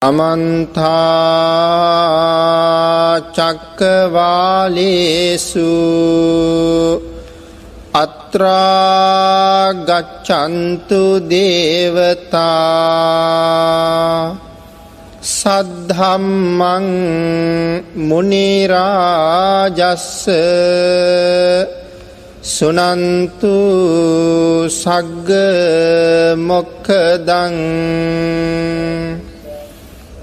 අමන්තා චක්කවාලේසු අත්‍රාගච්චන්තු දේවතා සද්ධම්මං මුනිරාජස්ස සුනන්තු සග්ග මොක්කදං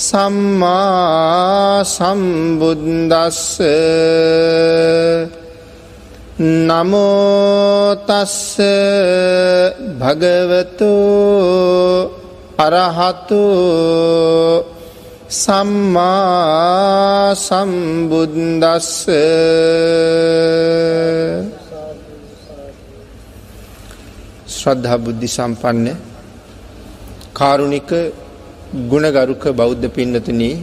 සම්මා සම්බුද්දස්ස. නමෝතස්ස භගවතු අරහතු. සම්මා සම්බුද්දස්ස. ශ්‍රද්ධා බුද්ධි සම්පන්න කාරුණික ගුණගරුක බෞද්ධ පින්නතුනී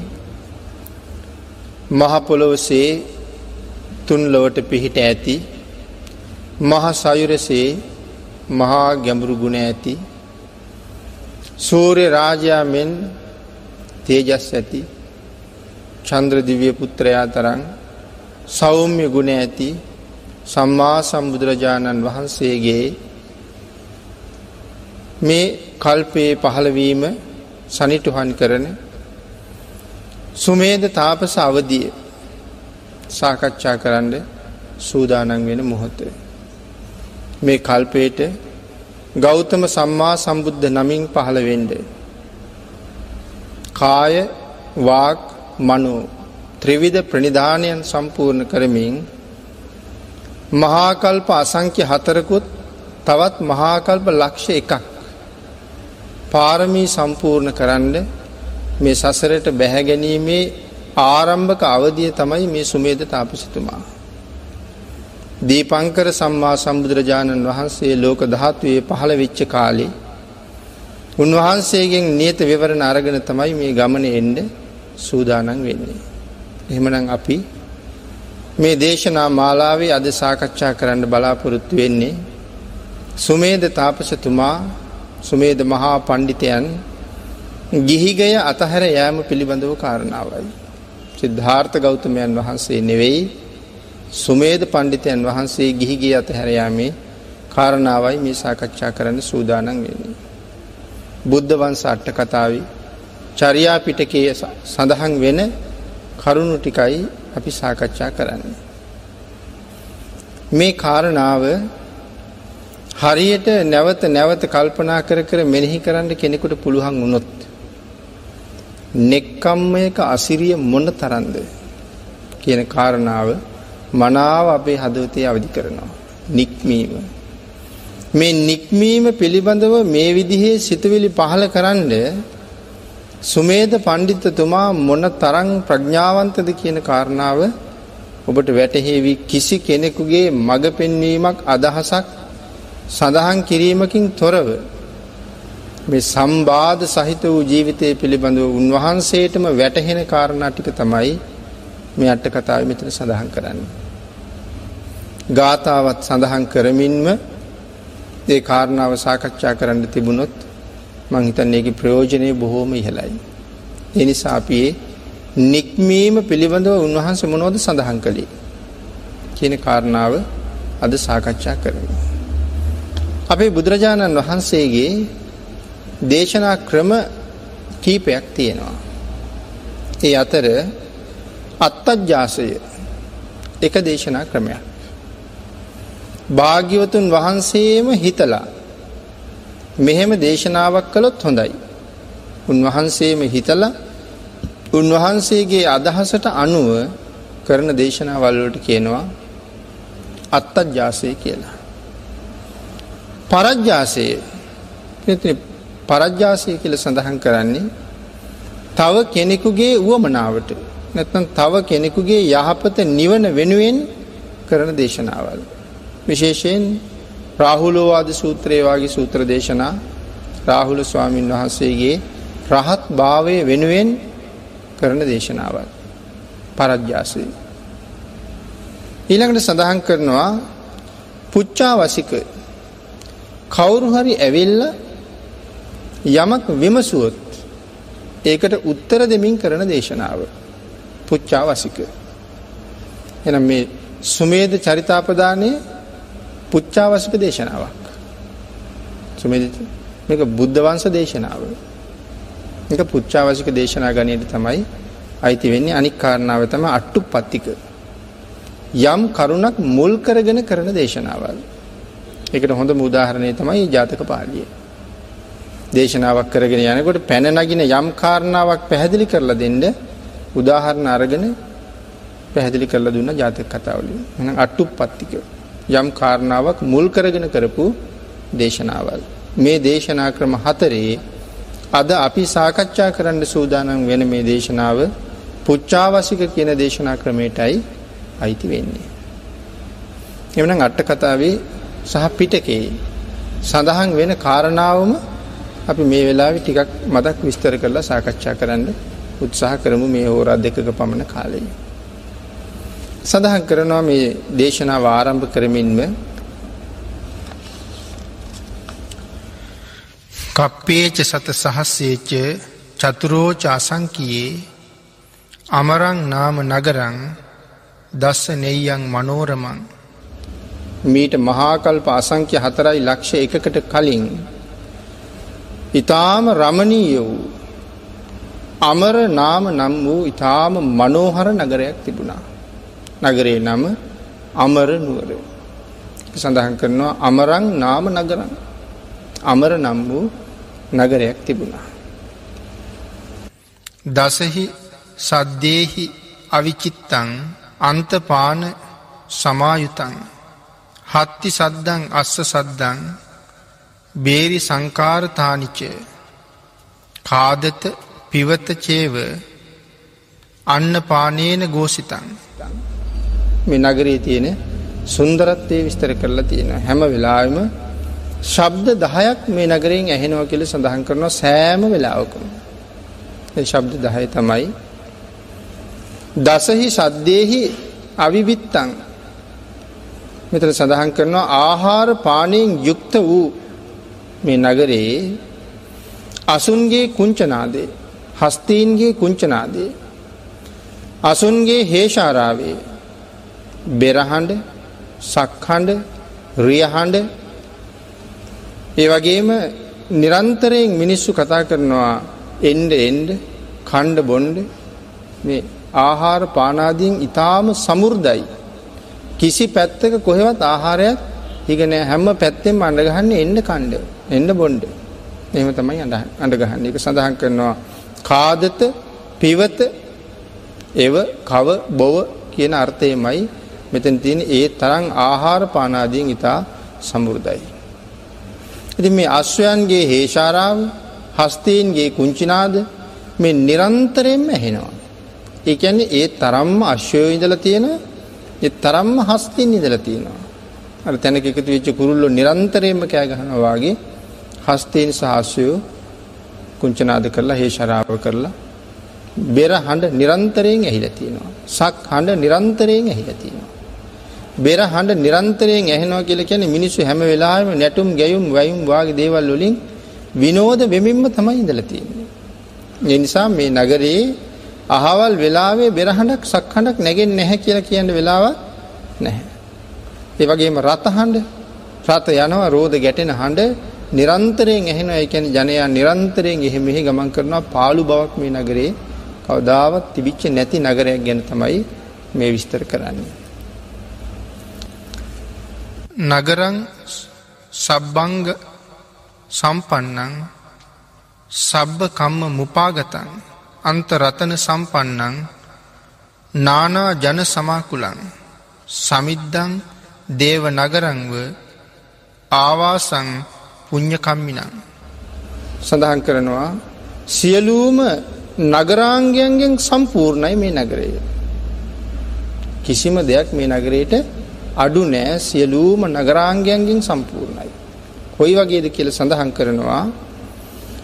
මහපොළොවසේ තුන් ලොවට පිහිට ඇති මහා සයුරසේ මහා ගැඹුරු ගුණ ඇති සූර්ය රාජයා මෙන් තේජස් ඇති චන්ද්‍ර දිව්‍ය පුත්‍රයා තරම් සෞම්‍ය ගුණ ඇති සම්මා සම්බුදුරජාණන් වහන්සේගේ මේ කල්පයේ පහළවීම සනිටුහන් කරන සුමේද තාපස අවදිය සාකච්ඡා කරන්න සූදානන් වෙන මොහොතේ. මේ කල්පයට ගෞතම සම්මා සම්බුද්ධ නමින් පහළ වෙන්ඩ. කාය වාක් මනු ත්‍රිවිධ ප්‍රනිධානයන් සම්පූර්ණ කරමින් මහාකල්ප අසංක්‍ය හතරකුත් තවත් මහාකල්ප ලක්ෂ එකක් පාරමී සම්පූර්ණ කරන්න මේ සසරට බැහැගැනීමේ ආරම්භක අවධිය තමයි මේ සුමේද තාපසිතුමා. දීපංකර සම්මා සම්බුදුරජාණන් වහන්සේ ලෝක ධාත්වයේ පහළ වෙච්ච කාලේ උන්වහන්සේගෙන් නියත විවරණ අරගෙන තමයි මේ ගමන එන්ඩ සූදානන් වෙන්නේ. එහෙමනම් අපි මේ දේශනා මාලාවේ අද සාකච්ඡා කරන්න බලාපොරොත්තු වෙන්නේ සුමේද තාපසතුමා සුමේද මහා පණ්ඩිතයන් ගිහිගය අතහැර යෑම පිළිබඳව කාරණාවයි. සිද්ධාර්ථ ගෞතමයන් වහන්සේ නෙවෙයි සුමේද පණ්ඩිතයන් වහන්සේ ගිහිගේ අතහැර යාමේ කාරණාවයි මේ සාකච්ඡා කරන්න සූදානන් වෙන්නේ. බුද්ධ වංශ අට කතාවි චරියා පිටකයේ සඳහන් වෙන කරුණු ටිකයි අපි සාකච්ඡා කරන්නේ. මේ කාරණාව හරියට නැවත නැවත කල්පනා කර කර මෙනෙහි කරන්න කෙනෙකුට පුළුවන් වුණොත්. නෙක්කම්මයක අසිරිය මොන තරන්ද කියන කාරණාව මනාව අපේ හදවතේ අවධි කරනවා. නික්මීම. මේ නික්මීම පිළිබඳව මේ විදිහේ සිතුවිලි පහල කරන්න සුමේද පණ්ඩිතතුමා මොන තරං ප්‍රඥාවන්තද කියන කාරණාව ඔබට වැටහෙවි කිසි කෙනෙකුගේ මඟ පෙන්වීමක් අදහසක් සඳහන් කිරීමකින් තොරව මේ සම්බාධ සහිත වූ ජීවිතය පිළිබඳව උන්වහන්සේටම වැටහෙන කාරණා ටික තමයි මේ අට කතාව මෙතන සඳහන් කරන්න. ගාථාවත් සඳහන් කරමින්ම ඒ කාරණාව සාකච්ඡා කරන්න තිබුණොත් මං හිතන්නේ ඒකේ ප්‍රයෝජනය බොහෝම ඉහළයි. ඒ නිසා අපි නික්මීම පිළිබඳව උන්වහන්සේ මොනවද සඳහන් කළේ කියන කාරණාව අද සාකච්ඡා කරමු. අපේ බුදුරජාණන් වහන්සේගේ දේශනා ක්‍රම කීපයක් තියෙනවා. ඒ අතර අත්තජ්ජාසය එක දේශනා ක්‍රමයක්. භාග්‍යවතුන් වහන්සේම හිතලා මෙහෙම දේශනාවක් කළොත් හොඳයි. උන්වහන්සේම හිතලා උන්වහන්සේගේ අදහසට අනුව කරන දේශනාවල්වලට කියනවා අත්තජ්ජාසය කියලා. පරජ්ජාසය පරජ්ජාසය කියල සඳහන් කරන්නේ තව කෙනෙකුගේ වුවමනාවට නැත්නම් තව කෙනෙකුගේ යහපත නිවන වෙනුවෙන් කරන දේශනාවල්. විශේෂයෙන් රාහුලෝවාද සූත්‍රයවාගේ සූත්‍ර දේශනා රාහුල ස්වාමීන් වහන්සේගේ රහත් භාවය වෙනුවෙන් කරන දේශනාවල්. පරජ්‍යාසය. ඊළඟට සඳහන් කරනවා පුච්චා වසික කවුරු හරි ඇවිල්ල යමක් විමසුවොත් ඒකට උත්තර දෙමින් කරන දේශනාව. පුච්චා වසික. එනම් මේ සුමේද චරිතාපදානය පුච්චාවසික දේශනාවක්. සුමේද මේක බුද්ධ වංශ දේශනාව. එක පුච්චාවසික දේශනා ගණයට තමයි අයිති වෙන්නේ අනික් කාරණාව තම අට්ටු පත්තික. යම් කරුණක් මුල් කරගෙන කරන දේශනාවල්. එකට හොඳ මුදාහරණය තමයි ජාතක පාලිය. දේශනාවක් කරගෙන යනකොට පැන නගින යම් කාරණාවක් පැහැදිලි කරලා දෙන්න උදාහරණ අරගෙන පැහැදිලි කරලා දුන්න ජාතක කතාවලින්. එහෙනම් අට්ටු පත්තික යම් කාරණාවක් මුල් කරගෙන කරපු දේශනාවල්. මේ දේශනා ක්‍රම හතරේ අද අපි සාකච්ඡා කරන්න සූදානම් වෙන මේ දේශනාව පුච්චාවසික කියන දේශනා ක්‍රමයටයි අයිති වෙන්නේ. එවනම් අට්ට කතාවේ සහ පිටකේ සඳහන් වෙන කාරණාවම අපි මේ වෙලාවේ ටිකක් මතක් විස්තර කරලා සාකච්ඡා කරන්න උත්සාහ කරමු මේ හෝරා දෙකක පමණ කාලයේ. සඳහන් කරනවා මේ දේශනාව ආරම්භ කරමින්ම කප්පේච සත සහස්සේච චතුරෝච අසංකයේ අමරං නාම නගරං දස්ස නෙයියන් මනෝරමං මීට මහාකල්ප අසංක්‍ය හතරයි ලක්ෂ එකකට කලින් ඉතාම රමණීය වූ අමර නාම නම් වූ ඉතාම මනෝහර නගරයක් තිබුණා. නගරේ නම අමර නුවර. සඳහන් කරනවා අමරං නාම නගරං අමර නම් වූ නගරයක් තිබුණා. දසහි සද්දේහි අවිචිත්තං අන්තපාන සමායුතන් හත්ති සද්දං අස්ස සද්දං බේරි සංකාරතානිචය කාදත පිවත චේව අන්න පානේන ගෝසිතන් මේ නගරේ තියෙන සුන්දරත්වය විස්තර කරලා තියෙන හැම වෙලාම ශබ්ද දහයක් මේ නගරයෙන් ඇහෙනව කියල සඳහන් කරනවා සෑම වෙලාවකම. ශබ්ද දහය තමයි. දසහි සද්දයෙහි අවිවිත්තං මෙතන සඳහන් කරනවා ආහාර පානයෙන් යුක්ත වූ මේ නගරයේ අසුන්ගේ කුංචනාදේ හස්තීන්ගේ කුංචනාදේ අසුන්ගේ හේෂාරාවේ බෙරහඬ සක්හඬ රියහඬ ඒ වගේම නිරන්තරයෙන් මිනිස්සු කතා කරනවා එන්ඩ එන්ඩ කණ්ඩ බොන්්ඩ මේ ආහාර පානාදීන් ඉතාම සමුර්දයි. කිසි පැත්තක කොහෙවත් ආහාරයක් හිගන හැම්ම පැත්තෙන් අඩගහන්න එන්න කණ්ඩ එන්න බොන්්ඩ එම තමයි අඳ අඩගහන්න එක සඳහන් කරනවා කාදත පිවත එව කව බොව කියන අර්ථයමයි මෙතන තියෙන ඒ තරං ආහාර පානාදීන් ඉතා සමුෘදයි. ඉති මේ අශ්වයන්ගේ හේෂාරාව හස්තීන්ගේ කුංචිනාද මේ නිරන්තරයෙන්ම ඇහෙනවා. ඒකැන්නේ ඒ තරම්ම අශ්වයෝ ඉඳල තියෙන ඒ තරම්ම හස්තින් ඉදල තියෙනවා. අර තැනක එකතු වෙච්ච කුරුල්ලො නිරන්තරයෙන්ම කෑගහනවාගේ හස්තීන් සහස්යෝ කුංචනාද කරලා හේෂරාව කරලා බෙර හඬ නිරන්තරයෙන් ඇහිල තියෙනවා. සක් හඬ නිරන්තරයෙන් ඇහිල තියෙනවා. බෙර හඬ නිරන්තරයෙන් ඇහෙනවා කියලා කියන්නේ මිනිස්සු හැම වෙලාවෙම නැටුම් ගැයුම් වයුම් වාගේ දේවල් වලින් විනෝද වෙමින්ම තමයි ඉඳලා තියෙන්නේ. ඒ නිසා මේ නගරේ අහවල් වෙලාවේ බෙර හඬක් සක් හඬක් නැගෙන්නේ නැහැ කියලා කියන්න වෙලාවක් නැහැ. ඒ වගේම රත හඬ රත යනවා රෝද ගැටෙන හඬ නිරන්තරයෙන් ඇහෙනවා. ඒ කියන්නේ ජනයා නිරන්තරයෙන් එහෙ මෙහෙ ගමන් කරනවා පාළු බවක් මේ නගරේ කවදාවත් තිබිච්ච නැති නගරයක් ගැන තමයි මේ විස්තර කරන්නේ. නගරං සබ්බංග සම්පන්නං සබ්බ කම්ම මුපාගතන් අන්ත රතන සම්පන්නං නානා ජන සමාකුලන් සමිද්ධං දේව නගරංව ආවාසං පුං්ඥකම්මිනං සඳහන් කරනවා සියලූම නගරාංගයන්ගෙන් සම්පූර්ණයි මේ නගරය. කිසිම දෙයක් මේ නගරයට අඩු නෑ සියලූම නගරාංගයන්ගෙන් සම්පූර්ණයි. කොයි වගේද කියල සඳහන් කරනවා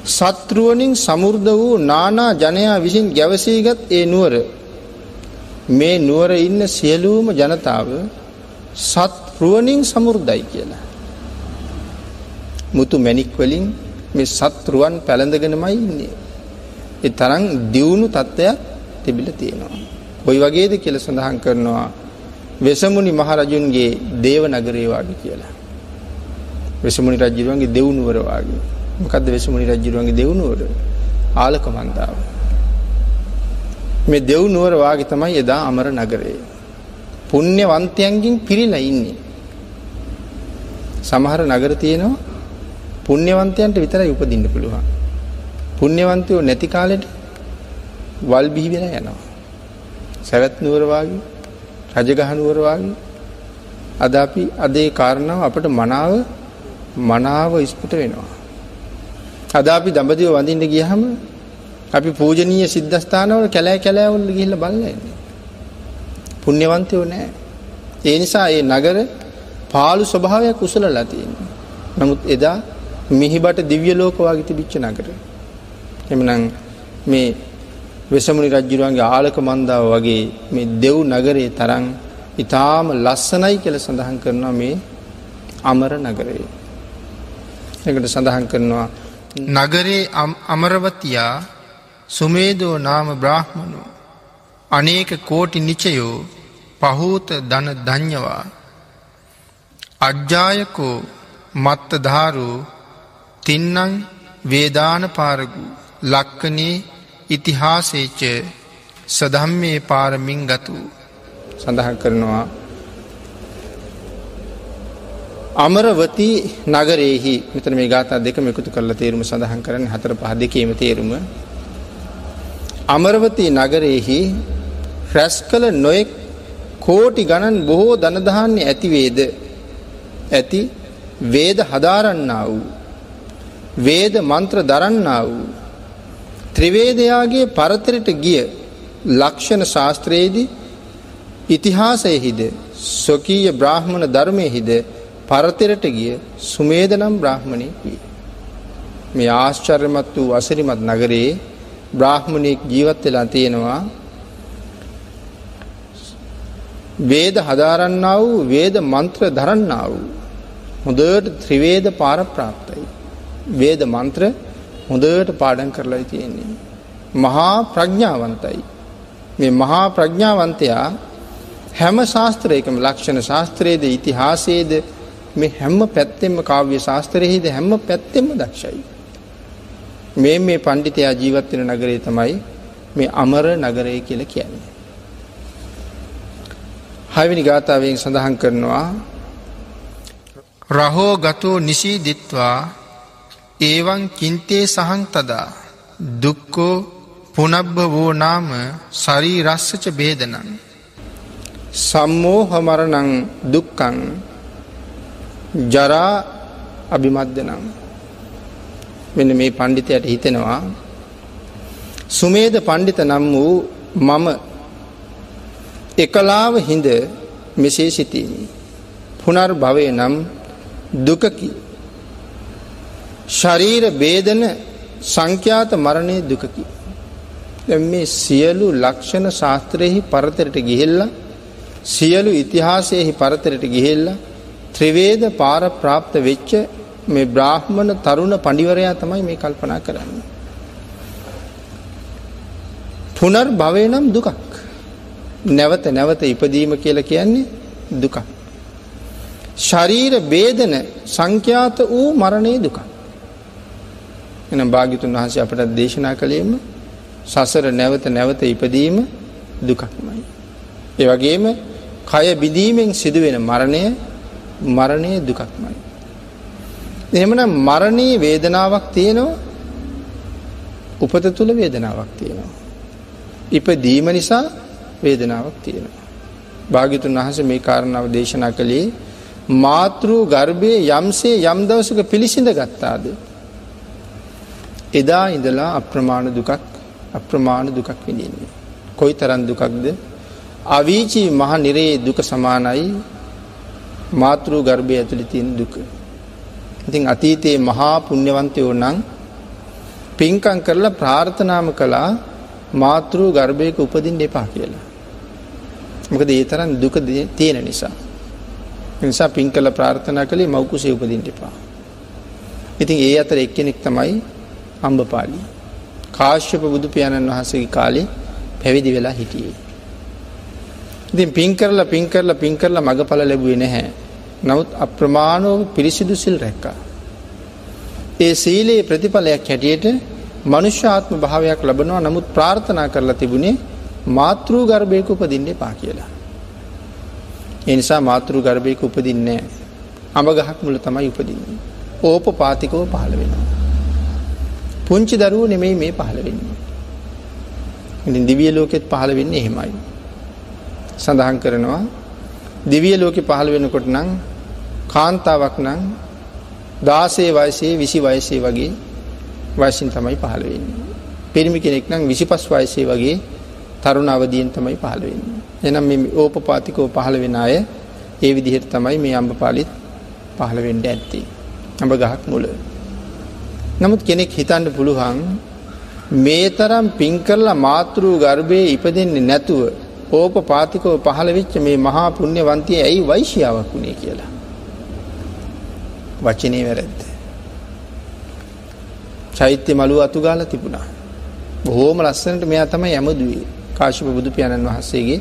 සත්රුවනින් සමුර්ධ වූ නානා ජනයා විසින් ගැවසීගත් ඒ නුවර මේ නුවර ඉන්න සියලූම ජනතාව සත්රුවනින් සමුර්ධයි කියලා. මුතු මැනික්වලින් මේ සත්රුවන් පැළඳගෙනමයි ඉන්නේ. ඒ තරම් දියුණු තත්ත්වයක් තිබිල තියෙනවා. කොයි වගේද කියල සඳහන් කරනවා වෙසමුණි මහරජුන්ගේ දේව නගරේවාගේ කියලා. වෙසමුණි රජ්ජිරුවන්ගේ දෙවුණුවරවාගේ මොකක්ද වෙසමුණි රජ්ජිරුවන්ගේ දෙවුණුවර ආලක මන්දාව. මේ දෙව්නුවර වාගේ තමයි එදා අමර නගරේ. පුණ්‍යවන්තයන්ගෙන් පිරිලා ඉන්නේ. සමහර නගර තියෙනවා පුණ්‍යවන්තයන්ට විතරයි උපදින්න පුළුවන්. පුණ්‍යවන්තයෝ නැති කාලෙට වල් බිහි වෙලා යනවා. සැවැත් නුවර වාගේ රජගහ නුවර වාගේ අද අපි අද ඒ කාරණාව අපට මනාව මනාව ඉස්පුට වෙනවා. අද අපි දඹදිව වඳින්න ගියහම අපි පූජනීය සිද්ධස්ථානවල කැලෑ කැලෑවල ගිහිල්ලා බලලා ඉන්නේ. පුණ්‍යවන්තයෝ නෑ. ඒ නිසා ඒ නගර පාළු ස්වභාවයක් උසලලා තියෙනවා. නමුත් එදා මිහිබට දිව්‍ය ලෝක වගේ තිබිච්ච නගර. එමනම් මේ වෙසමුණි රජුරුවන්ගේ ආලක මන්දාව වගේ මේ දෙව් නගරේ තරම් ඊටාම ලස්සනයි කියලා සඳහන් කරනවා මේ අමර නගරය. ඒකට සඳහන් කරනවා නගරේ අමරවතියා සුමේදෝ නාම බ්‍රාහ්මණු. අනේක කෝටි නිචයෝ පහූත දන ධඥවා අජ්ජායකෝ මත්තධාරූ තින්නං වේදාන පාරගු ලක්කනේ ඉතිහාසේච සදම්මේ පාරමින් ගතු සඳහන් කරනවා අමරවති නගරයෙහි මෙතන මේ ගාථා දෙකම එකතු කරලා තේරුම සඳහන් කරන්නේ හතර පහ දෙකේම තේරුම. අමරවති නගරයෙහි රැස් කළ නොයෙක් කෝටි ගණන් බොහෝ ධනධාන්‍ය ඇති වේද ඇති. වේද හදාරන්නා වූ. වේද මන්ත්‍ර දරන්නා වූ. ත්‍රිවේදයාගේ පරතරට ගිය ලක්ෂණ ශාස්ත්‍රයේදී ඉතිහාසයෙහිද ස්වකීය බ්‍රාහ්මණ ධර්මයහිද පරතරට ගිය සුමේද නම් බ්‍රාහ්මණයෙක් වී. මේ ආශ්චර්යමත් වූ අසිරිමත් නගරයේ බ්‍රාහ්මණයෙක් ජීවත් වෙලා තියෙනවා වේද හදාරන්නා වූ වේද මන්ත්‍ර දරන්නා වූ හොඳට ත්‍රිවේද පාර ප්‍රාප්තයි. වේද මන්ත්‍ර හොඳට පාඩම් කරලා තියෙන්නේ. මහා ප්‍රඥාවන්තයි. මේ මහා ප්‍රඥාවන්තයා හැම ශාස්ත්‍රයකම ලක්ෂණ ශාස්ත්‍රයේද ඉතිහාසයේද මේ හැම පැත්තෙම කාව්‍ය ශාස්ත්‍රයෙහිද හැම පැත්තෙම දක්ෂයි. මේ මේ පණ්ඩිතයා ජීවත් වෙන නගරේ තමයි මේ අමර නගරය කියලා කියන්නේ. හයවෙනි ගාථාවෙන් සඳහන් කරනවා රහෝ ගතෝ නිසීදිත්වා ඒවන් කින්තේ සහං තදා දුක්කෝ පුනබ්බ වෝ නාම සරී රස්සච බේදනන් සම්මෝහමරණං දුක්කං ජරා අභිමද්දනම් මෙන්න මේ පණ්ඩිතයට හිතෙනවා සුමේද පණ්ඩිත නම් වූ මම එකලාව හිඳ මෙසේ සිතීමි. පුනර් භවය නම් දුකකි. ශරීර බේදන සංඛ්‍යාත මරණය දුකකි. මේ සියලු ලක්ෂණ ශාස්ත්‍රයෙහි පරතරට ගිහිල්ලා සියලු ඉතිහාසයෙහි පරතරට ගිහිල්ලා ත්‍රිවේද පාර ප්‍රාප්ත වෙච්ච මේ බ්‍රාහ්මණ තරුණ පඬිවරයා තමයි මේ කල්පනා කරන්නේ. පුනර් භවය නම් දුකක්. නැවත නැවත ඉපදීම කියලා කියන්නේ දුකක්. ශරීර බේදන සංඛ්‍යාත වූ මරණය දුකක්. එනම් භාගිතුන් වහන්සේ අපට දේශනා කළේම සසර නැවත නැවත ඉපදීම දුකක්මයි. ඒ වගේම කය බිඳීමෙන් සිදුවෙන මරණය මරණය දුකක්මයි. එහෙමනම් මරණයේ වේදනාවක් තියෙනවා උපත තුළ වේදනාවක් තියෙනවා. ඉපදීම නිසා වේදනාවක් තියෙනවා. භාගිතුන් වහස මේ කාරණාව දේශනා කළේ මාතෘ ගර්භය යම්සේ යම් දවසක පිළිසිඳ ගත්තාද. එදා ඉඳලා අප්‍රමාණ දුකක් අප්‍රමාණ දුකක් විඳින්නේ. කොයි තරන් දුකක්ද අවීචී මහ නිරේ දුක සමානයි මාතෘ ගර්භය ඇතුළි තියෙන දුක. ඉතින් අතීතයේ මහා පුුණ්‍යවන්තයෝ නං පින්කං කරලා ප්‍රාර්ථනාම කළා මාතෘ ගර්භයක උපදින් එපා කියලා. මොකද ඒ තරන් දුක තියෙන නිසා. නිසා පින් කළ ප්‍රාර්ථනා කළේ මවකුසේ උපදින්ට එපා. ඉතින් ඒ අතර එක්කෙනෙක් තමයි අම්බපාලි. කාශ්‍යප බුදු පියාණන් වහන්සේගේ කාලේ පැවිදි වෙලා හිටියේ. ඉතින් පින් කරලා පින් කරලා පින් කරලා මගඵල ලැබුවේ නැහැ. නමුත් අප්‍රමාණව පිරිසිදු සිල් රැක්කා. ඒ සීලේ ප්‍රතිඵලයක් හැටියට මනුෂ්‍යාත්ම භාවයක් ලබනවා නමුත් ප්‍රාර්ථනා කරලා තිබුණේ මාතෘ ගර්භයක උපදින්න එපා කියලා. ඒ නිසා මාතෘ ගර්භයක උපදින්නේ අඹ ගහක් මුල තමයි උපදින්නේ. ඕප පාතිකව පහළ වෙනවා. පුංචි දරුවෝ නෙමෙයි මේ පහළ වෙන්නේ. ඉතින් දිව්‍ය ලෝකෙත් පහළ වෙන්නේ එහෙමයි. සඳහන් කරනවා දිව්‍ය ලෝකෙ පහළ වෙනකොට නම් කාන්තාවක් නම් 16 වයසේ 20 වයසේ වගේ වයසින් තමයි පහළ වෙන්නේ. පිරිමි කෙනෙක් නම් 25 වයසේ වගේ තරුණ අවදියෙන් තමයි පහළ වෙන්නේ. එහෙනම් මේ ඕපපාතිකව පහළ වෙන අය ඒ විදිහට තමයි මේ අම්බපාලිත් පහළ වෙන්න ඇත්තේ. අඹ ගහක් මුල. නමුත් කෙනෙක් හිතන්න පුළුවන් මේ තරම් පින් කරලා මාතෘ ගර්භයේ ඉපදෙන්නේ නැතුව ඕපපාතිකව පහළ වෙච්ච මේ මහා පුණ්‍යවන්තිය ඇයි වෛශ්‍යාවක් වුණේ කියලා. වචනේ වැරද්ද. චෛත්‍ය මළුව අතුගාලා තිබුණා. බොහෝම ලස්සනට මෙයා තමයි ඇමදුවේ. කාශ්‍යප බුදු පියාණන් වහන්සේගේ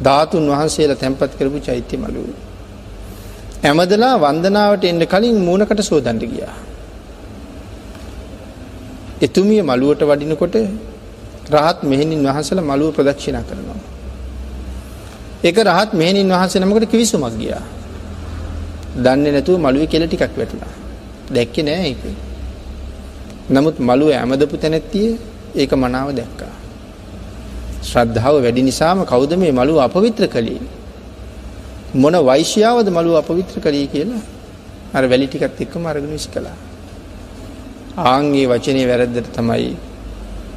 ධාතුන් වහන්සේලා තැන්පත් කරපු චෛත්‍ය මළුව. ඇමදලා වන්දනාවට එන්න කලින් මූණකට සෝදන්න ගියා. එතුමිය මළුවට වඩිනකොට රහත් මෙහෙණින් වහන්සේලා මළුව ප්‍රදක්ෂිනා කරනවා. ඒක රහත් මෙහෙණින් වහන්සේ නමකට කිවිසුමක් ගියා. දන්නේ නැතුව මළුවේ කෙල ටිකක් වැටුණා. දැක්කේ නෑ ඒක. නමුත් මළුව ඇමදපු තැනැත්තිය ඒක මනාව දැක්කා. ශ්‍රද්ධාව වැඩි නිසාම කවුද මේ මළුව අපවිත්‍ර කළේ. මොන වෛශ්‍යාවද මළුව අපවිත්‍ර කළේ කියලා අර වැලි ටිකත් එක්කම අරගෙන විසි කළා. ආන්ගේ වචනේ වැරද්දට තමයි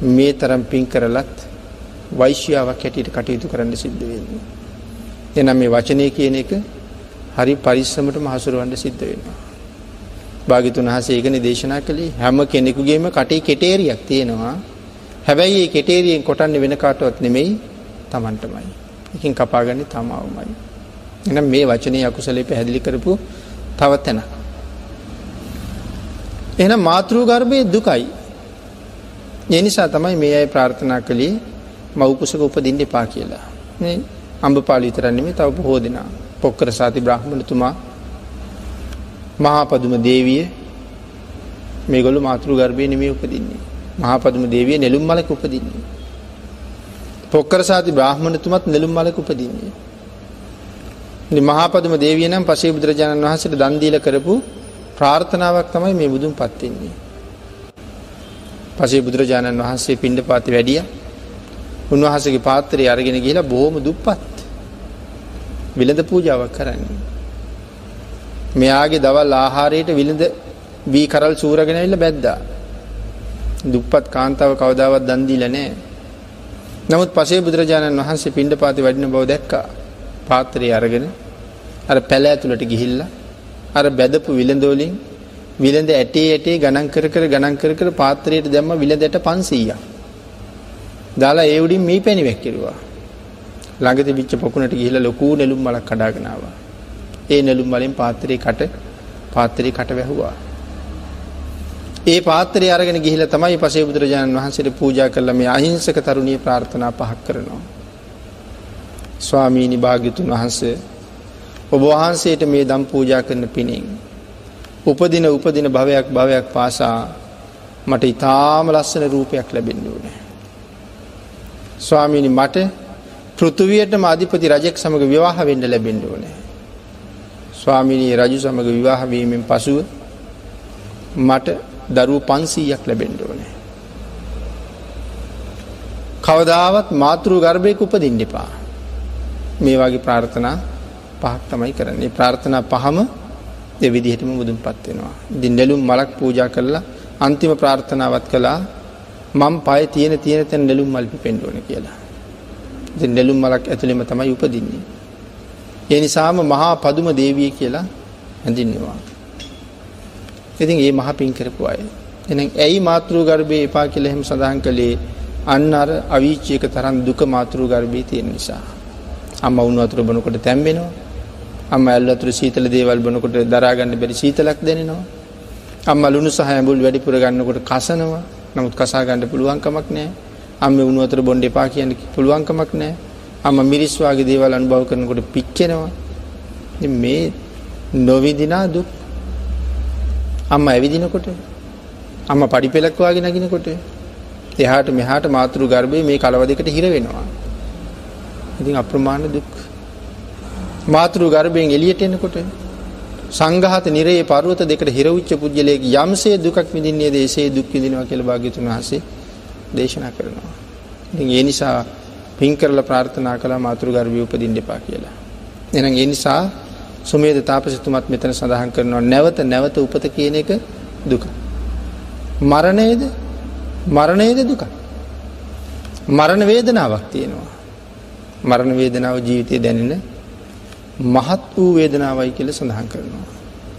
මේ තරම් පින් කරලත් වෛශ්‍යාවක් හැටියට කටයුතු කරන්න සිද්ධ වෙන්නේ. එනම් මේ වචනය කියන එක හරි පරිස්සමට මහසුරුවන්ට සිද්ධ වෙනවා. භාගිතුන් වහසේ ඒකනේ දේශනා කළේ හැම කෙනෙකුගේම කටේ කෙටේරියක් තියෙනවා හැබැයි ඒ කෙටේරියෙන් කොටන්නේ වෙන කාටවත් නෙමෙයි තමන්ටමයි. එකින් කපාගන්නේ තමාවමයි. එනම් මේ වචනය අකුසලේ පැහැදිලි කරපු තව තැන. එහෙනම් මාතෘ ගර්භයේ දුකයි. ඒ නිසා තමයි මේ අය ප්‍රාර්ථනා කළේ මව්කුසක උපදින්න එපා කියලා. මේ අම්බපාලි විතරක් නෙමෙයි තව බොහෝ දෙනා. පොක්කර සාති බ්‍රාහ්මණතුමා මහා පදුම දේවිය මේගොල්ලෝ මාතෘ ගර්භයේ නෙමෙයි උපදින්නේ. මහාපදුම දේවිය නෙළුම් මලක උපදින්නේ. පොක්කර සාති බ්‍රාහ්මණතුමත් නෙළුම් මලක උපදින්නේ. මහාපදුම දේවිය නම් පසේ බුදුරජාණන් වහන්සේට දන් දීලා කරපු ප්‍රාර්ථනාවක් තමයි මේ බුදුන් පත් වෙන්නේ. පසේ බුදුරජාණන් වහන්සේ පිණ්ඩපාතේ වැඩියා. උන්වහන්සේගේ පාත්‍රය අරගෙන ගිහිලා බොහොම දුප්පත්. විලඳ පූජාවක් කරන්නේ. මෙයාගේ දවල් ආහාරයට විලඳ වී කරල් සූරගෙන ඇවිල්ලා බැද්දා. දුප්පත් කාන්තාව කවදාවත් දන් දීලා නැහැ. නමුත් පසේ බුදුරජාණන් වහන්සේ පිණ්ඩපාතේ වඩින බව දැක්කා. පාත්‍රය අරගෙන අර පැල ඇතුළට ගිහිල්ලා අර බැදපු විලඳ වලින් විලඳ ඇටේ ඇටේ ගණන් කර කර ගණන් කර කර පාත්‍රයට දැම්ම විලඳට 500ක්. දාලා ඒ උඩින් මී පැණි වැක්කිරුවා. ළඟ තිබිච්ච පොකුණට ගිහිල්ලා ලොකු නෙළුම් මලක් කඩාගෙන ආවා. ඒ නෙළුම් වලින් පාත්‍රේ කට පාත්‍රේ කට වැහුවා. ඒ පාත්‍රය අරගෙන ගිහිලා තමයි පසේ බුදුරජාණන් වහන්සේට පූජා කළා මේ අහිංසක තරුණිය ප්‍රාර්ථනා පහක් කරනවා. ස්වාමීනි භාග්‍යතුන් වහන්සේ ඔබ වහන්සේට මේ දම් පූජා කරන පිණින් උපදින උපදින භවයක් භවයක් පාසා මට ඊටාම ලස්සන රූපයක් ලැබෙන්න ඕනේ. ස්වාමිනි මට පෘතුවයටම අධිපති රජෙක් සමඟ විවාහ වෙන්ඩ ලැබෙන්ඩ ඕනෑ. ස්වාමිනී රජු සමඟ විවාහවීමෙන් පසුව මට දරුව පන්සීයක් ලැබෙන්ඩ ඕනෑ. කවදාවත් මාතෘ ගර්භයක උපදින්න එපා. මේ වගේ ප්‍රාර්ථනා පහක් තමයි කරන්නේ ප්‍රාර්ථනා පහම දෙවිදිහටම මුදුන් පත්වෙනවා. ඉදි නෙලුම් මලක් පූජා කරලා අන්තිම ප්‍රාර්ථනාවත් කළා මං පය තියෙන තියෙන තැන් නෙලුම් මල්පි පෙන්ඩුවන කියලා. නෙලුම් මලක් ඇතුළෙම තමයි උපදින්නේ. ඒ නිසාම මහා පදුම දේවිය කියලා හැඳින්නවා. ඉතින් ඒ මහ පින් කරපු අය. එන ඇයි මාතෘ ගර්භය එපා කියල එහෙම සඳහන් කළේ අන්න අර අවිච්චයක තරම් දුක මාතෘ ගර්භී තියෙන නිසා. අම්ම උුණු අතුර බොනකොට තැම්බෙනවා. අම්ම ඇල්ලතුර සීතල දේවල් බොනකොට දරාගන්න බැරි සීතලක් දෙනවා. අම්ම ලුණු සහ ඇඹුල් වැඩිපුර ගන්නකොට කසනවා නමුත් කසාගණ්ඩ පුළුවන්කමක් නෑ අම්ම උුණු අතර බොන්ඩ එපා කියන්න පුළුවන්කමක් නෑ අම මිරිස්වාගේ දේවල් අනුභව කරනකොට පික්කෙනවා මේ නොවිදිනා දුක් අම්ම ඇවිදිනකොට අම්ම පඩි පෙලක්වාගේ නගිනකොට එහාට මෙහාට මාතෘ ගර්භය මේ කලවදකට හිර වෙනවා. ඉතින් අප්‍රමාණ දුක්. මාතෘ ගර්භයෙන් එලියට එනකොට සංඝහත නිරේ පරුවත දෙකට හිරවිච්ච පුද්ගලයෙක් යම්සේ දුකක් විඳින්නේ දේශේ දුක් විඳිනවා කියලා භාග්‍යතුන් වහන්සේ දේශනා කරනවා. ඉතින් ඒ නිසා පින් කරලා ප්‍රාර්ථනා කළා මාතෘ ගර්භය උපදින්න එපා කියලා. එහෙනම් ඒ නිසා සුමේද තාපසතුමත් මෙතන සඳහන් කරනවා නැවත නැවත උපත කියන එක දුක. මරණයද මරණයද දුක. මරණ වේදනාවක් තියෙනවා. මරණ වේදනාව ජීවිතය දැනෙන මහත් වූ වේදනාවයි කියල සඳහන් කරනවා.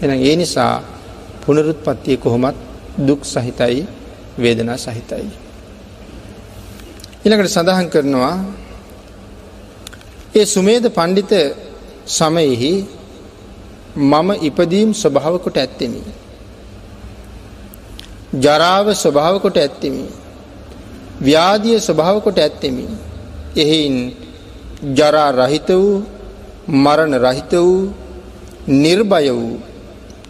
එන ඒ නිසා පුනරුත්පත්තිය කොහොමත් දුක් සහිතයි වේදනා සහිතයි. ඉළඟට සඳහන් කරනවා ඒ සුමේද පණ්ඩිත සමයෙහි මම ඉපදීම් ස්වභාවකොට ඇත්තෙමි. ජරාව ස්වභාවකොට ඇත්තෙමි. ව්‍යාදිය ස්වභාවකොට ඇත්තෙමි. එහෙයින් ජරා රහිත වූ මරණ රහිත වූ නිර්භය වූ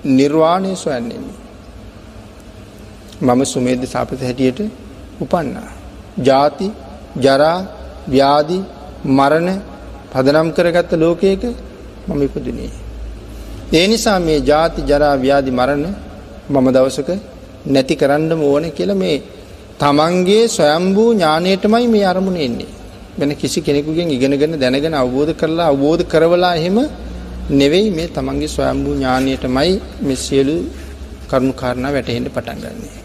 නිර්වාණය සොයන්නෙමි. මම සුමේද සාපත හැටියට උපන්නා. ජාති ජරා ව්‍යාදි මරණ පදනම් කරගත්ත ලෝකයක මම ඉපදුනේ. ඒ නිසා මේ ජාති ජරා ව්‍යාදි මරණ මම දවසක නැති කරන්නම ඕන කියල මේ තමන්ගේ ස්වයම්භූ ඥානයටමයි මේ අරමුණ එන්නේ. වෙන කිසි කෙනෙකුගෙන් ඉගෙනගෙන දැනගෙන අවබෝධ කරලා අවබෝධ කරවලා එහෙම නෙවෙයි මේ තමන්ගේ ස්වයම්භූ ඥානයටමයි මෙ සියලු කරුණු කාරණා වැටහෙන්ට පටන් ගන්නේ.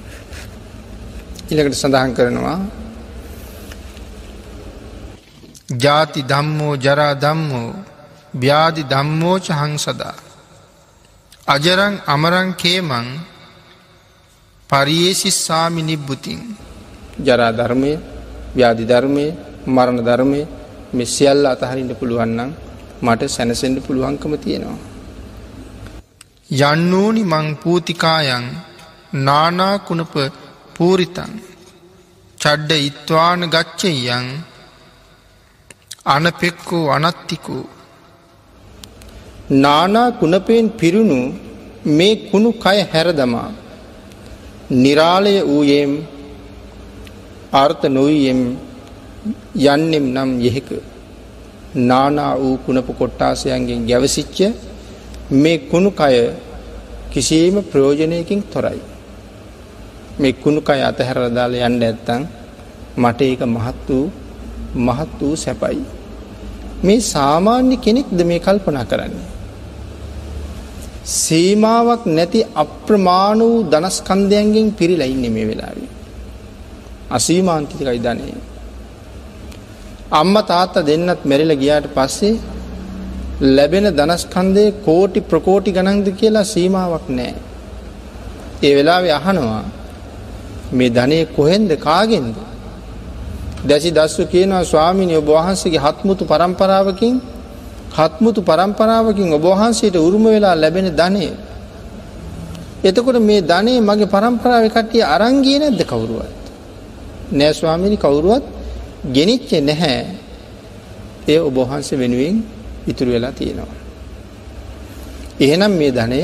ඉළකට සඳහන් කරනවා ජාති දම්මෝ ජරා දම්මෝ ව්‍යාධි දම්මෝච හංසදා. අජරං අමරං කේමං පරියේසිස්සාමි නිබ්බුතින්. ජරා ධර්මය ව්‍යාධි ධර්මය මරණ ධර්මය මෙසිියල්ල අතහරින්න පුළුවන්නම් මට සැනසෙන්ඩ පුළුවන්කම තියෙනවා. යන්නෝනි මං පූතිකායන් නානාකුණප පූරිතන් චඩ්ඩ ඉත්වාන ගච්චෙයන් අනපෙක්කෝ අනත්තිකෝ. නානා කුණපයෙන් පිරුණු මේ කුණු කය හැරදමා. නිරාලය වූයම් අර්ථ නොවයම් යන්නෙම් නම් යෙහෙක. නානා වූ කුණපු කොට්ටාසයන්ගෙන් ගැවසිච්ච මේ කුණු කය කිසිීම ප්‍රයෝජනයකින් තොරයි. මේ කුණු කය අතහැරදාල යන්න ඇත්තං මට ඒක මහත් වූ මහත් වූ සැපයි. මේ සාමාන්‍ය කෙනෙක්ද මේ කල්පනා කරන්නේ. සීමාවක් නැති අප්‍රමාණ වූ දනස්කන්දයන්ගෙන් පිරිලා ඉන්න මේ වෙලාවේ. අසීමාන්තිකයි ධනය. අම්ම තාත්ත දෙන්නත් මෙරිල ගියාට පස්සේ ලැබෙන දනස්කන්දය කෝටි ප්‍රකෝටි ගණන්ද කියලා සීමාවක් නෑ. ඒ වෙලාවෙ අහනවා මේ ධනය කොහෙන්ද කාගෙන්ද. දැසි දස්සු කියනවා ස්වාමිනය ඔබ වහන්සේගේ හත්මුතු පරම්පරාවකින් හත්මුතු පරම්පරාවකින් ඔබවහන්සේට උරුම වෙලා ලැබෙන ධනය. එතකොට මේ ධනය මගේ පරම්පරාව කට්ටිය අරංගිය නැද්ද කවුරුවත්. නෑස්වාමිනි කවුරුවත් ගෙනිච්චෙ නැහැ එය ඔබහන්සේ වෙනුවෙන් ඉතුරු වෙලා තියෙනවා. එහෙනම් මේ ධනය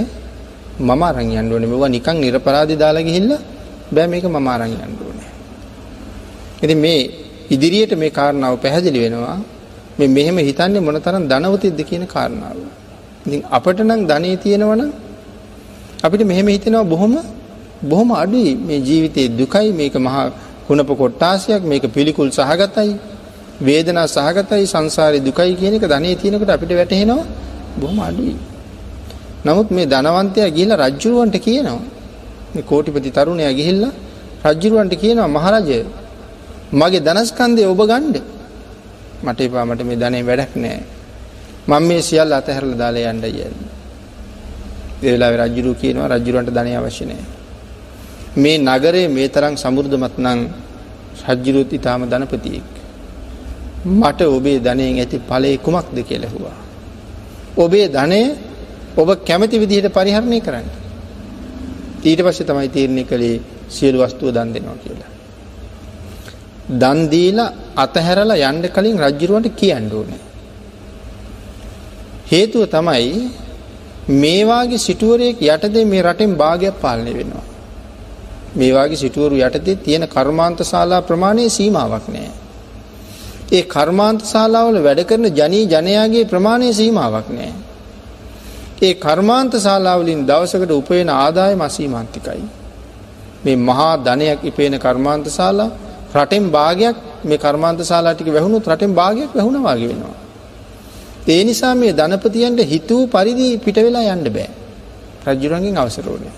මම අරංයන්ඩුවන මෙවා නිකං නිරපරාධි දාලා ගිහිල්ල බෑ මේක මම අරංයන්ඩුවන. ඇති මේ ඉදිරියට මේ කාරණාව පැහැදිලි වෙනවා මේ මෙහෙම හිතන්නේ මොන තරම් ධනවතෙක්ද කියන කාරණාව. ඉතින් අපට නම් ධනෙ තියෙනවනම් අපිට මෙහෙම හිතෙනවා බොහොම බොහොම අඩුයි මේ ජීවිතේ දුකයි මේක මහා කුණප කොට්ටාසයක් මේක පිළිකුල් සහගතයි වේදනා සහගතයි සංසාරේ දුකයි කියන එක ධනෙ තියෙනකොට අපිට වැටහෙනවා බොහොම අඩුයි. නමුත් මේ ධනවන්තයා ගිහිල්ලා රජ්ජුරුවන්ට කියනවා මේ කෝටිපති තරුණයා ගිහිල්ලා රජ්ජුරුවන්ට කියනවා මහරජය මගේ ධනස්කන්ධය ඔබ ගන්න. මට එපා මට මේ ධනෙ වැඩක් නෑ. මම මේ සියල්ල අතහැරලා දාලා යන්න යන්නේ. ඒ වෙලාවේ රජුරු කියනවා රජුරන්ට ධනෙ අවශ්‍ය නැහැ. මේ නගරේ මේ තරම් සමෘද්ධමත් නම් රජුරුත් ඊටාම ධනපතියෙක්. මට ඔබේ ධනයෙන් ඇති ඵලයේ කුමක්ද කියලා ඇහුවා. ඔබේ ධනය ඔබ කැමති විදිහට පරිහරණය කරන්න. ඊට පස්සේ තමයි තීරණය කළේ සියලු වස්තුව දන් දෙනවා කියලා. දන් දීලා අතහැරලා යන්න කලින් රජුරවන්ට කියන්න ඕනේ. හේතුව තමයි මේ වාගේ සිටුවරයෙක් යටතේ මේ රටෙන් භාගයක් පාලනය වෙනවා. මේ වාගේ සිටුවරු යටතේ තියෙන කර්මාන්ත ශාලා ප්‍රමාණය සීමාවක් නැහැ. ඒ කර්මාන්ත ශාලාවල වැඩ කරන ජනී ජනයාගේ ප්‍රමාණය සීමාවක් නැහැ. ඒ කර්මාන්ත ශාලාවලින් දවසකට උපයන ආදායම අසීමාන්තිකයි. මේ මහා ධනයක් ඉපේන කර්මාන්ත ශාලා රටෙන් භාගයක් මේ කර්මාන්ත ශාලා ටික වැහුණොත් රටෙන් භාගයක් වැහුණා වගේ වෙනවා. ඒ නිසා මේ ධනපතියන්ට හිතූ පරිදි පිට වෙලා යන්න බෑ. රජුරන්ගෙන් අවසර ඕනේ.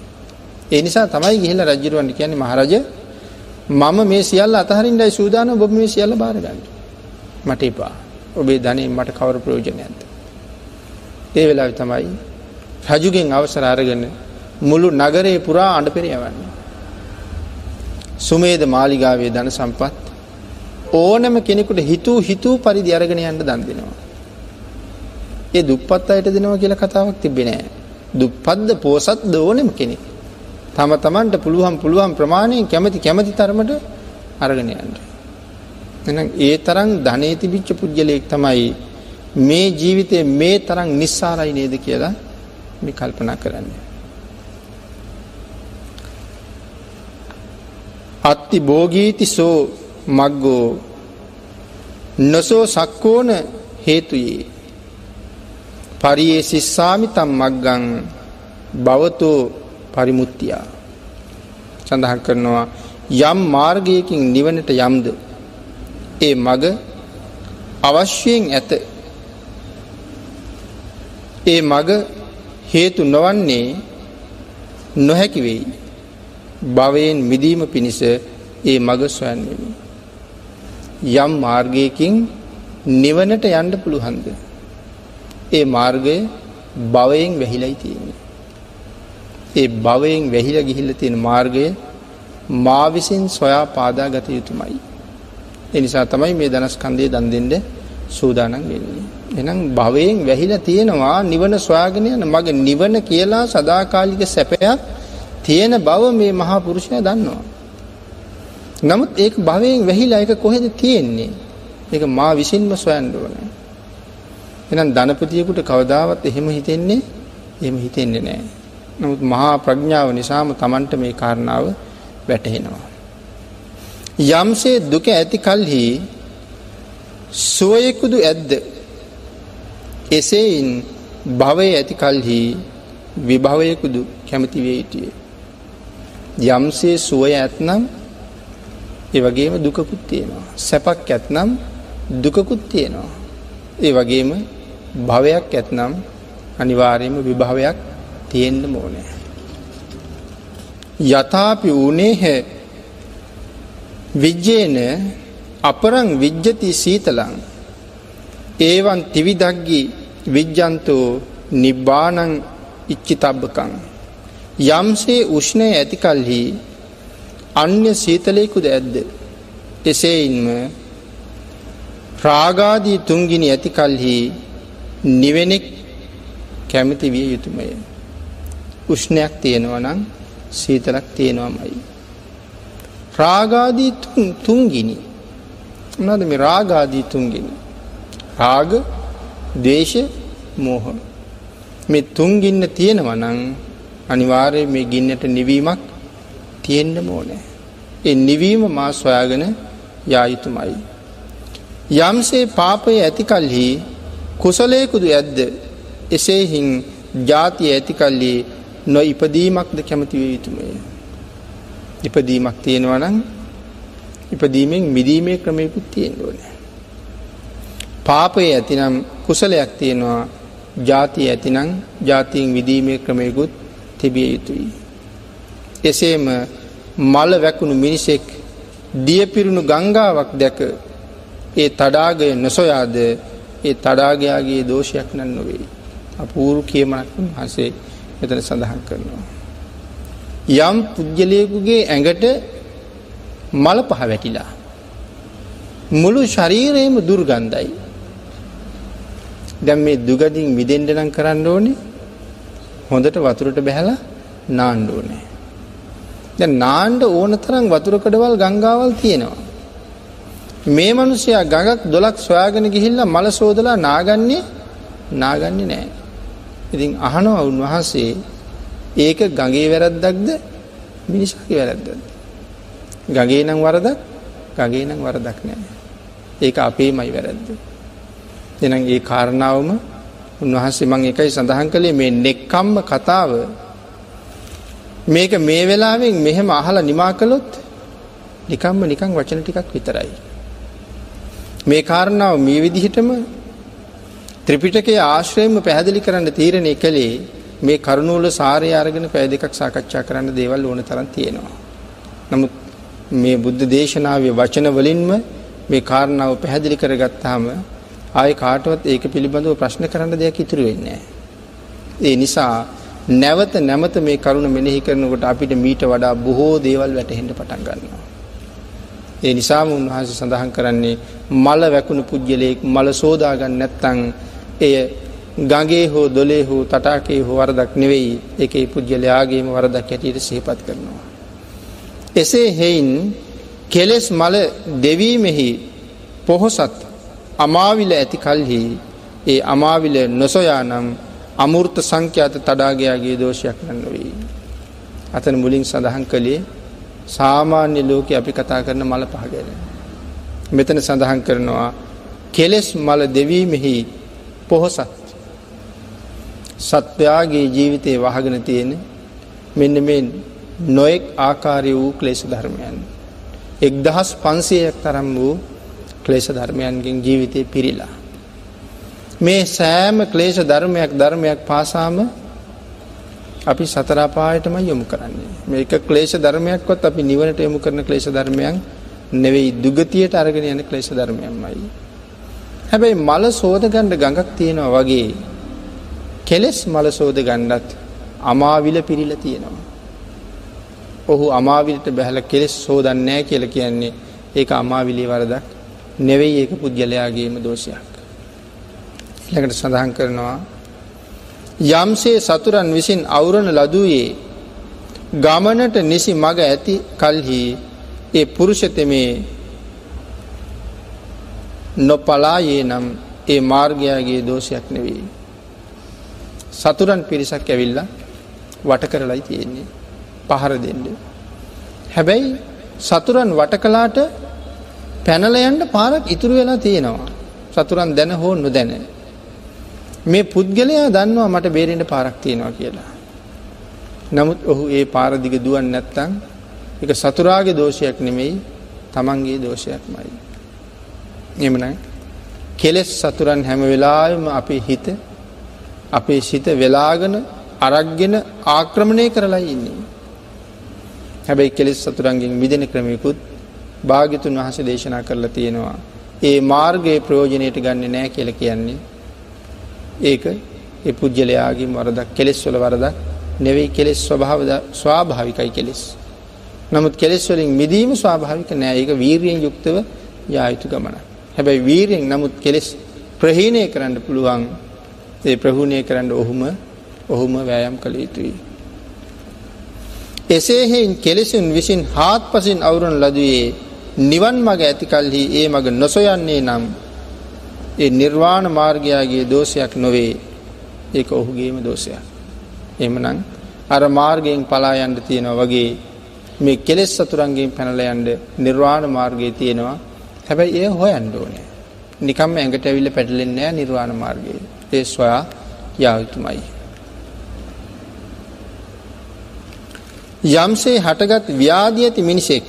ඒ නිසා තමයි ගිහිල්ලා රජුරවන්ට කියන්නේ මහරජා මම මේ සියල්ල අතහරින්නයි සූදානම් ඔබ මේ සියල්ල බාර ගන්න. මට එපා. ඔබේ ධනෙන් මට කවර ප්‍රයෝජනයක්ද? ඒ වෙලාවේ තමයි රජුගෙන් අවසර අරගෙන මුළු නගරේ පුරා අඬපෙර යවන්නේ. සුමේද මාලිගාවේ ධන සම්පත් ඕනම කෙනෙකුට හිතූ හිතූ පරිදි අරගෙන යන්න දන් දෙනවා. ඒ දුප්පත් අයට දෙනවා කියලා කතාවක් තිබෙන්නේ නැහැ. දුප්පත්ද පෝසත්ද ඕනෙම කෙනෙක්. තම තමන්ට පුළුවන් පුළුවන් ප්‍රමාණයෙන් කැමති කැමති තරමට අරගෙන යන්න. එහෙනම් ඒ තරම් ධනෙ තිබිච්ච පුජ්‍යලයක් තමයි මේ ජීවිතේ මේ තරම් නිස්සාරයි නේද කියලා මේ කල්පනා කරන්නේ. අත්ති භෝගීති සෝ මග්ගෝ නසෝ සක්කෝන හේතුයේ. පරියේ සිස්සාමිතම් මග්ගං භවතෝ පරිමුත්තියා. සඳහන් කරනවා යම් මාර්ගයකින් නිවනට යම්ද? ඒ මග අවශ්‍යයෙන් ඇත. ඒ මග හේතු නොවන්නේ නොහැකි වෙයි. භවයෙන් මිදීම පිණිස ඒ මග සොයන්නෙමි යම් මාර්ගයකින් නිවනට යන්න පුළුවන්ද ඒ මාර්ගය භවයෙන් වැහිලයි තියෙන්නේ. ඒ භවයෙන් වැහිලා ගිහිල්ලා තියෙන මාර්ගය මා විසින් සොයා පාදා ගත යුතුමයි. ඒ නිසා තමයි මේ ධනස්කන්ධය දන් දෙන්න සූදානම් වෙන්නේ. එහෙනම් භවයෙන් වැහිලා තියෙනවා නිවන සොයාගෙන යන මග නිවන කියලා සදාකාලික සැපයක් තියෙන බව මේ මහා පුරුෂයා දන්නවා. නමුත් ඒක භවයෙන් වැහිලා ඒක කොහෙද තියෙන්නේ? ඒක මා විසින්ම සොයන්න ඕනේ. එහෙනම් ධනපතියෙකුට කවදාවත් එහෙම හිතෙන්නේ එහෙම හිතෙන්නේ නැහැ. නමුත් මහා ප්‍රඥාව නිසාම Tamanට මේ කාරණාව වැටහෙනවා. යම්සේ දුක ඇති කලෙහි සුවයකුදු ඇද්ද එසේයින් භවයේ ඇති කලෙහි විභවයකුදු කැමති වේ සිටියේ. යම්සේ සුවය ඇතනම් ඒ වගේම දුකකුත් තියෙනවා. සැපක් ඇතනම් දුකකුත් තියෙනවා. ඒ වගේම භවයක් ඇත්නම් අනිවාර්යයෙන්ම විභවයක් තියෙන්න ඕනේ. යථාපි උනේහ විජ්ජේන අපරං විජ්ජති සීතලං ඒවන් තිවිදග්ගි විජ්ජන්තෝ නිබ්බානං ඉච්චිතබ්බකං යම්සේ උෂ්ණය ඇති කල්හි අන්‍ය සීතලයකුද ඇද්ද එසේයින්ම රාගාදී තුන්ගිනි ඇති කල්හි නිවෙනෙක් කැමති විය යුතුමය. උෂ්ණයක් තියෙනවා නම් සීතලක් තියෙනවාමයි. රාගාදී තුන්ගිනි. මොනවද මේ රාගාදී තුන්ගිනි? රාග, ද්වේෂ, මෝහ. මේ තුන්ගින්න තියෙනවා නම් අනිවාර්යයෙන් මේ ගින්නට නිවීමක් තියෙන්න ඕනේ. ඒ නිවීම මා සොයාගෙන යා යුතුමයි. යම්සේ පාපය ඇතිකල්හි කුසලයකුදු ඇද්ද එසේහින් ජාතිය ඇතිකල්ලි නො ඉපදීමක්ද කැමතිව යුතුමය. ඉපදීමක් තියෙනවනං ඉපදීමෙන් මිදීමේ ක්‍රමයකුත් තියෙන් ඕන. පාපය ඇතිනම් කුසලයක් තියෙනවා ජාතිය ඇතිනං ජාතියෙන් විදීමේ ක්‍රමයකුත් තිබිය යුතුයි. එසේම මල වැකුණු මිනිසෙක් දියපිරුණු ගංගාවක් දැක ඒ තඩාගය නොසොයාද ඒ තඩාගයාගේ දෝෂයක් නන් නොවෙයි. අපූරු කියමනක් වහන්සේ එතන සඳහන් කරනවා. යම් පුද්ගලයකුගේ ඇඟට මල පහ වැටිලා. මුළු ශරීරයම දුර්ගන්ධයි. දැම් මේ දුගදින් විදෙන්ඩ නම් කරන්න ඕනේ හොඳට වතුරට බැහලා නාණ්ඩ ඕනේ. දැ නාණ්ඩ ඕන තරම් වතුරකඩවල් ගංගාවල් තියෙනවා. මේ මනුසයා ගඟක් දොලක් සොයාගෙන ගිහිල්ල මල සෝදලා නාගන්නේ නාගන්නේ නෑ. ඉතින් අහනව උන්වහන්සේ ඒක ගගේ වැරද්දක්ද මිනිසාගේ වැරද්දද. ගගේ නම් වරදක් ගගේ නම් වරදක් නෑ. ඒක අපේ මයි වැරද්ද. එනම් ඒ කාරණාවම උන්වහන්සේ මං එකයි සඳහන් කළේ මේ නෙක්කම්ම කතාව මේක මේ වෙලාවෙන් මෙහෙම අහලා නිමා කළොත් නිකම්ම නිකං වචන ටිකක් විතරයි. මේ කාරණාව මේ විදිහටම ත්‍රිපිටකයේ ආශ්‍රයම පැහැදිලි කරන්න තීරණය කළේ මේ කරුණූල සාරය අරගෙන පැය දෙකක් සාකච්ඡා කරන්න දේවල් ඕන තරම් තියෙනවා. නමුත් මේ බුද්ධ දේශනාවේ වචන වලින්ම මේ කාරණාව පැහැදිලි කරගත්තාම ආයේ කාටවත් ඒක පිළිබඳව ප්‍රශ්න කරන්න දෙයක් ඉතුරු වෙන්නේ ඒ නිසා නැවත නැවත මේ කරුණ මෙනෙහි කරනකොට අපිට මීට වඩා බොහෝ දේවල් වැටහෙන්න පටන් ගන්නවා. ඒ නිසාම උන්වහන්සේ සඳහන් කරන්නේ මල වැකුණු පුද්ගලයෙක් මල සෝදාගන්න නැත්තං එය ගගේ හෝ දොලේ හෝ තටාකේ හෝ වරදක් නෙවෙයි එක පුද්ගලයාගේම වරදක් හැටියට සහිපත් කරනවා. එසේ හෙයින් කෙලෙස් මල දෙවීමෙහි පොහොසත් අමාවිල ඇති කල්හි ඒ අමාවිල නොසොයා නම් අමුෘර්ත සංඛ්‍යාත තඩාගයාගේ දෝෂයක් නන්නවෙයි. අතන මුලින් සඳහන් කළේ සාමාන්‍ය ලෝක අපි කතා කරන මල පහගැන. මෙතන සඳහන් කරනවා කෙලෙස් මල දෙවීමෙහි පොහොසත් සත්වයාගේ ජීවිතය වහගෙන තියෙන මෙන්න මේ නොයෙක් ආකාරය වූ ක්ලේෂ ධර්මයන්. එක් දහස් පන්සයක් තරම් වූ ක්ලේෂ ධර්මයන්ගෙන් ජීවිතය පිරිලා. මේ සෑම ක්ලේෂ ධර්මයක් ධර්මයක් පාසාම අපි සතරාපායටම යොමු කරන්නේ. මේක ක්ලේෂ ධර්මයක්වත් අපි නිවනට යොමු කරන ක්ලේෂ ධර්මයන් නෙවෙයි දුගතියට අරගෙන යන ක්ලේෂ ධර්මයන්මයි. හැබැයි මල සෝද ගණ්ඩ ගඟක් තියෙනවා වගේ කෙලෙස් මල සෝද ගණ්ඩත් අමාවිල පිරිල තියෙනවා. ඔහු අමාවිලට බැහල කෙලෙස් සෝදන්නෑ කියල කියන්නේ ඒක අමාවිලි වරදක් නෙවෙයි ඒක පුද්ගලයාගේම දෝෂයක්. ළඟට සඳහන් කරනවා යම්සේ සතුරන් විසින් අවුරණ ලදූයේ ගමනට නිසි මග ඇති කල්හි ඒ පුරුෂතමේ නොපලායේ නම් ඒ මාර්ගයාගේ දෝෂයක් නෙවෙයි. සතුරන් පිරිසක් ඇවිල්ල වට කරලයි තියෙන්නේ පහර දෙන්න. හැබැයි සතුරන් වට කලාට පැනලයන්ට පාරක් ඉතුරු වෙලා තියෙනවා. සතුරන් දැන හෝ නොදැන. මේ පුද්ගලයා දන්නවා මට බේරෙන්ට පාරක් තියෙනවා කියලා. නමුත් ඔහු ඒ පාරදිග දුවන් නැත්තං එක සතුරාගේ දෝෂයක් නෙමෙයි තමන්ගේ දෝෂයක්මයි. එමන කෙලෙස් සතුරන් හැම වෙලාම අපේ හිත අපේ සිත වෙලාගෙන අරක්ගෙන ආක්‍රමණය කරලා ඉන්නේ. හැබැයි කෙලෙස් සතුරන්ගෙන් මිදෙන ක්‍රමයකුත් භාගිතුන් වහස දේශනා කරලා තියෙනවා. ඒ මාර්ගයේ ප්‍රයෝජනයට ගන්න නෑ කියල කියන්නේ ඒක ඒ පුද්ගලයාගේ වරදක් කෙලෙස් වල වරදක් නෙවෙයි කෙලෙස් ස්වභාව ස්වාභාවිකයි කෙලෙස්. නමුත් කෙලෙස් වලින් මිදීම ස්වාභාවික නෑ ඒක වීරියෙන් යුක්තව යායුතු ගමන. හැබැයි වීරියෙන් නමුත් කෙලෙස් ප්‍රහීණය කරන්න පුළුවන් ඒ ප්‍රහුණය කරන්න ඔහුම ඔහුම වෑයම් කළ යුතුයි. එසේහෙයින් කෙලෙසුන් විසින් හාත් පසින් අවුරන් ලදයේ නිවන් මග ඇතිකල්හි ඒ මග නොසොයන්නේ නම් ඒ නිර්වාණ මාර්ගයාගේ දෝෂයක් නොවේ ඒක ඔහුගේම දෝෂයක්. එමනං අර මාර්ගයෙන් පලායන්ට තියෙනවා වගේ මේ කෙලෙස් සතුරන්ගේ පැනලයන්ට නිර්වාණ මාර්ගය තියෙනවා හැබැයි ඒ හොයන්ඩ ඕනෑ. නිකම් ඇඟට ඇවිල්ල පැටලෙන්නේ නිර්වාණ මාර්ගය ඒ ස්වයා යායුතුමයි. යම්සේ හටගත් ව්‍යාධී ඇති මිනිසෙක්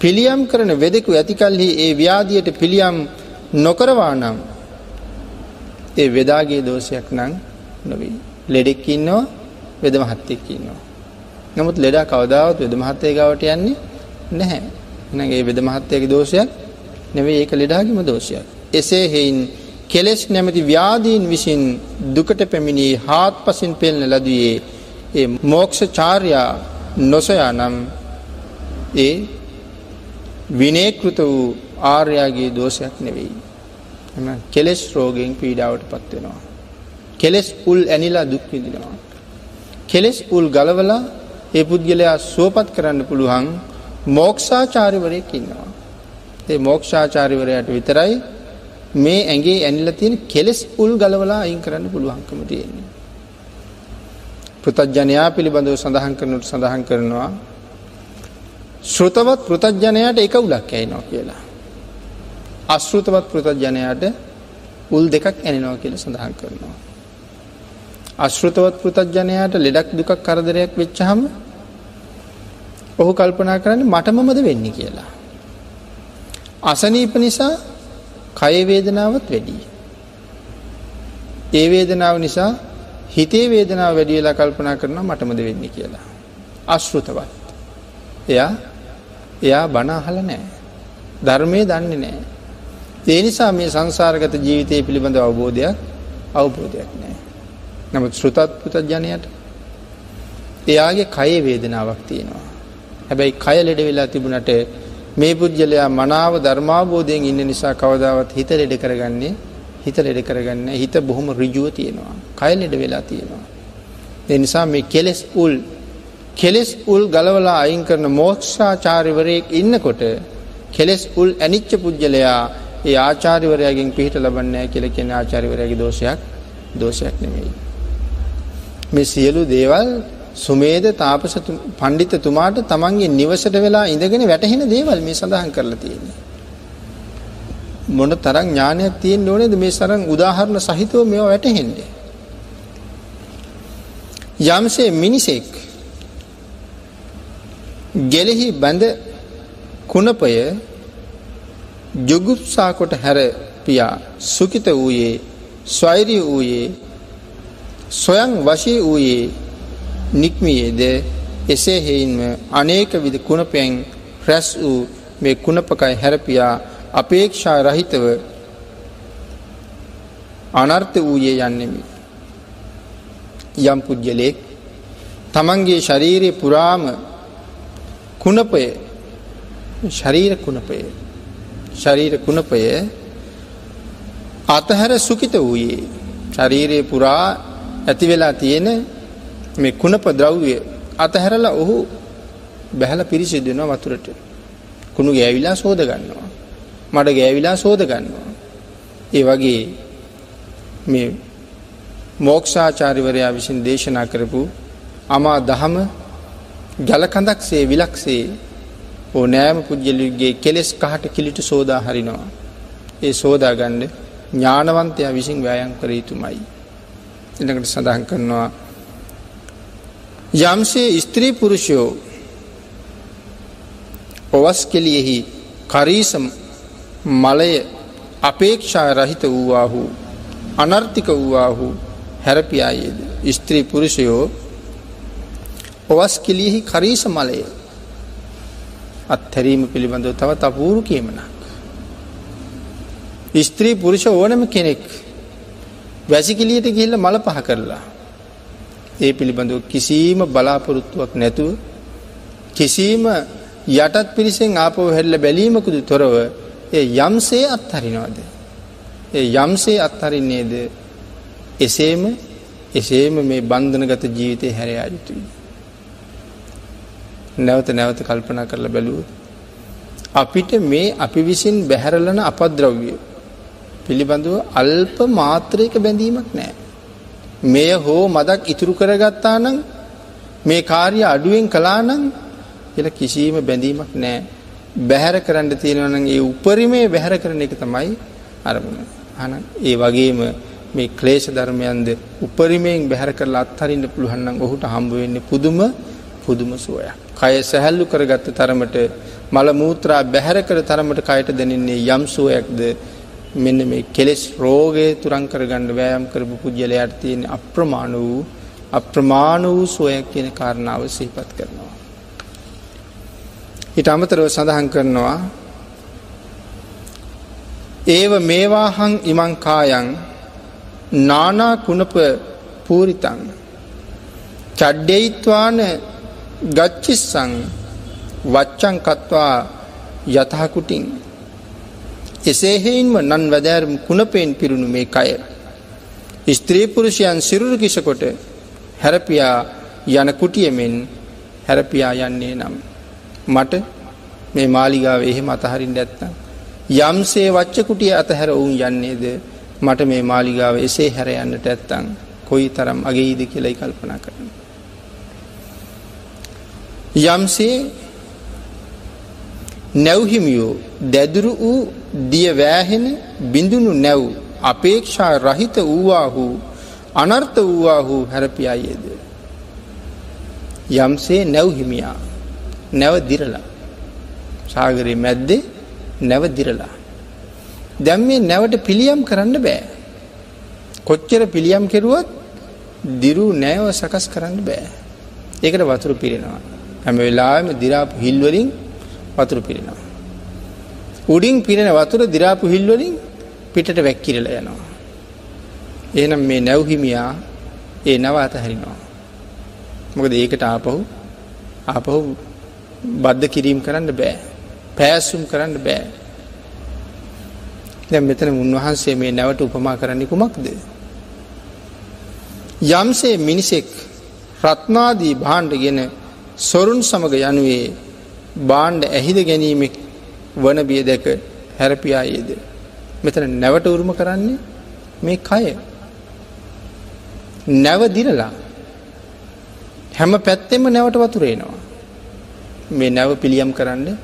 පිළියම් කරන වෙදෙකු ඇතිකල්හි ඒ ව්‍යාධියට පිළියම් නොකරවා නම් ඒ වෙදාගේ දෝෂයක් නං නොවී. ලෙඩෙක්කින්නවා වෙද මහත්තෙක්කින්නවා. නමුත් ලෙඩා කවදාවත් වෙද මහත්තය ගවට යන්නේ නැහැ. එනගේ වෙද මහත්තයගේ දෝෂයක් නෙවේ ඒක ලෙඩාගිම දෝෂයක්. එසේ හෙයින් කෙලෙස් නැමති ව්‍යාදීන් විසින් දුකට පැමිණී හාත් පසින් පෙල්න ලදයේ ඒ මෝක්ෂ චාර්යා නොසයා නම් ඒ විනේකෘත වූ ආර්යාගේ දෝෂයක් නෙවෙයි. එම කෙලෙස් රෝගයෙන් පීඩාවට පත්වෙනවා. කෙලෙස් උල් ඇනිලා දුක්විදිනවා. කෙලෙස් උල් ගලවලා ඒ පුද්ගලයා සුවපත් කරන්න පුළුවන් මෝක්ෂාචාරිවරයක් ඉන්නවා. ඒ මෝක්ෂාචාරිවරයට විතරයි මේ ඇගේ ඇනිල තියෙන කෙලෙස් උල් ගලවලා අයින් කරන්න පුළුවන්කම තියෙන්නේ. පෘතජ්ජනයා පිළිබඳව සඳහන් කරනට සඳහන් කරනවා ශ්‍රෘතවත් පෘතජ්ජනයට එක උලක් ඇයිනවා කියලා. අශ්ෘතවත් පෘතජ්ජනයට උල් දෙකක් ඇනිනවා කියල සඳහන් කරනවා. අශ්ෘතවත් පෘතජ්ජනයට ලෙඩක් දුකක් කරදරයක් වෙච්චහම ඔහු කල්පනා කරන්න මටමමද වෙන්න කියලා. අසනීප නිසා කයවේදනාවත් වැඩී. ඒ වේදනාව නිසා හිතේ වේදනාව වැඩියලා කල්පනා කරන මටමද වෙන්න කියලා. අශ්ෘතවත්. එයා එයා බණ අහල නෑ. ධර්මය දන්නේ නෑ. ඒ නිසා මේ සංසාරගත ජීවිතය පිළිබඳ අවබෝධයක් අවබෝධයක් නෑ. නමුත් ශ්‍රෘතත් පුතත් ජනයට එයාගේ කයේ වේදනාවක් තියෙනවා. හැබැයි කය ලෙඩ වෙලා තිබුණට මේ පුද්ගලයා මනාව ධර්මාබෝධයෙන් ඉන්න නිසා කවදාවත් හිත ලෙඩ කරගන්නේ හිත ලෙඩ කරගන්න හිත බොහොම රිජුව තියෙනවා. කය ලෙඩ වෙලා තියෙනවා. ඒ නිසා මේ කෙලෙස් උල් කෙලෙස් උල් ගලවලා අයින් කරන මෝක්ෂාචාරිවරයෙක් ඉන්නකොට කෙලෙස් උල් ඇනිච්ච පුද්ගලයා ඒ ආචාරිවරයාගෙන් පිහිට ලබන්නේ කියලා කියන ආචාරිවරයාගේ දෝෂයක් දෝෂයක් නෙමෙයි. මේ සියලු දේවල් සුමේද තාපස පණ්ඩිතතුමාට තමන්ගේ නිවසට වෙලා ඉඳගෙන වැටහෙන දේවල් මේ සඳහන් කරලා තියෙන්නේ. මොන තරම් ඥානයක් තියෙන්න ඕනේද මේ සරන් උදාහරණ සහිතව මේවා වැටහෙන්නේ. යම්සේ මිනිසෙක් ගෙලෙහි බැඳ කුණපය ජුගුප්සා කොට හැර පියා සුකිත වූයේ ස්වෛරී වූයේ සොයන් වශී වූයේ නික්මියේද එසේ හෙයින්ම අනේක විධ කුණපයෙන් රැස් වූ මේ කුණපකයි හැරපියා අපේක්ෂා රහිතව අනර්ථ වූයේ යන්නෙමි. යම් පුද්ගලෙක් තමන්ගේ ශරීරය පුරාම කුණපය. ශරීර කුණපය. ශරීර කුණපය අතහැර සුකිත වූයේ. ශරීරය පුරා ඇති වෙලා තියෙන මේ කුණප ද්‍රව්‍ය අතහැරලා ඔහු බැහල පිරිසිදුවෙනවා වතුරට. කුණු ගෑවිලා සෝද ගන්නවා. මඩ ගෑවිලා සෝද ගන්නවා. ඒ වගේ මේ මෝක්ෂාචාරිවරයා විසින් දේශනා කරපු අමා දහම ජලකඳක්සේ විලක්සේ ඕ නෑම පුද්ගලගේ කෙලෙස් කහට කිලිට සෝදා හරිනවා. ඒ සෝදාගණ්ඩ ඥානවන්තයා විසින් වෑයන් කර යුතුමයි. එනකට සඳහන් කරනවා යම්සේ ස්ත්‍රී පුරුෂයෝ ඔවස් කෙලියෙහි කරීසම් මලය අපේක්ෂා රහිත වූවාහු අනර්ථික වූවාහු හැරපියායේද ස්ත්‍රී පුරුෂයෝ ඔවස් කෙලියෙහි කරීස මලය අත්හැරීම පිළිබඳව තව තපූරු කියමනක්. ස්ත්‍රී පුරුෂ ඕනම කෙනෙක් වැසිකිලියට ගිහිල්ල මල පහ කරලා. ඒ පිළිබඳව කිසිීම බලාපොරොත්තුවක් නැතුව කිසිීම යටත් පිරිසෙන් ආපව හැල්ල බැලීමකුදු තොරව ඒ යම්සේ අත්හරිනවාද. ඒ යම්සේ අත්හරින්නේද එසේම එසේම මේ බන්ධනගත ජීවිතය හැරයා යුතුයි. නැවත නැවත කල්පනා කරලා බැලුව. අපිට මේ අපි විසින් බැහැරලන අපද්‍රව්‍ය පිළිබඳව අල්ප මාත්‍රයක බැඳීමක් නෑ. මෙය හෝ මදක් ඉතුරු කරගත්තා නම් මේ කාර්ය අඩුවෙන් කලානං එල කිසිීම බැඳීමක් නෑ බැහැර කරන්න තියෙනවන ඒ උපරිමේ බැහැර කරන එක තමයි අරමුණ. අන ඒ වගේම මේ ක්ලේෂ ධර්මයන්ද උපරිමයෙන් බැහැර කරලා අත්හරින්න පුළුවන් නම් ඔහුට හම්බ වෙන්නේ පුදුම පුදුම සුවයක්. කය සැහැල්ලු කරගත්ත තරමට මල මූත්‍රා බැහැර කර තරමට කයට දැනෙන්නේ යම් සුවයක්ද මෙන්න මේ කෙලෙස් රෝගය තුරන් කරගන්න වෑයම් කරපු පුද්ගලයාට තියෙන අප්‍රමාණ වූ අප්‍රමාණ වූ සුවයක් කියන කාරණාව සිහිපත් කරනවා. ඊට අමතරව සඳහන් කරනවා ඒව මේවාහං ඉමං කායන් නානා කුණප පූරිතං චඩ්ඩෙයිත්වාන ගච්චිස්සං වච්චං කත්වා යතහකුටින් එසේ හේන්ම නන් වැදෑරම් කුණපයෙන් පිරුණු මේ කය. ස්ත්‍රී පුරුෂයන් සිරුරු කිසකොට හැරපියා යන කුටියමෙන් හැරපියා යන්නේ නම්. මට මේ මාලිගාව එහෙම අතහරින් ඇත්නම්. යම්සේ වච්ච කුටිය අතහැර ඔවුන් යන්නේද මට මේ මාලිගාව එසේ හැර යන්නට ඇත්තං කොයි තරම් අගේයිද කියලයි කල්පනා කරන. යම්සේ නැව්හිමියෝ දැදුරු වූ දිය වෑහෙන බිඳුණු නැව් අපේක්ෂා රහිත වූවාහු අනර්ථ වූවාහු හැරපියායේද. යම්සේ නැව්හිමියා නැව දිරලා සාගරයේ මැද්දේ නැව දිරලා. දැම් මේ නැවට පිළියම් කරන්න බෑ. කොච්චර පිළියම් කෙරුවත් දිරු නෑව සකස් කරන්න බෑ. ඒකට වතුරු පිරෙනවා. හැම වෙලාම දිරාපු හිල්වලින් වතුර පිරෙනවා. උඩින් පිරෙන වතුර දිරාපු හිල්වලින් පිටට වැැක්කිරල යනවා. ඒනම් මේ නැව්හිමියා ඒ නව අතහැරිනවා. මොකද ඒකට ආපහු ආපහු බද්ධ කිරීම් කරන්න බෑ. පෑසුම් කරන්න බෑ. දැ මෙතන උන්වහන්සේ මේ නැවට උපමා කරන්නේ කුමක්ද. යම්සේ මිනිසෙක් රත්නාදී භාණ්ඩ ගෙන සොරුන් සමග යනුවේ බාණ්ඩ ඇහිද ගැනීමෙක් වන බිය දැක හැරපියායේද. මෙතන නැවට උරුම කරන්නේ මේ කය. නැව දිරලා හැම පැත්තෙම නැවට වතුරේනවා. මේ නැව පිළියම් කරන්න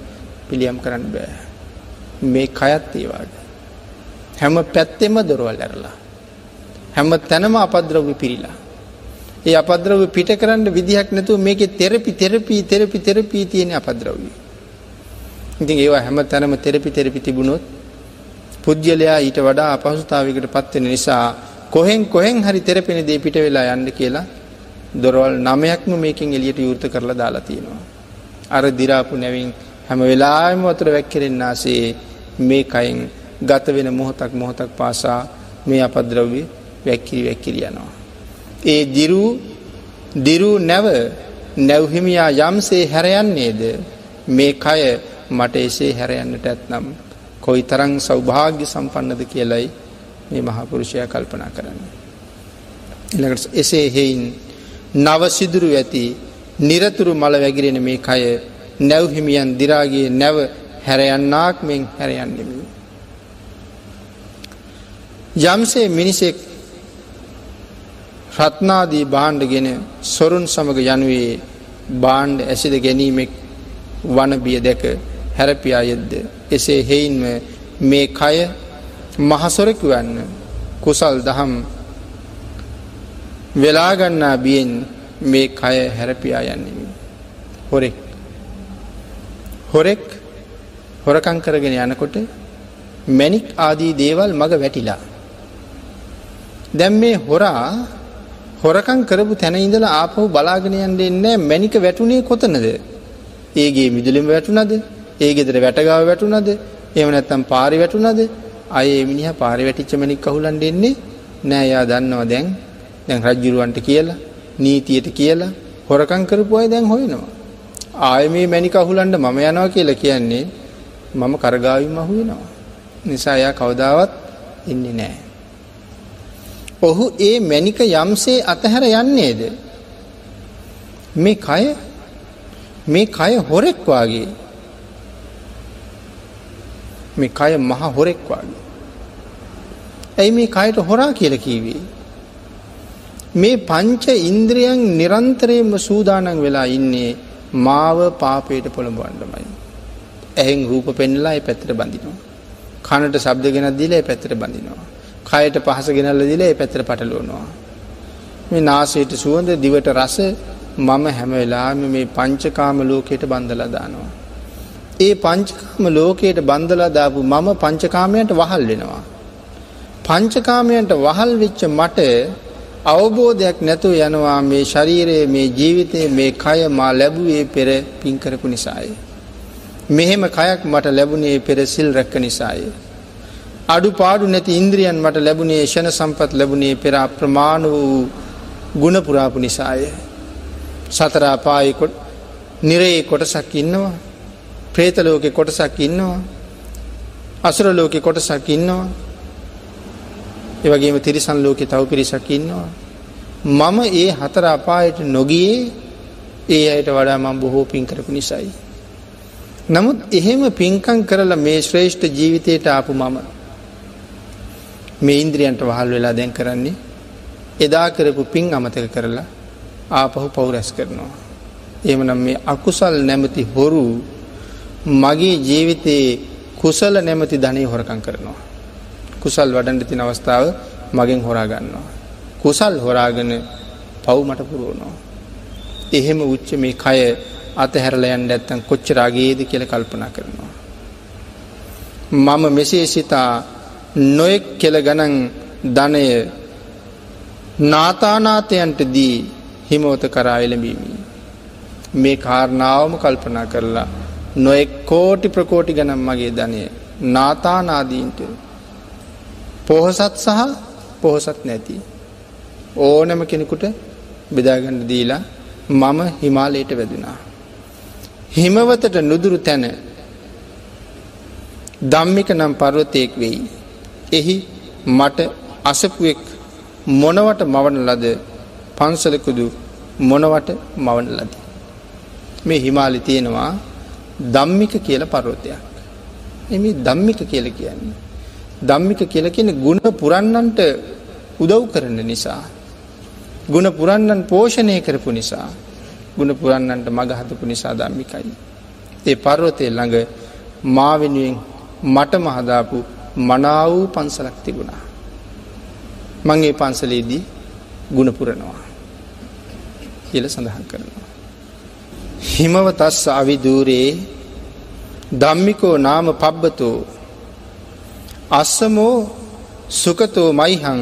පිළියම් කරන්න බෑ. මේ කයත් ඒවාට. හැම පැත්තෙම දොරවල් ඇරලා. හැම තැනම අපද්‍රව්‍ය පිරිලා. ඒ අපද්‍රව්‍ය පිට කරන්න විදිහක් නැතුව මේකේ තෙරපි තෙරපී තෙරපි තෙරපී තියෙන අපද්‍රව්‍ය. ඉතින් ඒවා හැම තැනම තෙරපි තෙරපි තිබුණොත් පුද්ගලයා ඊට වඩා අපහසුතාවයකට පත්වෙන නිසා කොහෙන් කොහෙන් හරි තෙරපෙන දේ පිට වෙලා යන්න කියලා දොරවල් නමයක්ම මේකෙන් එළියට විවෘත කරලා දාලා තියෙනවා. අර දිරාපු නැවින් හැම වෙලාවෙම වතුර වැක්කිරෙන්න ආසේ මේ කයින් ගත වෙන මොහොතක් මොහොතක් පාසා මේ අපද්‍රව්‍ය වැක්කිරි වැක්කිරි යනවා. ඒ දිරූ දිරූ නැව නැව්හිමියා යම්සේ හැරයන්නේද මේ කය මට එසේ හැරයන්නට ඇත්නම් කොයි තරං සෞභාග්‍ය සම්පන්නද කියලයි මේ මහපුරුෂය කල්පනා කරන්න. එළකට එසේ හෙයින් නවසිදුරු ඇති නිරතුරු මල වැගිරෙන මේ කය නැව්හිමියන් දිරාගේ නැව හැරයන්නාක් මෙන් හැරයන්නෙමි. යම්සේ මිනිසෙක් රත්නාදී බාණ්ඩගෙන සොරුන් සමග යනුවේ බාණ්ඩ ඇසිද ගැනීමෙක් වනබිය දැක හැරපියායෙද්ද එසේ හෙයින්ම මේ කය මහසොරකු වන්න කුසල් දහම් වෙලාගන්නා බියෙන් මේ කය හැරපියා යන්නෙමි. හොරෙක් හොරෙක් හොරකං කරගෙන යනකොට මැනික් ආදී දේවල් මග වැටිලා. දැම් මේ හොරා හොරකං කරපු තැන ඉඳලා ආපහු බලාගෙන යන්න එන්නේ මැනික වැටුනේ කොතනද? ඒගේ මිදුලෙම වැටුණද? ඒ ගෙදර වැටගාව වැටුණද? එහෙම නැත්නම් පාරේ වැටුණද? අය ඒ මිනිහා පාරේ වැටිච්ච මැනික් අහුලන් දෙන්නේ නෑ. යා දන්නවා දැන් දැන් රජ්ජුරුවන්ට කියලා නීතියට කියලා හොරකං කරපු අය දැන් හොයනවා. ආය මේ මැනික අහුලන්ඩ මම යනවා කියලා කියන්නේ මම කරගාවිම අහු වෙනවා. නිසා එයා කවදාවත් ඉන්නේ නෑ. ඔහු ඒ මැනික යම්සේ අතහැර යන්නේද. මේ කය මේ කය හොරෙක් වාගේ මේ කය මහ හොරෙක් වාගේ. ඇයි මේ කයට හොරා කියල කීවේ. මේ පංච ඉන්ද්‍රියන් නිරන්තරයම සූදානන් වෙලා ඉන්නේ මාව පාපයට පොළඹ වන්නමයි. ඇහෙන් රූප පෙන්නලා පැත්තට බඳිනවා. කනට සබ්ද ගෙන දිලේ පැත්තර බඳිනවා. කයට පහස ගෙනල්ල දිලේ පැත්තර පටලුවනවා. මේ නාසයට සුවඳ දිවට රස මම හැම වෙලාම මේ පංචකාම ලෝකයට බන්ධලා දානවා. ඒ පංචකාම ලෝකයට බන්ධලා දාපු මම පංචකාමයට වහල් වෙනවා. පංචකාමයන්ට වහල් වෙච්ච මට අවබෝධයක් නැතුව යනවා මේ ශරීරයේ මේ ජීවිතයේ මේ කය මා ලැබුවේ පෙර පින්කරපු නිසාය. මෙහෙම කයක් මට ලැබුණේ පෙර සිල් රැක්ක නිසාය. අඩු පාඩු නැති ඉන්ද්‍රියන් මට ලැබුණේ ෂණ සම්පත් ලැබුණේ පෙර අප්‍රමාණ වූ ගුණපුරාපු නිසාය. සතරාපායකොට නිරේ කොටසක් ඉන්නවා. ප්‍රේතලෝකෙ කොටසක් ඉන්නවා. අසුරලෝකෙ කොටසක් ඉන්නවා. ඒවගේම තිරිසන් ලෝකෙ තව පිරිසක් ඉන්නවා. මම ඒ හතර අපායට නොගියේ. ඒ අයට වඩා මං බොහෝ පින් කරපු නිසයි. නමුත් එහෙම පින්කං කරලා මේ ශ්‍රේෂ්ඨ ජීවිතයට ආපු මම මේ ඉන්ද්‍රියන්ට වහල් වෙලා දැන් කරන්නේ එදා කරපු පින් අමතක කරලා ආපහු පවුරැස් කරනවා. එමනම් මේ අකුසල් නැමති හොරු මගේ ජීවිතයේ කුසල නැමති ධනය හොරකං කරනවා. කුසල් වඩන්ඩ තින අවස්ථාව මගෙන් හොරාගන්නවා. කුසල් හොරාගෙන පව් මට පුරුවනවා. එහෙම උච්ච මේ කය අතහැරලයන් ඇත්තන් කොච්චරාගේද කියල කල්පනා කරනවා. මම මෙසේ සිතා නොයෙක් කෙල ගණන් ධනය නාතානාතයන්ට දී හිමෝත කරා එළඹීමී. මේ කාරණාවම කල්පනා කරලා නොෙක් කෝටි ප්‍රකෝටි ගනම් මගේ ධනය නාතානාදීන්ට පොහොසත් සහ පොහොසත් නැති. ඕනම කෙනෙකුට බෙදාගන්න දීලා මම හිමාලයට වැදුනා. හිමවතට නුදුරු තැන දම්මික නම් පර්වතයෙක් වෙයි. එහි මට අසපුුවෙක් මොනවට මවන ලද පන්සලකුදු මොනවට මවන ලද. මේ හිමාලි තියෙනවා දම්මික කියල පරෝතයක්. එම දම්මික කියල කියන්නේ. දම්මික කියල කියන ගුණ පුරන්නන්ට උදව් කරන නිසා. ගුණ පුරන්නන් පෝෂණය කරපු නිසා. ගුණ පුරන්නන්ට මගහතපු නිසා දම්මිකයි. ඒ පර්වතය ළඟ මාවෙනුවෙන් මට මහදාපු මනාවූ පන්සලක් තිබුණා. මංගේ පන්සලේදී ගුණපුරනවා කියල සඳහන් කරනවා. හිමවතස් අවිදූරයේ දම්මිකෝ නාම පබ්බතෝ අස්සමෝ සුකතෝ මයිහං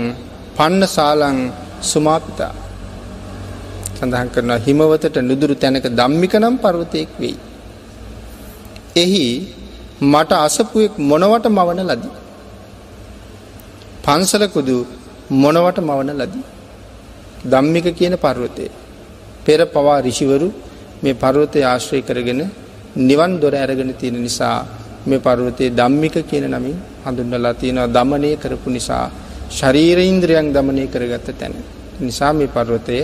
පන්න සාලං සුමාපිතා සඳහන් කරන හිමවතට නුදුරු තැනක දම්මික නම් පර්වතයෙක් වෙයි. එහි මට අසපුුවෙක් මොනවට මවන ලදී. පන්සලකුදු මොනවට මවන ලදී. දම්මික කියන පර්වතය. පෙර පවා රිෂිවරු මේ පර්වතය ආශ්‍රය කරගෙන නිවන් දොර ඇරගෙන තියෙන නිසා මේ පර්වතයේ දම්මික කියන නමින් හඳුන්නලා තියෙනවා දමනය කරපු නිසා ශරීරඉන්ද්‍රයන් දමනය කරගත්ත තැන. නිසා මේ පර්වතය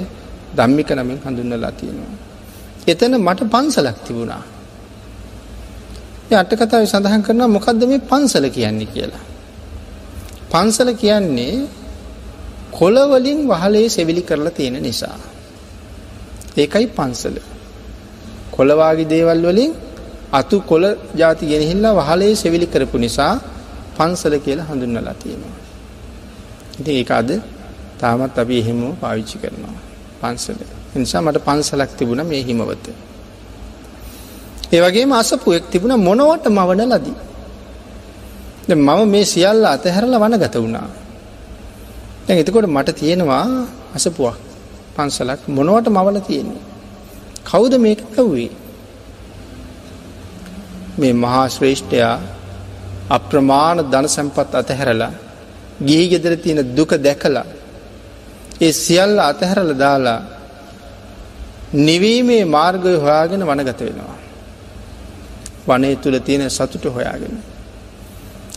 දම්මික නමින් හඳුන්නලා තියෙනවා. එතන මට පන්සලක් තිබුණා. අටකතාව සඳහන් කරන මොකක්ද මේ පන්සල කියන්නේ කියලා. පන්සල කියන්නේ කොළවලින් වහලේ සෙවිලි කරලා තියෙන නිසා. ඒකයි පන්සල. කොළවාගේ දේවල් වලින් අතු කොළ ජාති ගෙනහිල්ලා වහලේ සෙවිලි කරපු නිසා පන්සල කියලා හඳුන්නලා තියෙනවා. ඉති ඒ අද තාමත් අපි එහෙම පාවිච්චි කරනවා පන්සල. නිසා මට පන්සලක් තිබුණ මේ හිමවත. ඒවගේ අසපුුවෙක් තිබුණ මොනවට මවන ලදී. මම මේ සියල්ල අතහැරල වන ගත වුණා. දැන් එතකොට මට තියෙනවා අසපුවක් පන්සලක් මොනවට මවල තියෙන්නේ. කවුද මේක ඇව්වේ. මේ මහා ශ්‍රේෂ්ඨයා අප්‍රමාණ ධන සැම්පත් අතහැරලා ගිහි ගෙදර තියෙන දුක දැකලා ඒ සියල්ල අතහැරල දාලා නිවීමේ මාර්ගය හොයාගෙන වනගත වෙනවා. වනේ තුළ තියෙන සතුට හොයාගෙන.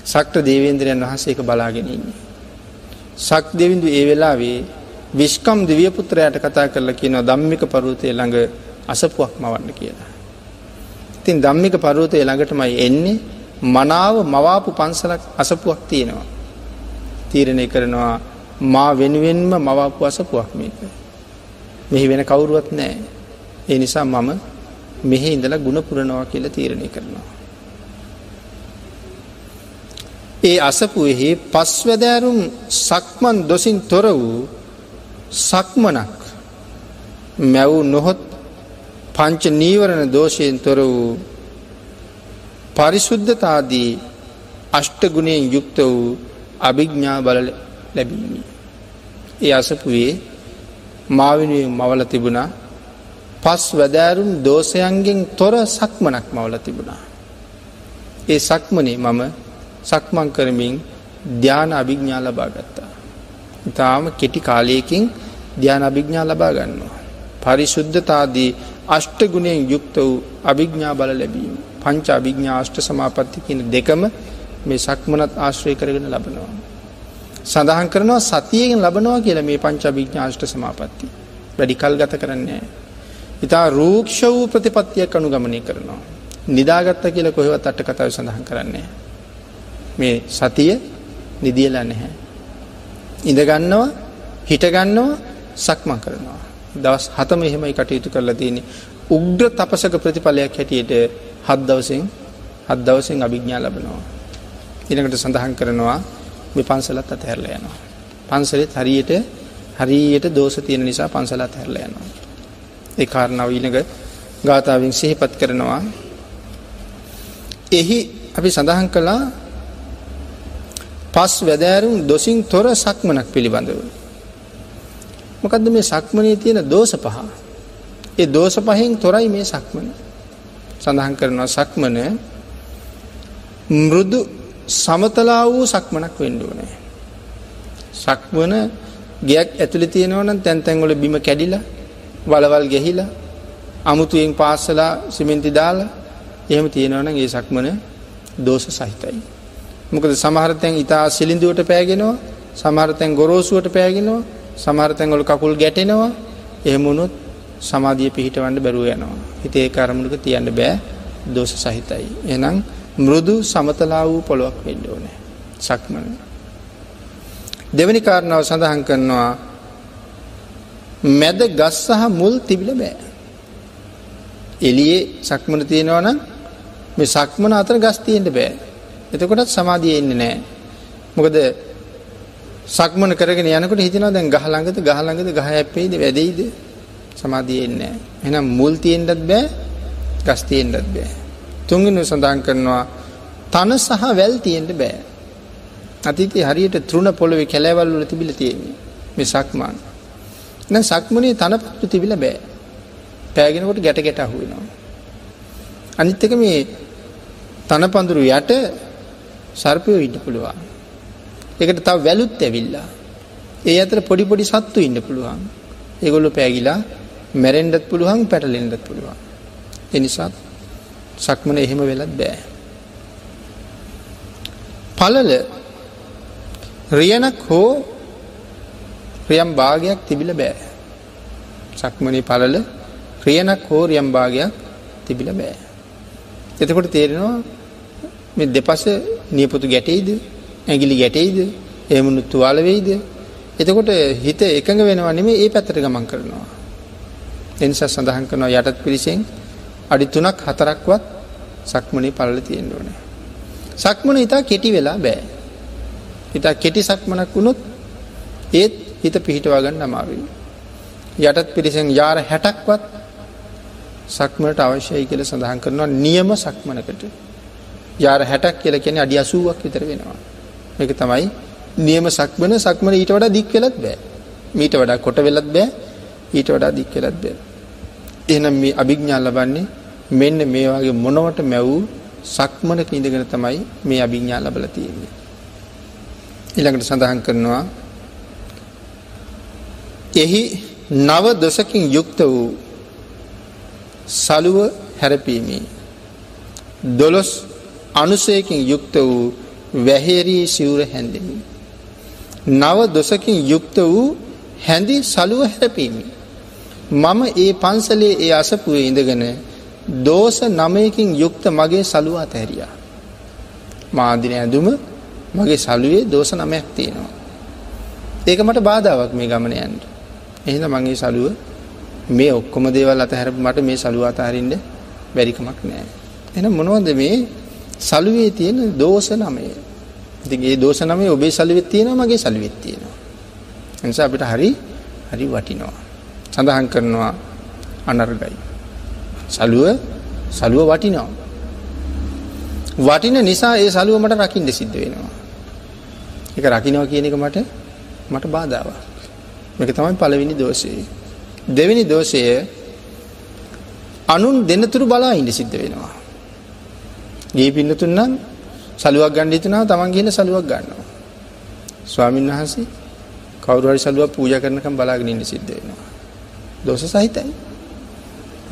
සක්ට දේවේන්ද්‍රයන් වහන්සේක බලාගෙන ඉන්නේ. සක් දෙවිඳු ඒ වෙලාවේ විශ්කම් දිවියපුත්‍රයට කතා කරලා කියනවා ධම්මික පරුවතය ළඟ අසපුවක් මවන්න කියලා. ඉතින් ධම්මික පරුවතය ළඟටමයි එන්නේ මනාව මවාපු පන්සලක් අසපුවක් තියෙනවා. තීරණය කරනවා මා වෙනුවෙන්ම මවාපු අසපුවක් මේක. මෙහි වෙන කවුරුවත් නෑ. ඒ නිසා මම මෙහි ඉඳලා ගුණ පුරනවා කියලා තීරණය කරනවා. ඒ අසපුයෙහි පස්වැදෑරුම් සක්මන් දොසින් තොර වූ සක්මනක් මැව් නොහොත් පංච නීවරණ දෝෂයෙන් තොර වූ පරිශුද්ධතාදී අෂ්ටගුණයෙන් යුක්ත වූ අභිග්ඥා බල ලැබීමි. ඒ අසපුයේ මාවිනුවෙන් මවල තිබුණා පස් වැදෑරුම් දෝසයන්ගෙන් තොර සක්මනක් මවල තිබුණා. ඒ සක්මනේ මම සක්මං කරමින් ධ්‍යාන අභිග්ඥා ලබා ගත්තා. ඉතාම කෙටි කාලයකින් ධ්‍යාන අභිග්ඥා ලබා ගන්නවා. පරිශුද්ධතාදී අෂ්ටගුණයෙන් යුක්ත වූ අභිග්ඥා බල ලැබීම. පංච අභිග්ඥා අෂ්ට සමාපත්ති කියන දෙකම මේ සක්මනත් ආශ්‍රය කරගෙන ලබනවා. සඳහන් කරනවා සතියෙන් ලබනවා කියලා මේ පංච අභිග්ඥාෂ්ට සමාපත්ති. වැඩිකල් ගත කරන්නේ. ඉතා රූක්ෂ වූ ප්‍රතිපත්තියක් අනුගමනය කරනවා. නිදාගත්ත කියල කොහෙවත් අට කතාව සඳහන් කරන්නේ. මේ සතිය නිදියලා නැහැ. ඉඳගන්නවා හිටගන්නවා සක්මන් කරනවා. දවස් හතම එහෙමයි කටයුතු කරලා තියෙන්නේ. උග්‍ර තපසක ප්‍රතිඵලයක් හැටියට හත් දවසෙන් හත් දවසෙන් අභිඥා ලබනවා. ඊළඟට සඳහන් කරනවා මේ පන්සලත් අතහැරලා යනවා. පන්සලෙත් හරියට හරියට දෝෂ තියෙන නිසා පන්සල අතහැරලා යනවා. ඒ කාරණාව ඊළඟ ගාථාවෙන් සිහිපත් කරනවා. එහි අපි සඳහන් කළා පස් වැදෑරුම් දොසින් තොර සක්මනක් පිළිබඳව. මොකදද මේ සක්මනයේ තියෙන දෝෂ පහ. ඒ දෝෂ පහෙන් තොරයි මේ සක්මන. සඳහන් කරනවා සක්මන මෘදු සමතලා වූ සක්මනක් වෙන්න ඕනේ. සක්මන ගයක් ඇතුළේ තියෙනවා නම් තැන් තැන්වල බිම කැඩිලා වලවල් ගැහිලා අමුතුවෙන් පාස්සලා සිමෙන්ති දාලා එහෙම තියෙනවා නම් ඒ සක්මන දෝෂ සහිතයි. මොකද සමහර තැන් ඊටා සිලිඳුවට පෑගෙනවා සමහර තැන් ගොරෝසුවට පෑගෙනවා සමහර තැන් වල කකුල් ගැටෙනවා එහෙම වුණොත් සමාධිය පිහිටවන්න බැරුව යනවා. හිතේ ඒක අරමුණක තියන්න බෑ දෝෂ සහිතයි. එහෙනම් මෘදු සමතලා වූ පොළොවක් වෙන්න ඕනේ. සක්මන. දෙවැනි කාරණාව සඳහන් කරනවා මැද ගස් සහ මුල් තිබිල බෑ. එළියේ සක්මන තියෙනවා නම් මේ සක්මන අතර ගස් තියෙන්න බෑ. එතකොටත් සමාධිය එන්නේ නැහැ. මොකද සක්මන කරගෙන යනකොට හිතනවා දැන් ගහ ළඟද ගහ ළඟද ගහ හැප්පෙයිද වැදෙයිද සමාධිය එන්නේ නැහැ. එහෙනම් මුල් තියෙන්නත් බෑ ගස් තියෙන්නත් බෑ. තුන්වෙනි සඳහන් කරනවා තන සහ වැල් තියෙන්න බෑ. අතීතයේ හරියට තෘණ පොළවේ කැලෑවල් වල තිබිලා තියෙන්නේ මේ සක්මන්. දැන් සක්මනේ තනපත්තු තිබිලා බෑ. පෑගෙනකොට ගැට ගැට අහු වෙනවා. අනිත් එක මේ තනපඳුරු යට සර්පයෝ ඉන්න පුළුවන්. ඒකට තව වැලුත් ඇවිල්ලා. ඒ අතර පොඩි පොඩි සත්තු ඉන්න පුළුවන්. ඒගොල්ලෝ පෑගිලා මැරෙන්නත් පුළුවන් පැටලෙන්නත් පුළුවන්. ඒ නිසා සක්මන එහෙම වෙලත් බෑ. පලල රියනක් හෝ රියම් භාගයක් තිබිල බෑ. සක්මනී පලල ක්‍රියනක් හෝ රියම් භාගයක් තිබිල බෑ. එතකොට තේරෙනවා මෙ දෙපස නියපොතු ගැටෙයිද ඇගිලි ගැටෙයිද එමුණු තුවාල වෙයිද එතකොට හිත එකඟ වෙනවා නෙමේ ඒ පැත්තට ගමන් කරනවා. එනිසා සඳහන් කරනවා යටත් පිරිසෙන් අඩි තුනක් හතරක්වත් සක්මනේ පලල තියෙන්න්න ඕනේ. සක්මන ඉතා කෙටි වෙලා බෑ. ඉතා කෙටි සක්මනක් වුණොත් ඒත් හිත පිහිටවාගන්න අමාරුයි. යටත් පිරිසෙන් යාර හැටක්වත් සක්මට අවශ්‍යයි කියල සඳහන් කරනවා නියම සක්මනකට යාර හැටක් කියල කියෙන අඩි අසුවක් විතර වෙනවා. එක තමයි නියම සක්මන සක්මන ඊට වඩා දික් වෙලත් බෑ. මීට වඩා කොට වෙලත් බෑ ඊට වඩා දික් වෙලත් බෑ. එනම් මේ අභිග්ඥා ලබන්නේ මෙන්න මේ වගේ මොනවට මැවූ සක්මනක ඉඳගෙන තමයි මේ අභිඥා ලබල තියෙන්නේ. ඊළඟට සඳහන් කරනවා එහි නව දොසකින් යුක්ත වූ සලුව හැරපීමේ දොළොස් අනුසයකින් යුක්ත වූ වැහෙරී සිවුර හැඳෙමි. නව දොසකින් යුක්ත වූ හැඳි සලුව හැරපීමි. මම ඒ පන්සලේ ඒ අසපුවේ ඉඳගෙන දෝෂ නමයකින් යුක්ත මගේ සලුව අතහැරියා. මාදින ඇඳුම මගේ සලුවේ දෝෂ නමයක් තියෙනවා. ඒක මට බාධාවක් මේ ගමනයන්ට. එහෙද මගේ සලුව මේ ඔක්කොම දේවල් අතහැර මට මේ සලුව අතහරින්ට බැරිකමක් නෑ. එන මොනවද මේ සලුවේ තියෙන දෝෂ නමය. ඉතින් ඒ දෝෂ නමේ ඔබේ සල්ුවෙත් තියෙනවා මගේ සල්ුවෙත් තියෙනවා. නිසා අපිට හරි හරි වටිනවා. සඳහන් කරනවා අනර්ගයි. සලුව සලුව වටිනවා. වටින නිසා ඒ සලුව මට රකිින්ට සිද්ධ වෙනවා. එක රකිනව කියන එක මට මට බාධාවක්. මේක තමයි පළවෙනි දෝෂයේ. දෙවෙනි දෝෂය අනුන් දෙන්නතුරු බලා ඉඳ සිද්ධ වෙනවා. ගේ පින්නතුන් නම් සලුවක් ගන්න හිතනවා තමන් ගිහින් සලුවක් ගන්නවා. ස්වාමීන් වහන්සේ කවුරු හරි සලුවක් පූජා කරනකම් බලාගෙන ඉන්න සිද්ධ වෙනවා. දෝෂ සහිතයි.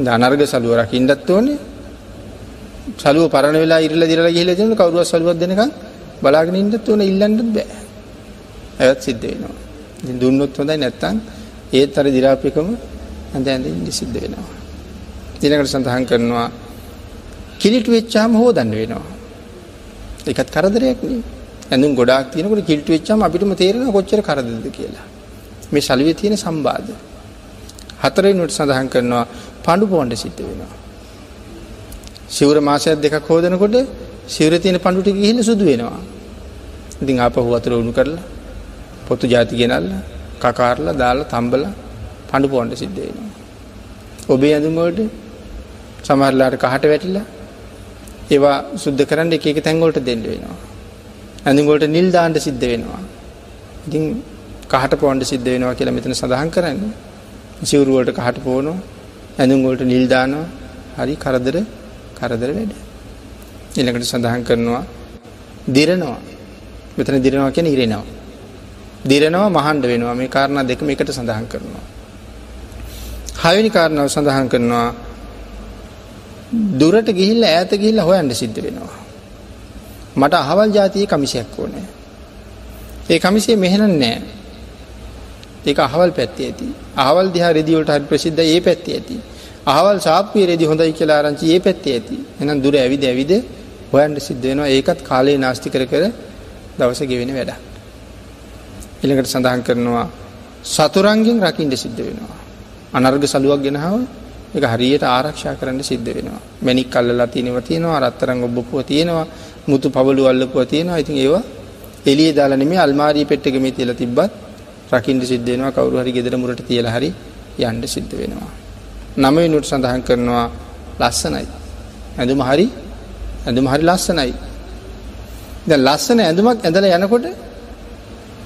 අනර්ග සලුව රකින්නත් ඕනේ. සලුව පරණ වෙලා ඉරලා දිරලා ගිහිල්ලා තියෙන කවුරුවත් සලුවක් දෙනකම් බලාගෙන ඉන්නත් ඕනේ ඉල්ලන්නත් බෑ. ඇවත් සිද්ධ වෙනවා. ඉතින් දුන්නොත් හොඳයි නැත්තම් ඒත් අර දි รา පිකම ඇඳ ඇඳ ඉඳ සිද්ධ වෙනවා. ඊළඟට සඳහන් කරනවා කිලිටු වෙච්චාම හොදන්න වෙනවා. ඒකත් කරදරයක් නේ. ඇඳුම් ගොඩාක් තියෙනකොට කිලිටු වෙච්චාම අපිටම තේරෙනවා කොච්චර කරදරද කියලා. මේ සල්ුවේ තියෙන සම්බාධ. හතරවෙනිවට සඳහන් කරනවා පඬු පොණ්ඩ සිද්ධ වෙනවා. සිවුර මාසයක් දෙකක් හොදනකොට සිවුර තියෙන පඬු ටික ගිහින් සුදු වෙනවා. ඉතින් ආපහු වතුර උණු කරලා පොතු ಜಾති ගෙනල්ලා කකාරලා දාලා තම්බලා පඬු පොණ්ඩ සිද්ධ වෙනවා. ඔබේ ඇඳුම් වලට සමහරලාට කහට වැටිලා ඒවා සුද්ධ කරන්න එක එක තැන් වලට දෙන්න වෙනවා. ඇඳුම් වලට නිල් දාන්න සිද්ධ වෙනවා. ඉතින් කහට පොණ්ඩ සිද්ධ වෙනවා කියලා මෙතන සඳහන් කරන්නේ. සිවුරු වලට කහට පොවනවා. ඇඳුම් වලට නිල් දානවා. හරි කරදර කරදර වැඩ. ඊළඟට සඳහන් කරනවා දිරනවා. මෙතන දිරනවා කියන්නේ ඉරෙනවා. දිරනවා මහන්ඩ වෙනවා මේ කාරණා දෙකම එකට සඳහන් කරනවා. හයනි කාරණාව සඳහන් කරනවා දුරට ගිහිල්ල ඈත ගිහිල්ල හොයන්ට සිද්ධ වෙනවා. මට අහවල් ජාතිය කමිසයක් ඕනෑ. ඒ කමිසේ මෙහෙන නෑ ඒක අහවල් පැත්ති ඇති. අහවල් දිහා රෙදිවලට හරි ප්‍රසිද්ධ ඒ පැත්ති ඇති. අහවල් සාප්පිය රෙදි හොඳයි කියලා ආරංචි ඒ පැත්තේ ඇති. එහෙනම් දුර ඇවිද ඇවිද හොයන්න සිද්ධ වෙනවා. ඒකත් කාලේ නාස්ති කර කර දවස ගෙවෙන වැඩක්. ඊළඟට සඳහන් කරනවා සතුරන්ගෙන් රකින්න සිද්ධ වෙනවා. අනර්ග සලුවක් ගෙනහව ඒක හරියට ආරක්ෂා කරන්න සිද්ධ වෙනවා. මැණික් අල්ලලා තියෙනවා තියෙනවා රත්තරන් ඔබ්බපුව තියෙනවා මුතු පවලු අල්ලපුව තියෙනවා. ඉතින් ඒවා එළියේ දාලා නෙමෙයි අල්මාරිය පෙට්ටෙක මේ තියලා තිබ්බත් රකින්න සිද්ධ වෙනවා. කවුරු හරි ගෙදර මුරට තියලා හරි යන්න සිද්ධ වෙනවා. නම වෙනුවට සඳහන් කරනවා ලස්සනයි. ඇඳුම හරි ඇඳුම හරි ලස්සනයි. දැන් ලස්සන ඇඳුමක් ඇඳලා යනකොට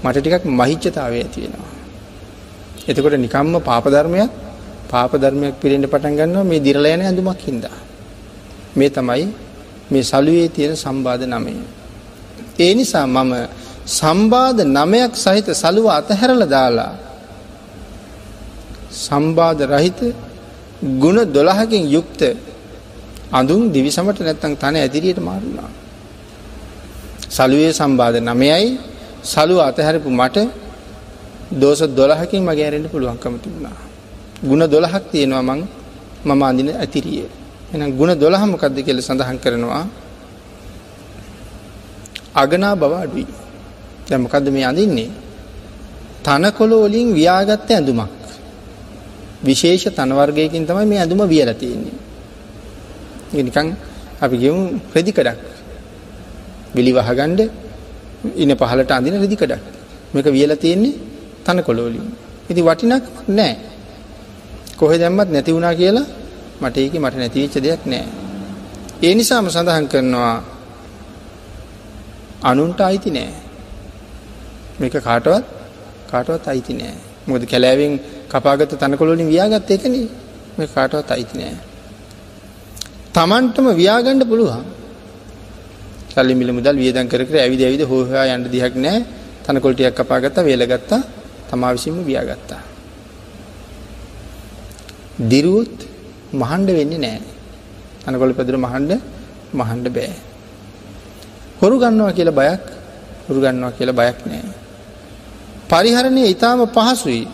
මට ටිකක් මහිච්ඡතාවය ඇති වෙනවා. එතකොට නිකම්ම පාප ධර්මයක් පාප ධර්මයක් පිරෙන්න පටන් ගන්නවා මේ දිරලා යන ඇඳුමක් හින්දා. මේ තමයි මේ සලුවේ තියෙන සම්බාධ නමය. ඒ නිසා මම සම්බාධ නමයක් සහිත සලුව අතහැරලා දාලා සම්බාධ රහිත ගුණ 12කින් යුක්ත අඳුන් දිවිසමට නැත්තම් තන ඇදිරියට මාරුණා. සලුවේ සම්බාධ නමයයි සලුව අතහැරපු මට දෝෂ 12කින් මගේ ඇරෙන්න පුළුවන්කම තිබුණා. ගුණ දොළහක් තියෙනවා මං මම අඳින ඇතිරිය. එනම් ගුණ දොළහමකක්ද කියල සඳහන් කරනවා අගනා බව අඩුයි. දැමකද මේ අඳින්නේ. තනකොලෝලින් ව්‍යාගත්ත ඇඳුමක්. විශේෂ තනවර්ගයකින් තමයි මේ ඇඳුම වියල තියෙන්නේ. නිකං අපි ගෙමු ප්‍රදිකඩක් බිලි වහගණ්ඩ ඉන පහලට අඳින රදිකඩක් මේක වියල තියෙන්නේ තනකොලෝලින්. ඉති වටිනක් නෑ කොහෙ දැම්මත් නැති වුණා කියලා මට ඒකේ මට නැති වෙච්ච දෙයක් නැහැ. ඒ නිසාම සඳහන් කරනවා අනුන්ට අයිති නෑ. මේක කාටවත් කාටවත් අයිති නෑ. මොකද කැලෑවෙන් කපාගත්ත තනකොළ වලින් වියාගත්ත එකනේ. මේක කාටවත් අයිති නෑ. Tamanටම වියාගන්න පුළුවන්. සල්ලි මිල මුදල් වියදම් කර කර ඇවිද ඇවිද හොය හොයා යන්න දිහක් නෑ. තනකොළ ටිකක් කපාගත්තා, වේලගත්තා, තමා විසින්ම වියාගත්තා. දිරුවොත් මහන්ඩ වෙන්නේ නෑ. තනකොළ පැදුර මහන්ඩ මහන්ඩ බෑ. හොරු ගන්නවා කියලා බයක් හොරු ගන්නවා කියලා බයක් නෑ. පරිහරණය ඊටාම පහසුයි.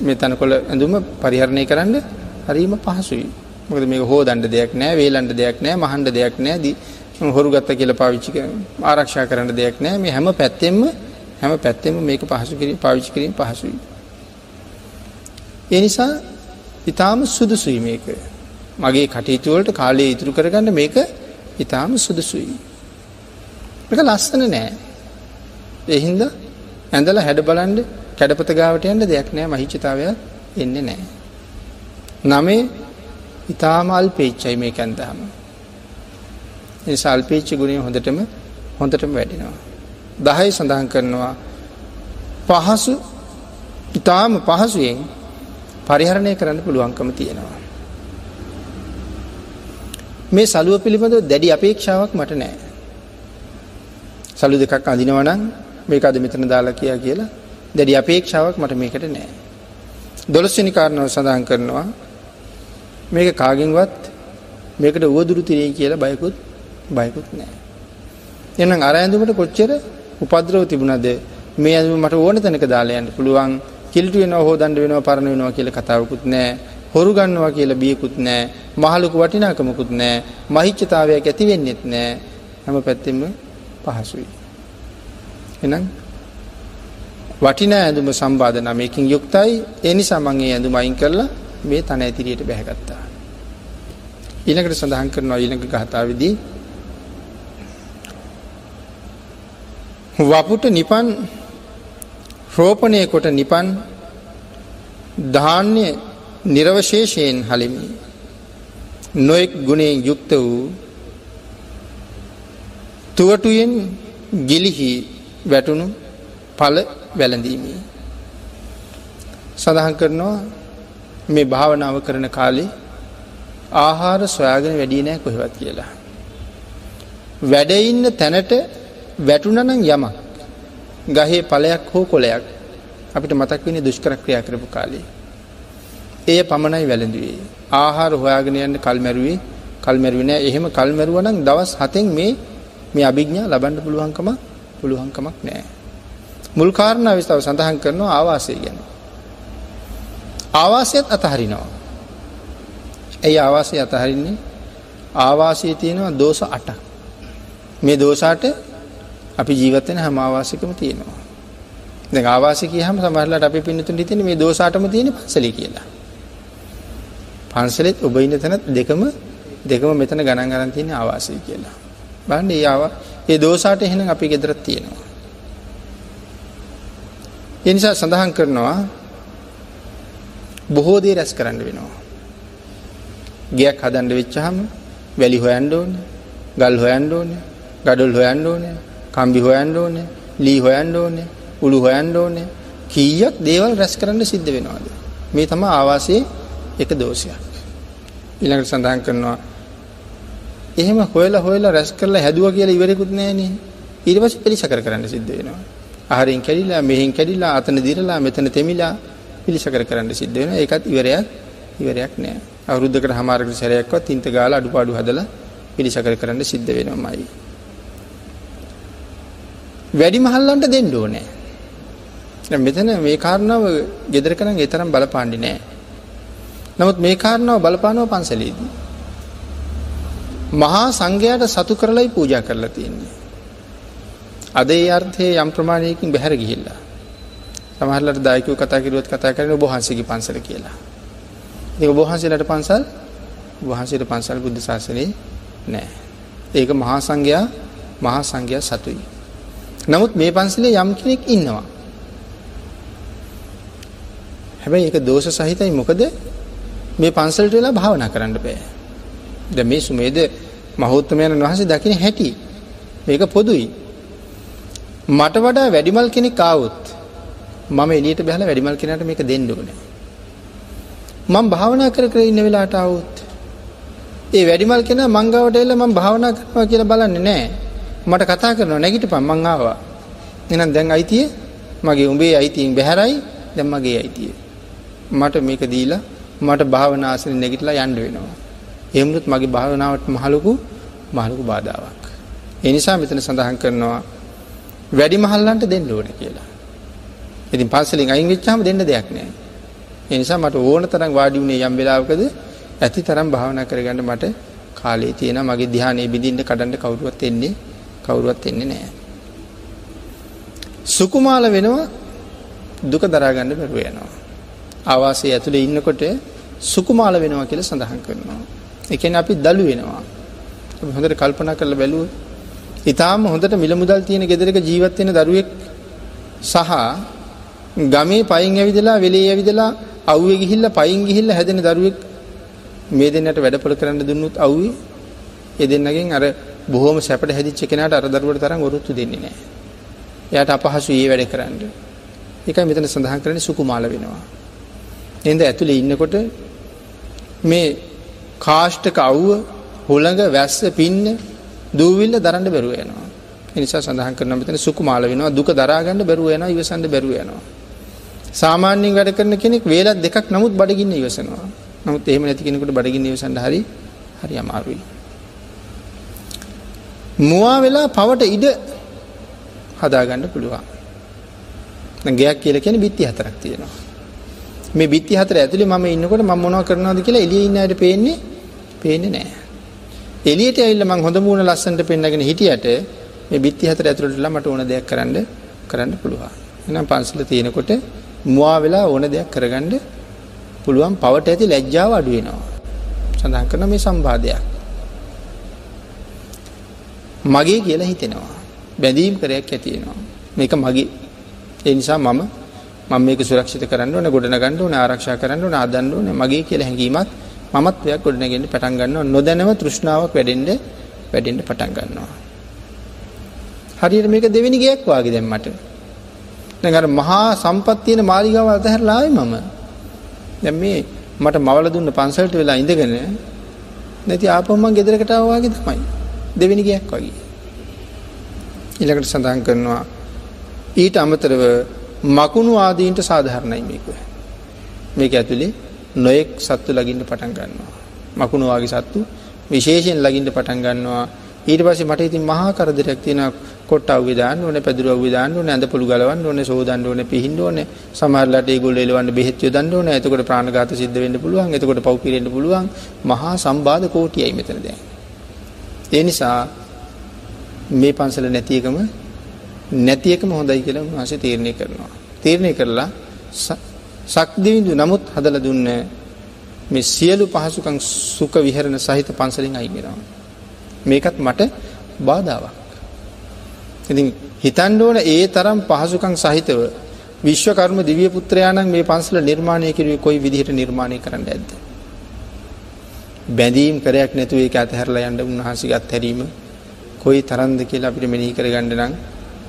මේ තනකොළ ඇඳුම පරිහරණය කරන්න හරිම පහසුයි. මොකද මේක හොදන්න දෙයක් නෑ, වේලන්න දෙයක් නෑ, මහන්න දෙයක් නෑ. හොරු ගත්ත කියලා පාවිච්චි ආරක්ෂා කරන්න දෙයක් නෑ. මේ හැම පැත්තෙම හැම පැත්තෙම මේක පහසු කිරීම පාවිච්චි කිරීම පහසුයි. ඒ නිසා ඊටාම සුදුසුයි මේක. මගේ කටයුතු වලට කාලය ඉතුරු කරගන්න මේක ඊටාම සුදුසුයි. එක ලස්සන නෑ. එහින්ද ඇඳල හැඩ බලන්ඩ කැඩපත ගාවට යන්න දෙයක් නෑ මහිච්චතාවය එන්නේ නෑ. නමේ ඉතාමල් පේච්චයි මේ කැන්දහම. සල්පේච්චි ගුණේ හොඳටම හොඳටම වැඩෙනවා. දහයි සඳහන් කරනවා පහසු ඉතාම පහසුවෙන් පරිහරණය කරන්න පුළුවන්කම තියෙනවා. මේ සලුව පිළිබඳ දැඩි අපේක්ෂාවක් මට නෑ. සලු දෙකක් අඳිනවනං මේක අද මෙතන දාලා කියා කියලා දැඩි අපේක්ෂාවක් මට මේකට නෑ. දොළස්වනි කාරණව සඳහන් කරනවා මේක කාගෙන්වත් මේකට වුවදුරු තිරේ කියලා බයකුත් බයකුත් නෑ. එනම් අර ඇඳුමට කොච්චර උපද්‍රව තිබුණද මේ ඇඳුම මට ඕන තැනක දාලා යන්න පුළුවන් කිලිටු වෙනවා හොදන්න වෙනවා පරණ වෙනවා කියලා කතාවකුත් නෑ. හොරු ගන්නවා කියලා බියකුත් නෑ. මහලුකු වටිනාකමකුත් නෑ. මහිච්ඡතාවයක් ඇති වෙන්නෙත් නෑ. හැම පැත්තෙම පහසුයි. එහෙනම් වටිනා ඇඳුම සම්බාධ නමයකින් යුක්තයි. ඒ නිසා මම ඒ ඇඳුම අයින් කරලා මේ තන ඇතිරියට බැහැගත්තා. ඊළඟට සඳහන් කරනවා ඊළඟ ගාථාවේදී වපුට නිපන් රෝපණය කොට නිපන් ධාන්‍ය නිරවශේෂයෙන් හලිමි. නොෙක් ගුණයෙන් යුක්ත වූ තුවටුයෙන් ගිලිහි වැටුණු පල වැළඳීමේ. සඳහන් කරනවා මේ භාවනාව කරන කාලේ ආහාර සොයාගෙන වැඩී නෑ කොහෙවත් කියලා. වැඩඉන්න තැනට වැටුනනම් යමක් ගහේ පලයක් හෝ කොලයක් අපිට මතක් වෙන දුෂ්කරක්‍රියා කරපු කාලේ. එය පමණයි වැළඳුවේ. ආහාර හොයාගෙන යන්න කල්මැරුවේ කල්මැරුවනෑ එහෙම කල්මැරුවනක් දවස් හතෙන් මේ මේ අභිග්ඥා ලබන්න පුළුවන්කම පුළුවන්කමක් නෑ. මුල් කාරණා විස්තාව සඳහන් කරනවා ආවාසය ගැන. ආවාසයත් අතහරිනවා. ඇයි ආවාසය අතහරින්නේ ආවාසය තියෙනවා දෝස අටක්. මේ දෝසාට අපි ජීවත්වෙන හැම ආවාසිකම තියෙනවා. දැ ආවාසික හම සමහරලට අපි පින්නතුන් හිතන මේ දෝසාටම තියෙන පසලි කියලා. පන්සලෙත් ඔබ ඉන්න තැනත් දෙකම දෙකම මෙතන ගණන් ගරන් තියෙන ආවාසය කියලා. බන්න ඒ ආවා ඒ දෝසාට එහෙනම් අපි ගෙදරත් තියෙනවා. එනිසා සඳහන් කරනවා බොහෝ දේ රැස් කරන්න වෙනවා. ගයක් හදන්ඩ වෙච්චහම වැලි හොයන්ඩ ඕන ගල් හොයන්ඩ ඕන ගඩොල් හොයන්ඩ ඕන කම්බි හොයන්ඩ ඕන ලී හොයන්ඩ ඕන උළු හොයන්ඩ ඕන කීයක් දේවල් රැස් කරන්න සිද්ධ වෙනවාද. මේ තම ආවාසයේ එක දෝෂයක්. ඉළඟට සඳහන් කරනවා එහෙම හොයලා හොයලා රැස් කරලා හැදුව කියලා ඉවරකුත් නෑනේ ඊට පස්සේ පිළිසකර කරන්න සිද්ධ වෙනවා. අහරින් කැඩිලා මෙහෙන් කැඩිලා අතන දිරලා මෙතන තෙමිලා පිළිසකර කරන්න සිද්ධ වෙනවා. ඒකත් ඉවරයක් ඉවරයක් නෑ. අවුරුද්දකට හමාරකට සැරයක්වත් තින්ත ගාලා අඩුපාඩු හදලා පිළිසකර කරන්න සිද්ධ වෙනවමයි. වැඩි මහල්ලන්ට දෙන්න ඕනේ. මෙතන මේ කාරණාව ගෙදරක නම් ඒ තරම් බලපාන්නේ නෑ. නමුත් මේ කාරණාව බලපානව පන්සලේදී. මහා සංඝයාට සතු කරලයි පූජා කරලා තියෙන්නේ. අද ඒ අර්ථයේ යම් ප්‍රමාණයකින් බැහැර ගිහිල්ලා. සමහරවිට දායකයෝ කතා කරුවොත් කතා කරන්නේ ඔබ වහන්සේගේ පන්සල කියලා. ඒක ඔබ වහන්සේලාට පන්සල් වහන්සේට පන්සල් බුද්ධ ශාසනයේ නෑ. ඒක මහා සංඝයා මහා සංඝයා සතුයි. නමුත් මේ පන්සලේ යම් කෙනෙක් ඉන්නවා. හැබැයි ඒක දෝෂ සහිතයි මොකද මේ පන්සලට වෙලා භාවනා කරන්න බෑ. දැන් මේ සුමේද මහෞත්මයන් වහන්සේ දකින හැටි මේක පොදුයි. මට වඩා වැඩිමල් කෙනෙක් ආවොත් මම එළියට බහලා වැඩිමල් කෙනාට මේක දෙන්න ඕනේ. මම භාවනා කර කර ඉන්න වෙලාවට ආවොත් ඒ වැඩිමල් කෙනා මං ගාවට එල්ල මම භාවනා කරනවා කියලා බලන්නේ නැහැ. මට කතා කරනවා නැගිටපන් මං ආවා. එහෙනම් දැන් අයිතිය මගේ උඹේ අයිතියෙන් බැහැරයි දැන් මගේ අයිතිය. මට මේක දීලා මට භාවනා ආසනෙ නැගිටලා යන්න වෙනවා. එහෙමනොත් මගේ භාවනාවට මහලුකු මහලුකු බාධාවක්. ඒ නිසා මෙතන සඳහන් කරනවා වැඩි මහල්ලන්ට දෙන්න ඕන කියලා. ඉතින් පන්සලෙන් අයින් වෙච්චාම දෙන්න දෙයක් නැහැ. ඒ නිසා මට ඕන තරම් වාඩි වුණේ යම් වෙලාවකද ඇති තරම් භාවනා කරගන්න මට කාලේ තියෙනවා මගේ ධ්‍යානෙ බිඳින්න කඩන්න කවුරුවත් එන්නේ කවුරුවත් එන්නේ නැහැ. සුකුමාල වෙනවා දුක දරා ගන්න බැරුව යනවා. ආවාසයේ ඇතුලේ ඉන්නකොට සුකුමාල වෙනවා කියලා සඳහන් කරනවා. ඒ කියන්නේ අපි දලු වෙනවා. අපි හොඳට කල්පනා කරලා බැලුවොත් ඉතාම හොඳට මිල මුදල් තියෙන ගෙදරක ජීවත් වෙන දරුවෙක් සහ ගමේ පයින් ඇවිදලා වෙලේ ඇවිදලා අවුවේ ගිහිල්ලා පයින් ගිහිල්ලා හැදෙන දරුවෙක් මේ දෙන්නට වැඩපොළ කරන්න දුන්නොත් අවුවේ ඒ දෙන්නගෙන් අර බොහොම සැපට හැදිච්ච කෙනාට අර දරුවට තරම් වරුත්තු දෙන්නේ නැහැ. එයාට අපහසු ඒ වැඩ කරන්න. ඒකයි මෙතන සඳහන් කරන්නේ සුකුමාල වෙනවා. එහෙනම් ඇතුලේ ඉන්නකොට මේ කාෂ්ඨක අවුව හොළඟ වැස්ස පින්න දූවිල්ල දරන්න බැරුව යනවා. ඒ නිසා සඳහන් කරනවා මෙතන සුකුමාල වෙනවා දුක දරා ගන්න බැරුව යනවා ඉවසන්න බැරුව යනවා. සාමාන්‍යයෙන් වැඩ කරන කෙනෙක් වේලක් දෙකක් නමුත් බඩගින්න ඉවසනවා. නමුත් එහෙම නැති කෙනෙකුට බඩගින්න ඉවසන්න හරි හරි අමාරුයි. මුවා වෙලා පවට ඉඩ හදාගන්න පුළුවන්. ගයක් කියලා කියන්නේ බිත්ති හතරක් තියෙනවා. මේ බිත්ති හතර ඇතුලේ මම ඉන්නකොට මම මොනව කරනවද කියලා එළියේ ඉන්න අයට පේන්නේ පේන්නේ නැහැ. එළියට ඇවිල්ලා මං හොඳ මූණ ලස්සනට පෙන්නගෙන හිටියට මේ බිත්ති හතර ඇතුළටලා මට ඕන දෙයක් කරන්න කරන්න පුළුවන්. එහෙනම් පන්සල තියෙනකොට මුවා වෙලා ඕන දෙයක් කරගන්න පුළුවන් පවට ඇති ලැජ්ජාව අඩු වෙනවා. සඳහන් කරන මේ සම්බාධයක්. මගේ කියලා හිතෙනවා. බැඳීම් කරයක් ඇති වෙනවා. මේක මගේ. ඒ නිසා මම මම මේක සුරක්ෂිත කරන්න ඕනේ, ගොඩනගන්න ඕනේ, ආරක්ෂා කරන්න ඕනේ, ආදන්න ඕනේ. මගේ කියලා හැඟීමක් මමත්වයක් ගොඩනගෙන්න පටන් ගන්නවා. නොදැනව තෘෂ්ණාවක් වැඩෙන්න වැඩෙන්න පටන් ගන්නවා. හරියට මේක දෙවෙනි ගයක් වාගේ දැන් මට. දැන් අර මහා සම්පත් තියෙන මාලිගාව අතහැරලා ආවේ මම. දැන් මේ මට මවල දුන්න පන්සලට වෙලා ඉඳගෙන නැති ආපහු මං ගෙදරකට ආවා වගේ තමයි. දෙවෙනි ගයක් වගේ. ඊළඟට සඳහන් කරනවා ඊට අමතරව මකුණු ආදීන්ට සාධාරණයි මේක. මේක ඇතුලේ නොයෙක් සත්තු ලගින්න පටන් ගන්නවා. මකුණු වාගේ සත්තු විශේෂයෙන් ලගින්න පටන් ගන්නවා. ඊට පස්සේ මට ඉතින් මහා කරදරයක් තියෙනවා කොට්ට අවුවේ දාන්න ඕනේ පැදුරු අවුවේ දාන්න ඕනේ ඇඳ පොළු ගලවන්න ඕනේ සෝදන්න ඕනේ පිහින්න ඕනේ සමහරලාට ඒගොල්ලෝ එලවන්න බෙහෙත් යොදන්න ඕනේ එතකොට ප්‍රාණඝාත සිද්ධ වෙන්න පුළුවන් එතකොට පව් පිරෙන්න පුළුවන් මහා සම්බාධ කෝටියයි මෙතන දැන් ඒ නිසා මේ පන්සල නැති එකම නැති එකම හොඳයි කියලා උන්වහන්සේ තීරණය කරනවා. තීරණය කරලා සක්දිවිඳු නමුත් හදලා දුන්න මේ සියලු පහසුකම් සුඛ විහරණ සහිත පන්සලෙන් අයින් වෙනවා. මේකත් මට බාධාවක්. ඉතින් හිතන්න ඕන ඒ තරම් පහසුකම් සහිතව විශ්වකර්ම දිව්‍ය පුත්‍රයාණන් මේ පන්සල නිර්මාණය කිරුවේ කොයි විදිහට නිර්මාණය කරන්න ඇද්ද? බැඳීම් කරයක් නැතුව ඒක අතහැරලා යන්න උන්වහන්සේගේ අත්හැරීම කොයි තරම්ද කියලා අපිට මෙනෙහි කරගන්න නම්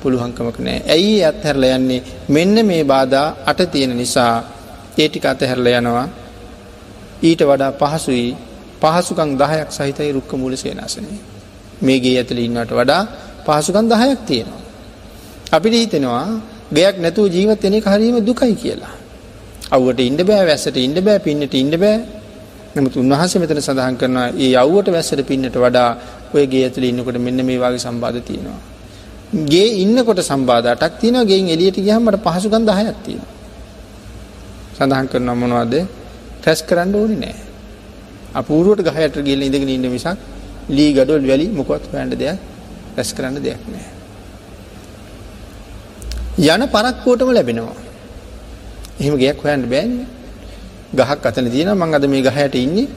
පුළුවන්කමක් නැහැ. ඇයි අත්හැරලා යන්නේ? මෙන්න මේ බාධා අට තියෙන නිසා ඒ ටික අතහැරලා යනවා. ඊට වඩා පහසුයි පහසුකම් 10ක් සහිතයි රුක්ක මූල සේනාසනේ. මේ ගේ ඇතුලේ ඉන්නවට වඩා පහසුකම් 10ක් තියෙනවා. අපිට හිතෙනවා ගයක් නැතුව ජීවත් වෙන එක හරියම දුකයි කියලා. අවුවට ඉන්න බෑ, වැස්සට ඉන්න බෑ, පින්නට ඉන්න බෑ. නමුත් උන්වහන්සේ මෙතන සඳහන් කරනවා මේ අවුවට වැස්සට පින්නට වඩා ඔය ගේ ඇතුලේ ඉන්නකොට මෙන්න මේ වගේ සම්බාධ තියෙනවා. ගේ ඉන්නකොට සම්බාධ 8ක් තියෙනවා. ගෙයින් එළියට ගියාම මට පහසුකම් 10ක් තියෙනවා. සඳහන් කරනවා මොනවද? ටෙස්ට් කරන්න ඕනේ නෑ. අපූර්වට ගහයට ගිහලා ඉඳගෙන ඉන්න මිසක් ලී ගඩොල් වැලි මොකවත් හොයන්න දෙයක් රැස් කරන්න දෙයක් නෑ. යන පරක්කුවටම ලැබෙනවා. එහෙම ගයක් හොයන්න බෑන්නේ. ගහක් අතන තියෙනවා මං අද මේ ගහයට ඉන්නේ.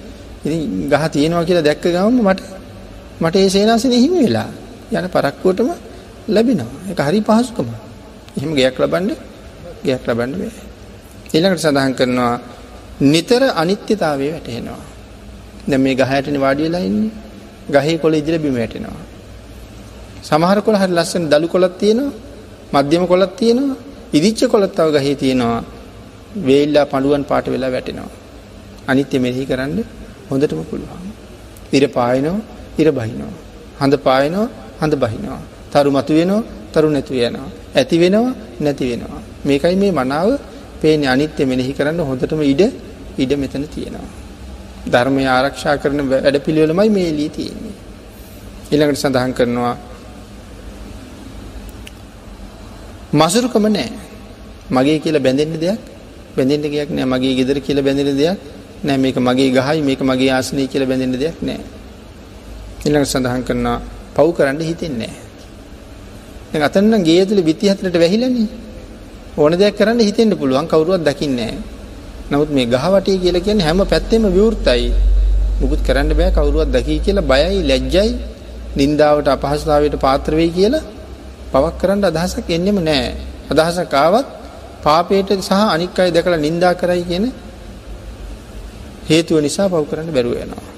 ඉතින් ගහ තියෙනවා කියලා දැක්ක ගමන් මට මට ඒ සේනාසනේ හිමි වෙලා යන පරක්කුවටම ලැබෙනවා. ඒක හරි පහසුකම. එහෙම ගයක් ලබන්න ගයක් ලබන්න බෑ. ඊළඟට සඳහන් කරනවා නිතර අනිත්‍යතාවය වැටහෙනවා. දැන් මේ ගහයටනේ වාඩි වෙලා ඉන්නේ. ගහේ කොළ ඉදිරිය බිම වැටෙනවා. සමහර කොළ හරි ලස්සන දළු කොළක් තියෙනවා. මධ්‍යම කොළක් තියෙනවා. ඉදිච්ච කොළක් තව ගහේ තියෙනවා. වේල්ලා පඬුවන් පාට වෙලා වැටෙනවා. අනිත්‍ය මෙනෙහි කරන්න හොඳටම පුළුවන්. ඉර පායනවා, ඉර බහිනවා. හඳ පායනවා, හඳ බහිනවා. තරු මතු වෙනවා, තරු නැතු වෙනවා. ඇති වෙනවා, නැති වෙනවා. මේකයි මේ මනාව පේන්නේ අනිත්‍ය මෙනෙහි කරන්න හොඳටම ඉඩ ඉඩ මෙතන තියෙනවා. ධර්මය ආරක්ෂා කරන වැඩපිළිවෙලමයි මේ එළියේ තියෙන්නේ. ඊළඟට සඳහන් කරනවා මසුරුකම නෑ. මගේ කියලා බැඳෙන්න දෙයක් බැඳෙන්න දෙයක් නෑ. මගේ ගෙදර කියලා බැඳෙන්න දෙයක් නෑ. මේක මගේ ගහයි මේක මගේ ආසනය කියලා බැඳෙන්න දෙයක් නෑ. ඊළඟට සඳහන් කරනවා පව් කරන්න හිතෙන්නේ නෑ. දැන් අතන නම් ගේ ඇතුලේ බිත්ති හතරට වැහිලානේ. ඕන දෙයක් කරන්න හිතෙන්න පුළුවන් කවුරුවත් දකින්නේ නෑ. නමුත් මේ ගහ වටේ කියලා කියන්නේ හැම පැත්තෙම විවෘතයි. මුකුත් කරන්න බෑ කවුරුවත් දකි කියලා බයයි ලැජ්ජයි නින්දාවට අපහසතාවට පාත්‍රවෙයි කියලා පවක් කරන්න අදහසක් එන්නෙම නෑ. අදහසකාවත් පාපයට සහ අනික් අයි දැකලා නින්දා කරයි කියන හේතුව නිසා පව් කරන්න බැරුව යනවා.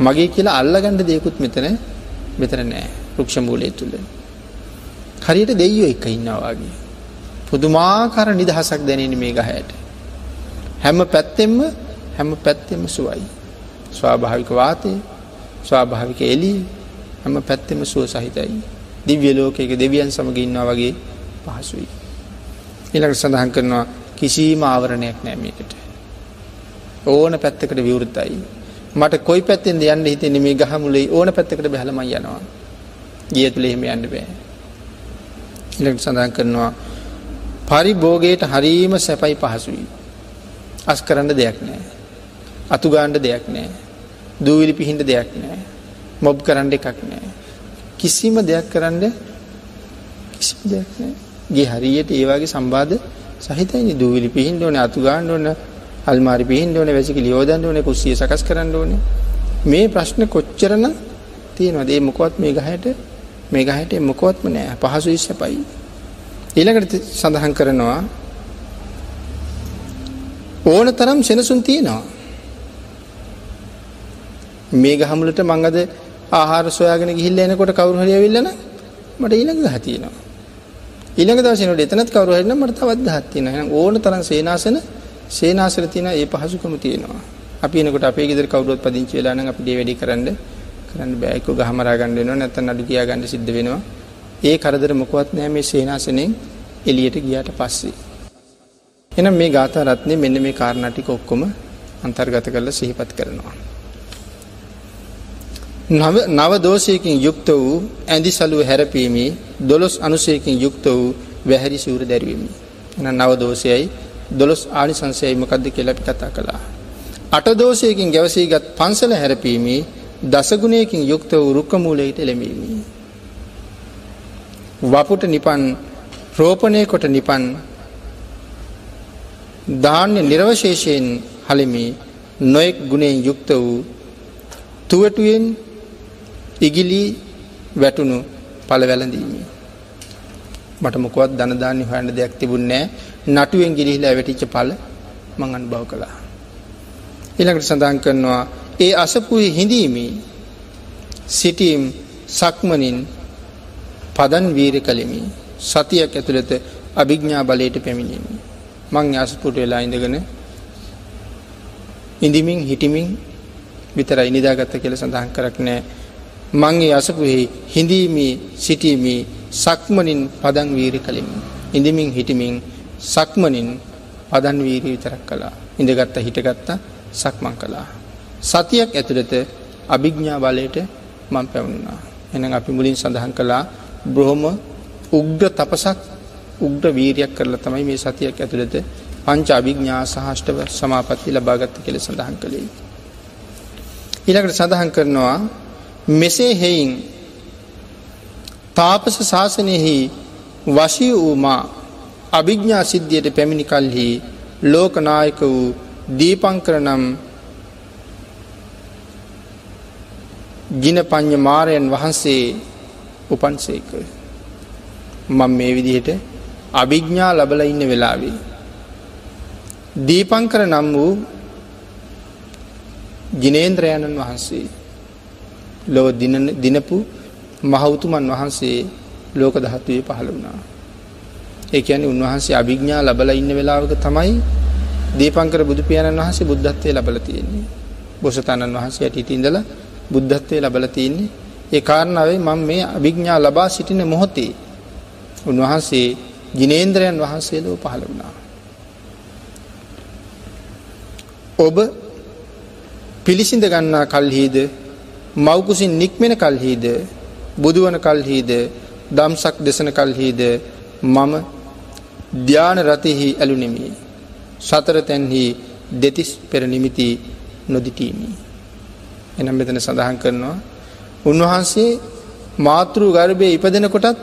මගේ කියලා අල්ලගණ්ඩ දෙයකුත් මෙතන මෙතන නෑ රුක්ෂ මූලය තුළ. හරියට දෙයෝ එක ඉන්නවාගේ. පුදුමාකාර නිදහසක් දැනෙන මේ ගහයට. හැම පැත්තෙම්ම හැම පැත්තෙම සුවයි. ස්වාභාවික වාතය ස්වාභාවික එලි හැම පැත්තෙම සුව සහිතයි. දිව්‍ය ලෝකයක දෙවියන් සමග ඉන්නවා වගේ පහසුයි. ඊළඟට සඳහන් කරනවා කිසිම ආවරණයක් නෑ මේකට. ඕන පැත්තකට විවෘතයි. මට කොයි පැත්තෙන් යන්න හිතෙන්නේ මේ ගහමුලේ ඕන පැත්තකට බැලම යනවා. ගිය තුළ එහෙම යන්න බෑ. ඊළඟට සඳහන් කරනවා පරිභෝගයට හරීම සැපයි පහසුයි. අස් කරන්න දෙයක් නෑ. අතු ගාණ්ඩ දෙයක් නෑ. දූවිලි පිහින්ට දෙයක් නෑ. මොබ් කරන්න එකක් නෑ. කිසිම දෙයක් කරන්න කිසි දෙයක් නෑ. ගේ හරියට ඒවාගේ සම්බාධ සහිතයි දූවිලි පිහින්ට ඕන අතු ගාණ්ඩ ඕන අල්මාරි පිහින්ට ඕන වැසිකි ලියෝදන්න ඕන කුස්සිය සකස් කරන්න ඕන. මේ ප්‍රශ්න කොච්චරන තියෙනවා දේ මොකොත් මේ ගහයට මේ ගහට මොකොත්ම නෑ. පහසු ඉස්සපයි. ඊළඟට සඳහන් කරනවා ඕන තරම් සෙනසුන් තියෙනවා. මේ ගහමුලට මංගද ආහාර සොයාගෙන ගිහිල්ල එනකොට කවරු හරි ඇවිල්ලන මට ඊළඟ ගහ තියෙනවා. ඊළඟ දවසනට එතනත් කවරු හරින මට තවත් ගහක් තියෙනවා. ඕන තරම් සේනාසන සේනාසන තියෙන ඒ පහසුකම තියෙනවා. අපි එනකොට අපේ ගෙදර කවුරුත් පදිංචි වෙලා නම් අපි දේ වැඩි කරන්න කරන්න බෑ. එක්ක ගහමරා ගන්න වෙනවා නැත්නම් අඩු කියා ගන්න සිද්ධ වෙනවා. ඒ කරදර මොකවත් නෑ මේ සේනාසනෙන් එළියට ගියාට පස්සේ. එහෙනම් මේ ගාථා රත්නේ මෙන්න මේ කාරණා ටික ඔක්කොම අන්තර්ගත කරලා සිහිපත් කරනවා. නව නව දෝෂයකින් යුක්ත වූ ඇඳි සලුව හැරපීමේ දොළොස් අනුසයකින් යුක්ත වූ වැහැරි සූර දැරීමේ එන නව දෝෂයයි දොළොස් ආනිසංසයයි මොකද්ද කියලා අපි කතා කළා අට දෝෂයකින් ගැවසීගත් පන්සල හැරපීමේ දසගුණයකින් යුක්ත වූ රුක්ක මූලයට එළඹීමි. වපුට නිපන් රෝපණය කොට නිපන් ධාන්‍ය නිර්වශේෂයෙන් හලිමි නොයෙක් ගුණයෙන් යුක්ත වූ තුවටුවෙන් ඉගිලි වැටුණු පළ වැළඳීමි. මට මොකවත් ධනදාන්‍ය හොයන්න දෙයක් තිබුණේ නටුවෙන් ගිලිහිලා වැටිච්ච පළ මං අනුභව කළා. ඊළඟට සඳහන් කරනවා ඒ අසපුහි හිඳීමේ සිටීම් සක්මනින් පදන් වීර කළෙමි සතියක් ඇතුළත අභිග්ඥා බලයට පැමිණීම මං අසපුට වෙලා ඉඳගෙන ඉඳමින් හිටිමින් විතරයි නිදාගත්ත කියල සඳහන් කරක් නෑ මංගේ අසපුහි හිඳීමී සිටීමී සක්මනින් පදන් වීරි කළෙමි ඉඳමින් හිටිමින් සක්මනින් පදන් වීරී විතරක් කලා ඉඳගත්ත හිටගත්ත සක්මං කලා සතියක් ඇතුළත අභිග්ඥා බලයට මං පැවුණා. එන අපි මුලින් සඳහන් කළා බ්‍රහොම උග්‍ර තපසක් උග්‍ර වීරයක් කරලා තමයි මේ සතියක් ඇතුළත පංච අභිග්ඥා සහෂ්ටව සමාපත්ති ලබාගත්ත කෙළ සඳහන් කළේ. ඊළකට සඳහන් කරනවා මෙසේ හෙයින් තාපස ශාසනයෙහි වශී වූමා අභිග්ඥා සිද්ධියට පැමිණි කල්හි ලෝකනායක වූ දීපංකර නම් ගින පං්ඥ මාරයන් වහන්සේ උපන්සේක. මං මේ විදිහට අභිග්ඥා ලබල ඉන්න වෙලාවේ. දීපංකර නම් වූ ගිනේන්ද්‍රයණන් වහන්සේ ලොව දිනපු මහවුතුමන් වහන්සේ ලෝක දහත්වයේ පහළ වුණා. ඒකැන උන්වහන්සේ අභිග්ඥා ලබල ඉන්න වෙලාවක තමයි දීපංකර බුදු පියාණන් වහන්සේ බුද්ධත්වය ලබල තියෙන්නේ. බොසතණන් වහන්සේ ඇට ඉතින්දලා බුද්ධත්වය ලබල තියන්නේ ඒ කාරණාවේ මං මේ අභිග්ඥා ලබා සිටින මොහොතේ උන්වහන්සේ ජිනේන්ද්‍රයන් වහන්සේලෝ පහළ වුණා. ඔබ පිළිසිඳ ගන්නා කල්හිද මවකුසින් නික්මෙන කල්හිද බුදුවන කල්හිද දම්සක් දෙසන කල්හිද මම ධ්‍යාන රතිහි ඇලුනෙමි සතර තැන්හි දෙතිස් පෙර නිමිති නොදිටීමී එනම් මෙතන සඳහන් කරනවා උන්වහන්සේ මාතෘ ගර්භය ඉපදෙන කොටත්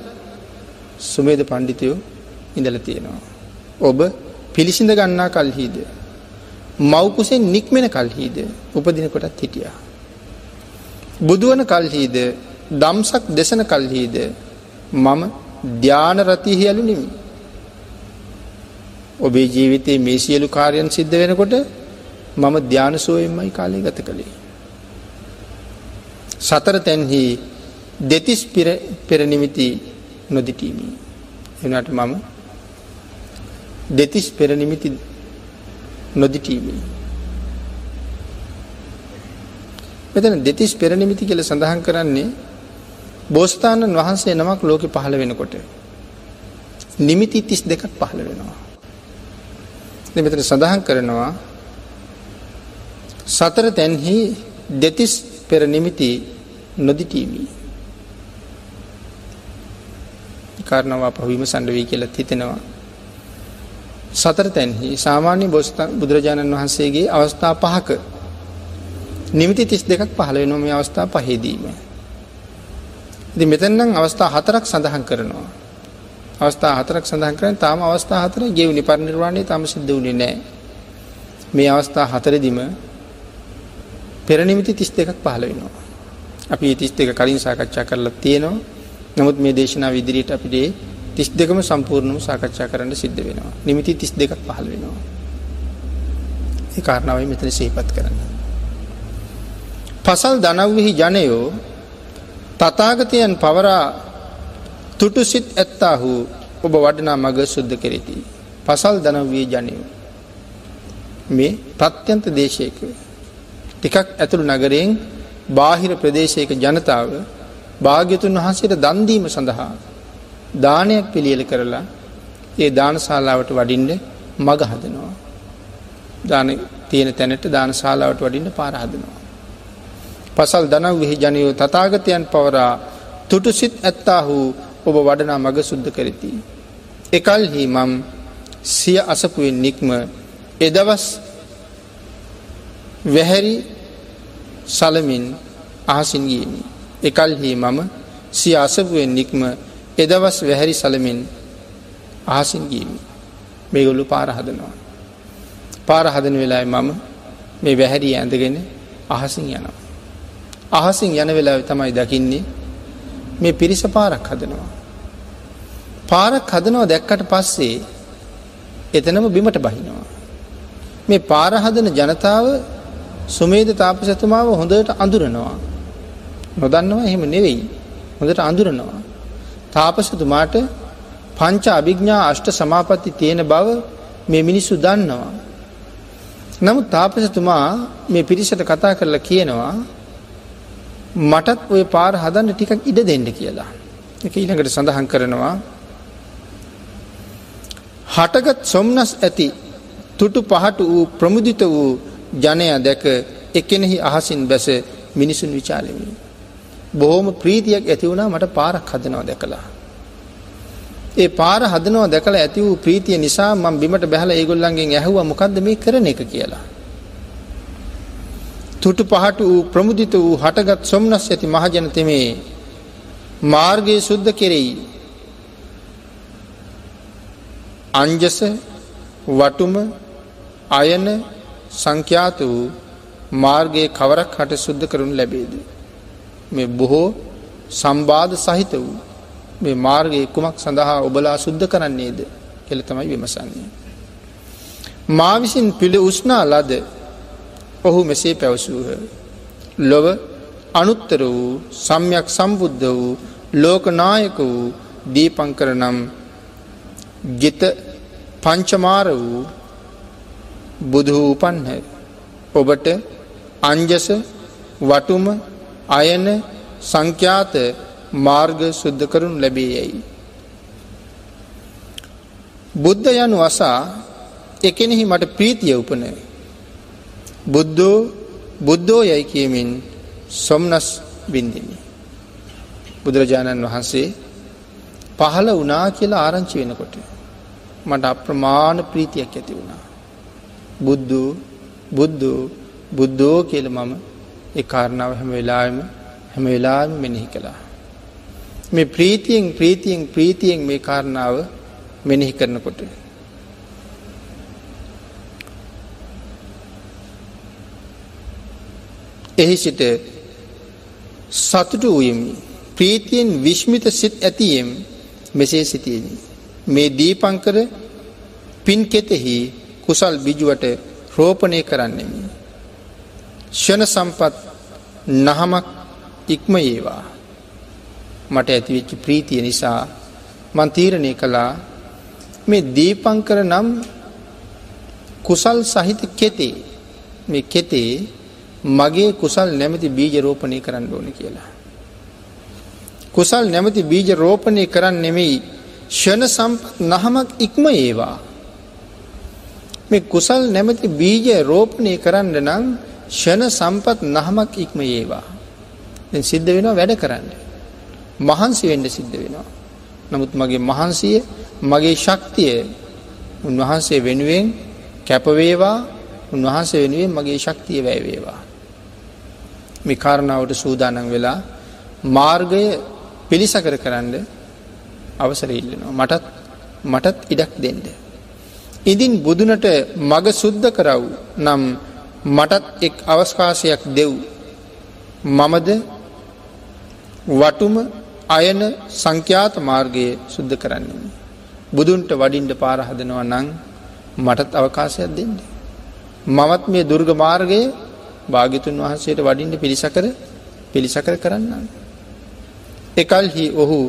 සුමේද පණ්ඩිතයෝ ඉඳල තියෙනවා. ඔබ පිළිසිඳ ගන්නා කල්හිද. මවකුසෙන් නික්මෙන කල්හිද උපදින කොටත් හිටියා. බුදුවන කල්හිද දම්සක් දෙසන කල්හිද මම ධ්‍යාන රතිහි ඇලු නිමි. ඔබේ ජීවිතයේ මේ සියලු කාර්යන් සිද්ධ වෙනකොට මම ධ්‍යානසෝයෙන්මයි කාලය ගත කළේ. සතර තැන්හි දෙතිස් පෙරනිමිති නොදිටීමි. එනට මම දෙතිස් පෙරනිමිති නොදිටීමි. මෙතන දෙතිස් පෙරනිමිති කියල සඳහන් කරන්නේ බෝස්ථානන් වහන්සේ නමක් ලෝකෙ පහළ වෙනකොට. නිමිති තිස් දෙකක් පහළ වෙනවා. මෙතන සඳහන් කරනවා සතර තැන්හි දෙතිස් පෙර නිමිති නොදිටීමී. කාරණවා පහවීම සඩවී කියලත් හිතෙනවා. සතර තැන්හි සාමාන්‍ය බොස්ත බුදුරජාණන් වහන්සේගේ අවස්ථා පහක නිමිති තිස් දෙකක් පහළ වෙනොම අවස්ථා පහේදීම. ඉති මෙතැන්නම් අවස්ථා හතරක් සඳහන් කරනවා. අවස්ථා හතරක් සඳහන් කරන තාම අවස්ථා හතර ගෙවනි පරිනිර්වාණය තම සිද්ධ වුණේ නෑ. මේ අවස්ථා හතරදිම පෙරනිමිති තිස් දෙකක් පහළ වෙනවා. අපි තිස් දෙක කලින් සාකච්ඡා කරලා තියෙනවා නමුත් මේ දේශනා විදිරියට අපිට තිස් දෙකම සම්පූර්ණම සාකච්ඡා කරන්න සිද්ධ වෙනවා. නිමිති තිස් දෙකක් පහළ වෙනවා. ඒ කාරණාවයි මෙතන සේපත් කරන්න. පසල් දනව්වෙහි ජනයෝ තතාගතයන් පවරා තුටුසිත් ඇත්තාහු ඔබ වඩනා මග සුද්ධ කෙරෙති. පසල් දනව්වී ජනයෝ. මේ ප්‍රත්‍යන්ත දේශයක ටිකක් ඇතුළු නගරයෙන් බාහිර ප්‍රදේශයක ජනතාව භාග්‍යතුන් වහන්සේට දන්දීම සඳහා දානයක් පිළියල කරලා ඒ දානශාලාවට වඩින්ඩ මග හදනවා. දාන තියෙන තැනට දානශාලාවට වඩින්න පාරහදනවා. පසල් දනව වෙහි ජනයෝ තතාගතයන් පවරා තුටුසිත් ඇත්තාහු ඔබ වඩනා මග සුද්ධ කරති. එකල්හි මම් සිය අසපුුවෙන් නික්ම එදවස් වැහැරි සලමින් අහසින් ගියමි. එකල්හි මම සිය අසපුුවෙන් නික්ම එදවස් වැහැරි සලමින් අහසින් ගියමි. මේගොල්ලු පාරහදනවා. පාරහදන වෙලායි මම මේ වැහැරී ඇඳගෙන අහසින් යනවා. අහසින් යන වෙලා තමයි දකින්නේ මේ පිරිස පාරක් හදනවා. පාරක් හදනවා දැක්කට පස්සේ එතනම බිමට බහිනවා. මේ පාරහදන ජනතාව සුමේද තාපසතුමාව හොඳට අඳුරනවා. නොදන්නවා එහෙම නෙවෙයි. හොඳට අඳුරනවා. තාපසතුමාට පංච අභිග්ඥා අෂ්ට සමාපatti තියෙන බව මේ මිනිස්සු දන්නවා. නමුත් තාපසතුමා මේ පිරිසට කතා කරලා කියනවා මටත් ඔය පාර හදන්න ටිකක් ඉඩ දෙන්න කියලා. එක ඊළඟට සඳහන් කරනවා හටගත් සොම්නස් ඇති තුටු පහටු වූ ප්‍රමුදිත වූ ජනය දැක එකනෙහි අහසින් බැස මිනිසුන් විචාලමි. බොහෝම ප්‍රීතියක් ඇති වුණා මට පාරක් හදනවා දැකලා. ඒ පාර හදනවා දැකලා ඇති වූ ප්‍රීතිය නිසා මම බිමට බැහලා ඒගොල්ලන්ගෙන් ඇහුවා මොකද්ද මේ කරන එක කියලා. තුටු පහට වූ ප්‍රමුදිත වූ හටගත් සොම්නස් ඇති මහජන තෙමේ මාර්ගයේ සුද්ධ කෙරෙයි. අංජස වටුම අයන සංඛ්‍යාත වූ මාර්ගයේ කවරක් හට සුද්ධ කරනු ලැබේද. මේ බොහෝ සම්බාධ සහිත වූ මේ මාර්ගයේ කුමක් සඳහා ඔබලා සුද්ධ කරන්නේද කෙළ තමයි විමසන්නේ. මා විසින් පිළ උස්නා ලද ඔහු මෙසේ පැවසූහ. ලොව අනුත්තර වූ සම්යක් සම්බුද්ධ වූ ලෝකනායක වූ දීපංකර නම් ගෙත පංචමාර වූ බුදු උපන්හ ඔබට අංජස වටුම අයන සංඛ්‍යාත මාර්ග සුද්ධ කරුණු ලැබේ යැයි. බුද්ධ යනු අසා එකනෙහි මට ප්‍රීතිය උපන බුද්ධෝ බුද්ධෝ යැයි කියමින් සොම්නස් බින්දිමි. බුදුරජාණන් වහන්සේ පහළ වනා කියලා ආරංචි වෙනකොට මට අප්‍රමාණ ප්‍රීතියක් ඇති වුණා. බුද්ධ බුද්ධ බුද්ධෝ කියල මම ඒ කාරණාව හැම වෙලාම හැම වෙලාම මෙනෙහි කළා. මේ ප්‍රීතියෙන් ප්‍රීතියෙන් ප්‍රීතියෙන් මේ කාරණාව මෙනෙහි කරනකොට. එහි සිට සතුටු වයමි ප්‍රීතියෙන් විශ්මිත සිත් ඇතියම් මෙසේ සිතියමි. මේ දීපංකර පින් කෙතෙහි කුසල් බිජුවට රෝපණය කරන්නෙමි. ෂණ සම්පත් නහමක් ඉක්ම ඒවා මට ඇතිවෙච්චි ප්‍රීතිය නිසා මන් තීරණය කළා මේ දීපංකර නම් කුසල් සහිත කෙතේ මේ කෙතේ මගේ කුසල් නැමති බීජ රෝපණය කරන්න ඕන කියලා. කුසල් නැමති බීජ රෝපණය කරන්න නෙමෙයි ෂණ සම්පත් නහමක් ඉක්ම ඒවා. මේ කුසල් නැමති බීජ රෝපණය කරන්න නම් ෂණ සම්පත් නහමක් ඉක්ම ඒවා. සිද්ධ වෙනවා වැඩ කරන්න. මහන්සි වෙන්ඩ සිද්ධ වෙනවා. නමුත් මගේ මහන්සිය මගේ ශක්තිය උන්වහන්සේ වෙනුවෙන් කැපවේවා උන්වහන්සේ වෙනුවෙන් මගේ ශක්තිය වැෑවේවා. මේ කාරණාවට සූදානන් වෙලා මාර්ගය පිළිසකර කරන්න අවසර ඉල්ලනවා. මටත් මටත් ඉඩක් දෙන්න. ඉදින් බුදුනට මග සුද්ධ කරව් නම් මටත් එක් අවස්කාශයක් දෙව් මමද වටුම අයන සංඛ්‍යාත මාර්ගයේ සුද්ධ කරන්නේ. බුදුන්ට වඩින්ට පාරහදනවා නං මටත් අවකාශයක් දෙන්න. මමත් මේ දුර්ග මාර්ගයේ භාගිතුන් වහන්සේට වඩින්ට පිළිසකර පිළිසකර කරන්න. එකල්හි ඔහු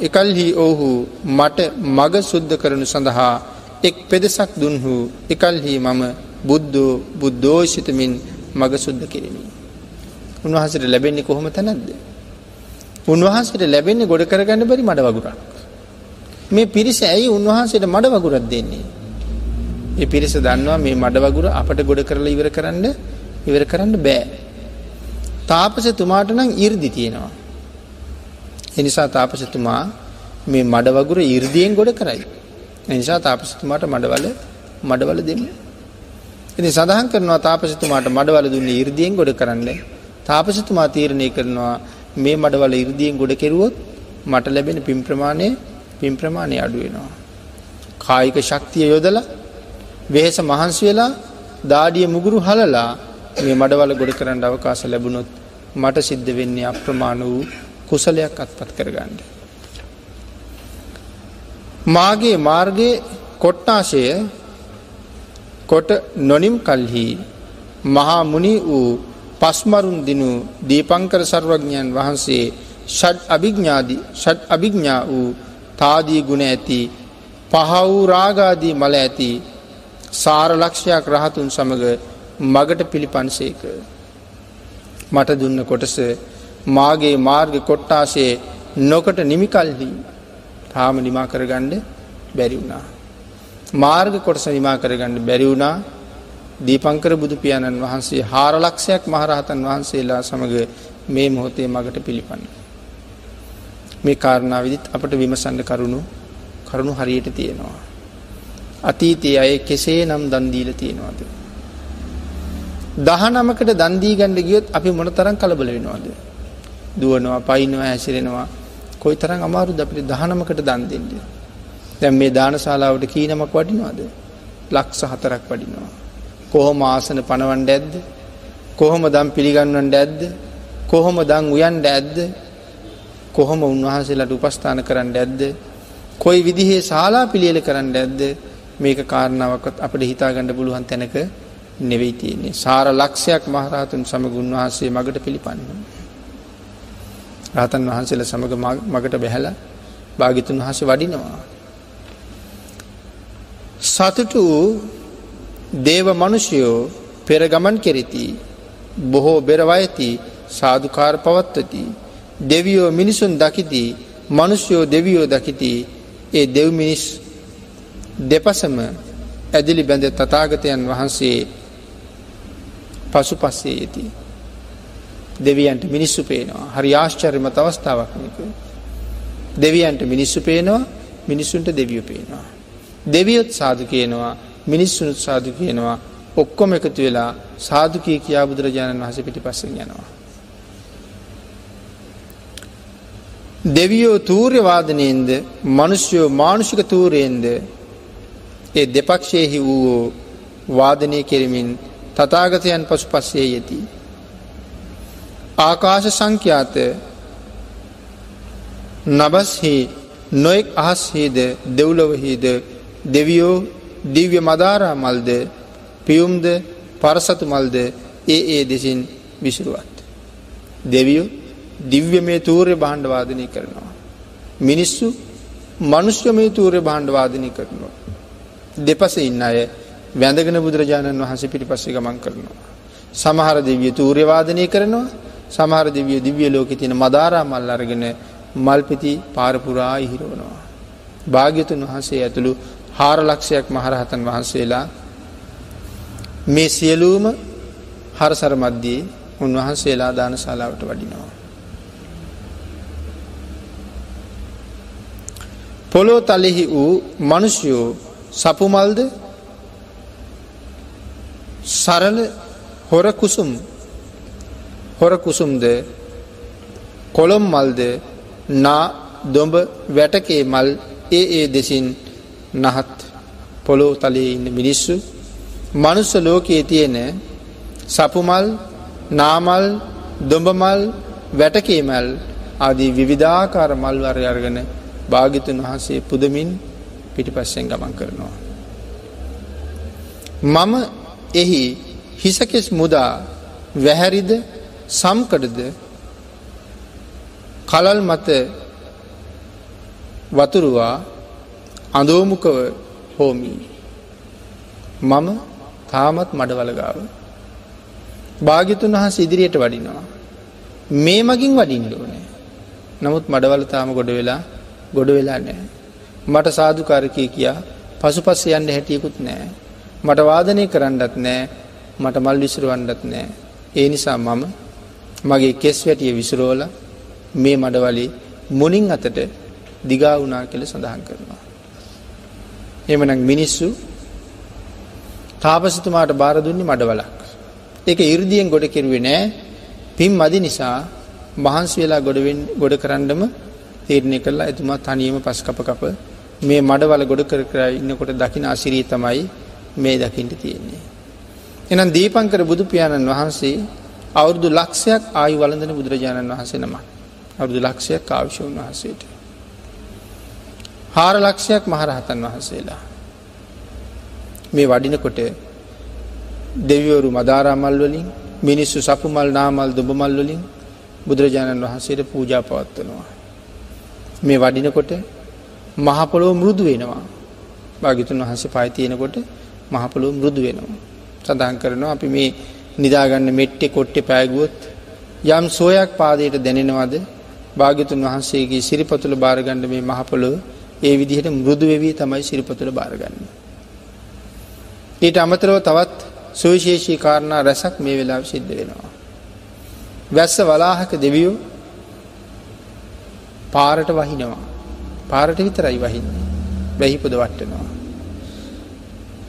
එකල්හි ඔහු මට මග සුද්ධ කරනු සඳහා එක් පෙදෙසක් දුන්හු එකල්හි මම බුද්ධෝ බුද්ධෝෂිතමින් මග සුද්ධ කිරමි. උන්වහසට ලැබෙන්නේ කොහොම තැනැද්ද. උන්වහන්සේට ලැබෙන්නේ ගොඩ කරගන්න බැරි මඩ වගුරක්. මේ පිරිස ඇයි උන්වහන්සේට මඩ වගුරක් දෙන්නේ. ඒ පිරිස දන්නවා මේ මඩ වගුර අපට ගොඩ කරලා ඉවර කරන්න ඉවර කරන්න බෑ. තාපසතුමාට නම් ඉර්දි තියෙනවා. එනිසා තාපසතුමා මේ මඩවගුර ඉර්දියෙන් ගොඩ කරයි. එනිසා තාපසතුමාට මඩවල මඩවල දෙන්න. ඉතින් සඳහන් කරනවා තාපසතුමාට මඩවල දුන්නේ ඉර්දියෙන් ගොඩ කරන්න. තාපසතුමා තීරණය කරනවා මේ මඩවල ඉර්දියෙන් ගොඩ කෙරුවොත් මට ලැබෙන පින් ප්‍රමාණය පින් ප්‍රමාණය අඩු වෙනවා. කායික ශක්තිය යොදලා වෙහෙස මහන්සි වෙලා දාඩිය මුගුරු හලලා මේ මඩවල ගොඩ කරන්න අවකාශ ලැබුණොත් මට සිද්ධ වෙන්නේ අප්‍රමාණ වූ කුසලයක් අත්පත් කරගන්න. මාගේ මාර්ගයේ කොට්ටාශය කොට නොනිම් කල්හි මහා මුනි වූ පස්මරුන් දිනු දීපංකර සර්වඥයන් වහන්සේ ෂඩ් අභිග්ඥාදී ෂඩ් අභිග්ඥා වූ තාදී ගුණ ඇති පහ වූ රාගාදී මල ඇති සාරලක්ෂයක් රහතුන් සමඟ මගට පිළිපන්සේක මට දුන්න කොටස මාගේ මාර්ග කොට්ටාසේ නොකට නිමිකල්හි තාම නිමා කරගණ්ඩ බැරි වුණා. මාර්ග කොටස නිමා කරගන්න බැරි වුණා දීපංකර බුදු පියාණන් වහන්සේ හාරලක්ෂයක් මහරහතන් වහන්සේලා සමඟ මේ මොහොතේ මගට පිළිපන්න. මේ කාරණා විදිත් අපට විමසන්න කරුණු කරුණු හරියට තියෙනවා. අතීතයේ අය කෙසේ නම් දන්දීල තියෙනවාද. දහනමකට දන්දී ගණඩ ගියොත් අපි මොන තරම් කලබල වෙනවාද. දුවනවා පයිනවා හැසිරෙනවා. කොයි තරම් අමාරු අපිට දහනමකට දන් දෙන්නේ. දැන් මේ දානශාලාවට කීනමක් වඩිනවාද? ලක්ෂ හතරක් වඩිනවා. කොහොම ආසන පනවන්ඩ ඇද්ද? කොහොම දම් පිළිගන්නවන්ට ඇද්ද? කොහොම දං උයන්ඩ ඇද්ද? කොහොම උන්වහන්සේලට උපස්ථාන කරන්න ඇද්ද? කොයි විදිහේ ශාලා පිළියල කරන්න ඇද්ද? මේක කාරණාවක්ත් අපට හිතාගණඩ පුළුවන් තැනක නෙවෙයි තියන්නේ සාර ලක්ෂයක් මහරහතුන් සමග උන්වහන්සේ මගට පිළිපන්න. රාතන් වහන්සේල සමඟ මගට බැහැල භාගිතුන් වහස වඩිනවා. සතුටු දේව මනුෂයෝ පෙරගමන් කෙරෙති බොහෝ බෙරවයති සාධකාර පවත්වති දෙවියෝ මිනිසුන් දකිති මනුෂ්‍යයෝ දෙවියෝ දකිති ඒ දෙව් මිනිස් දෙපසම ඇදිලි බැඳ තතාගතයන් වහන්සේ පසු පස්සේ ඇති දෙවියන්ට මිනිස්සු පේනවා. හරි ආශ්චර්යමත අවස්ථාවක්නක දෙවියන්ට මිනිස්සු පේනවා මිනිස්සුන්ට දෙවිය පේනවා. දෙවියොත් සාදු කියනවා මිනිස්සුනුත් සාදු කියනවා. ඔක්කොම එකතු වෙලා සාදුකය කියා බුදුරජාණන් වහස පිටි පස්සෙන් යනවා. දෙවියෝ තූර්යවාදනයෙන්ද මනුෂ්‍යයෝ මානුෂික තූරයෙන්ද ඒ දෙපක්ෂයෙහි වූෝ වාදනය කෙරමින් තතාගතයන් පසු පස්සේ යති. ආකාශ සංඛ්‍යාත නබස්හි නොයෙක් අහස්හිද දෙව්ලොවහිද දෙවියෝ දිව්‍ය මදාරා මල්ද පියුම්ද පරසතු මල්ද ඒ ඒ දෙසින් විසිරුවත්. දෙවියෝ දිව්‍ය මේ තූරය බාණ්ඩ වාදනය කරනවා. මිනිස්සු මනුෂ්‍ය මේ තූරය බාණ්ඩ වාදනය කරනවා. දෙපස ඉන්න අය වැඳගෙන බුදුරජාණන් වහන්සේ පිටිපස්සේ ගමන් කරනවා. සමහර දෙවිය තූර්ය වාදනය කරනවා සමහර දෙවිය දිව්‍ය ලෝකෙ තියෙන මදාරා මල් අරගෙන මල්පිති පාරපුරා ඉහිරවනවා. භාග්‍යතුන් වහන්සේ ඇතුළු හාර ලක්ෂයක් මහරහතන් වහන්සේලා මේ සියලූම හරසර මධ්‍යයේ උන්වහන්සේලා දාන ශාලාවට වඩිනවා. පොලෝ තලෙහි වූ මනුෂ්‍යයෝ සපුමල්ද සරල හොර කුසුම් හොර කුසුම්ද කොළොම් මල්ද නා දොඹ වැටකේ මල් ඒ ඒ දෙසින් නහත් පොළෝ තලයේ ඉන්න මිනිස්සු මනුස්ස ලෝකයේ තියෙන සපුමල් නාමල් දොඹමල් වැටකේමල් ආදී විවිධාකාර මල්වරය අර්ගන භාගිතුන් වහන්සේ පුදමින් පිටිපස්සෙන් ගමන් කරනවා. මම එහි හිසකෙස් මුදා වැහැරිද සම්කඩද කලල් මත වතුරුවා අඳෝමුකව හෝමී. මම තාමත් මඩවලගාව. භාගිතුන් වහස ඉදිරියට වඩිනවා. මේ මගින් වඩින්ඩ ඕනෑ. නමුත් මඩවල තාම ගොඩ වෙලා ගොඩ වෙලා නෑ. මට සාධකාරකය කියා පසු පස්ස යන්න හැටියකුත් නෑ. මට වාදනය කරන්නත් නෑ මට මල් විසරුවන්ඩත් නෑ. ඒ නිසා මම මගේ කෙස් වැටිය විසරෝල මේ මඩවලේ මුනින් අතට දිගා වුනා කෙළ සඳහන් කරනවා. එමනක් මිනිස්සු තාපසිතුමාට බාරදුන්නේ මඩවලක්. එක ඉරදියෙන් ගොඩ කෙරුවේ නෑ පින් මදි නිසා මහන්සි වෙලා ගොඩවෙන් ගොඩ කරන්නම තීරණය කරලා එතුමා තනියම පස් කප කප මේ මඩවල ගොඩ කර කර ඉන්නකොට දකින අසිරී තමයි මේ දකිින්ට තියෙන්නේ. එනම් දීපංකර බුදු පියාණන් වහන්සේ අවුරුදු ලක්ෂයක් ආයු වලඳන බුදුරජාණන් වහන්සේ නම අවුරුදු ලක්ෂයක් ආවිශවන් වහන්සේට. හාර ලක්ෂයක් මහරහතන් වහන්සේලා. මේ වඩිනකොට දෙවිවරු මදාරාමල් වලින් මිනිස්සු සපුමල් නාමල් දුබමල් වලින් බුදුරජාණන් වහන්සේට පූජා පවත්වනවා. මේ වඩිනකොට මහපොළොව මෘදු වෙනවා. භාගිතුන් වහන්සේ පයි තියෙනකොට මහපොළොව මෘදු වෙනවා. සඳහන් කරනවා අපි මේ නිදාගන්න මෙට්ටෙ කොට්ටෙ පෑගුවොත් යම් සෝයක් පාදයට දැනෙනවද භාගිතුන් වහන්සේගේ සිරිපතුළ භාරගණ්ඩ මේ මහපොළොව ඒ විදිහට මෘදු වෙවී තමයි සිරිපතුළ භාරගන්න. ඊට අමතරව තවත් සුවිශේෂී කාරණා රැසක් මේ වෙලා සිද්ධ වෙනවා. වැස්ස වලාහක දෙවියෝ පාරට වහිනවා. පාරට විතරයි වහින්නේ. වැහිපොද වට්ටනවා.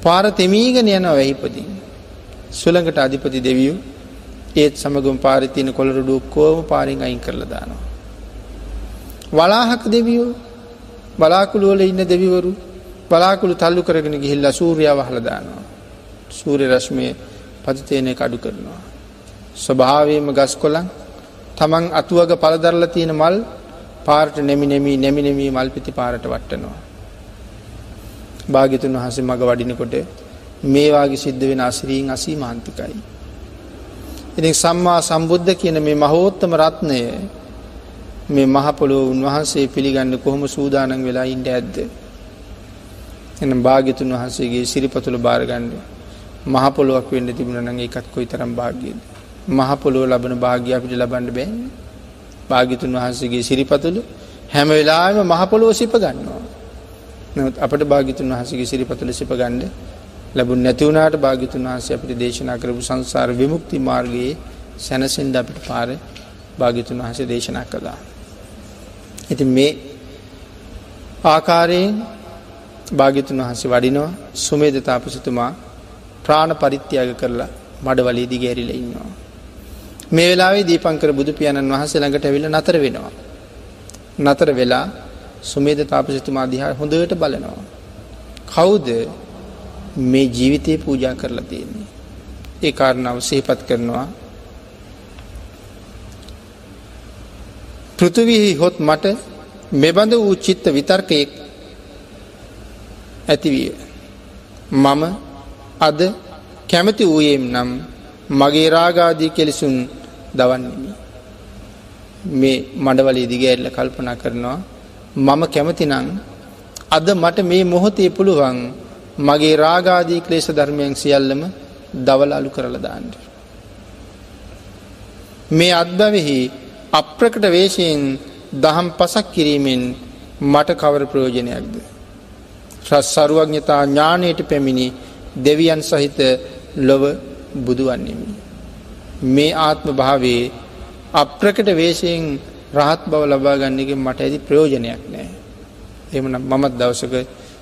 පාර තෙමීගෙන යනවා වැහිපදින්. සුළඟට අධිපති දෙවියු ඒත් සමගම් පාරිතියන කොළරඩු කෝම පාරිෙන් අයින් කරලා දානවා. වලාහක දෙවියෝ බලාකුළුවල ඉන්න දෙවිවරු බලාකුළු තල්ලු කරගෙන ගිහිල්ලා සූරියාව හලදානවා. සූරය රශ්මය පතිතයනය කඩු කරනවා. ස්වභාවයම ගස් කොලන් තමන් අතුවග පලදරල තියෙන මල් පාරට නෙමිනෙමී නැමිනෙමී මල් පිති පාරට වට්ටනවා. භාගිතුන් වහසේ මඟ වඩිනකොට මේවාගේ සිද්ධ වෙන අසිරීන් අසී මාන්තිකයි. ඉතින් සම්මා සම්බුද්ධ කියන මේ මහෝත්තම රත්නය මේ මහපොළොව උන්වහන්සේ පිළිගන්න කොහොම සූදානන් වෙලා ඉන්ඩ ඇද්ද. එනම් භාගිතුන් වහන්සේගේ සිරිපතුළ භාරගණ්ඩ මහපොලොවක් වෙන්න තිබුණනගේ එකත් කොයි තරම් භාග්‍යද. මහපොලොව ලබන භාග්‍ය අපිට ලබන්ඩ බැන් භාගිතුන් වහන්සේගේ සිරිපතුළ හැම වෙලාම මහපොලොව සිප ගන්නවා. නත් අපට භාගිතුන් වහසගේ සිරිපතුළ සිප ගණ්ඩ ලැබුණ නැතිවුණට භාගිතුන් වහන්සේ අපිට දේශනා කරපු සංසාර විමුක්ති මාර්ගයේ සැනසෙන්ද අපිට පාර භාගිතුන් වහසේ දේශනා කළා. ඉති මේ ආකාරයෙන් භාගිතුන් වහන්සේ වඩිනවා සුමේද තාපසතුමා ප්‍රාණ පරිත්‍යයාග කරලා මඩ වලීදි ගැරිල ඉන්නවා. මේ වෙලාවේ දීපංකර බුදු පියාණන් වහන්සේ ළඟට ඇවිල නතර වෙනවා. නතර වෙලා සුමේද තාපසතුමා දිහා හොඳට බලනවා. කවුද මේ ජීවිතය පූජා කරලා තියෙන්නේ. ඒ කාරණාව සහිපත් කරනවා පෘථවිහි හොත් මට මෙබඳ වූ චිත්ත විතර්කයෙක් ඇතිවිය. මම අද කැමති වූයම් නම් මගේ රාගාදී කෙලෙසුන් දවන්නෙමි. මේ මඩවලේ දිගඇල්ල කල්පනා කරනවා මම කැමතිනං අද මට මේ මොහොතේ පුළුවන් මගේ රාගාදී ක්ලේෂ ධර්මයන් සියල්ලම දවල අලු කරලදාන්ට. මේ අත්බවෙහි අප්‍රකට වේශයෙන් දහම් පසක් කිරීමෙන් මට කවර ප්‍රයෝජනයක්ද. සරුවඥතා ඥානයට පැමිණි දෙවියන් සහිත ලොව බුදුවන්නෙමි. මේ ආත්ම භාවේ අප්‍රකට වේශයෙන් රහත් බව ලබාගන්නගෙන් මට ඇති ප්‍රයෝජනයක් නෑ. එමනම් මමත් දවසක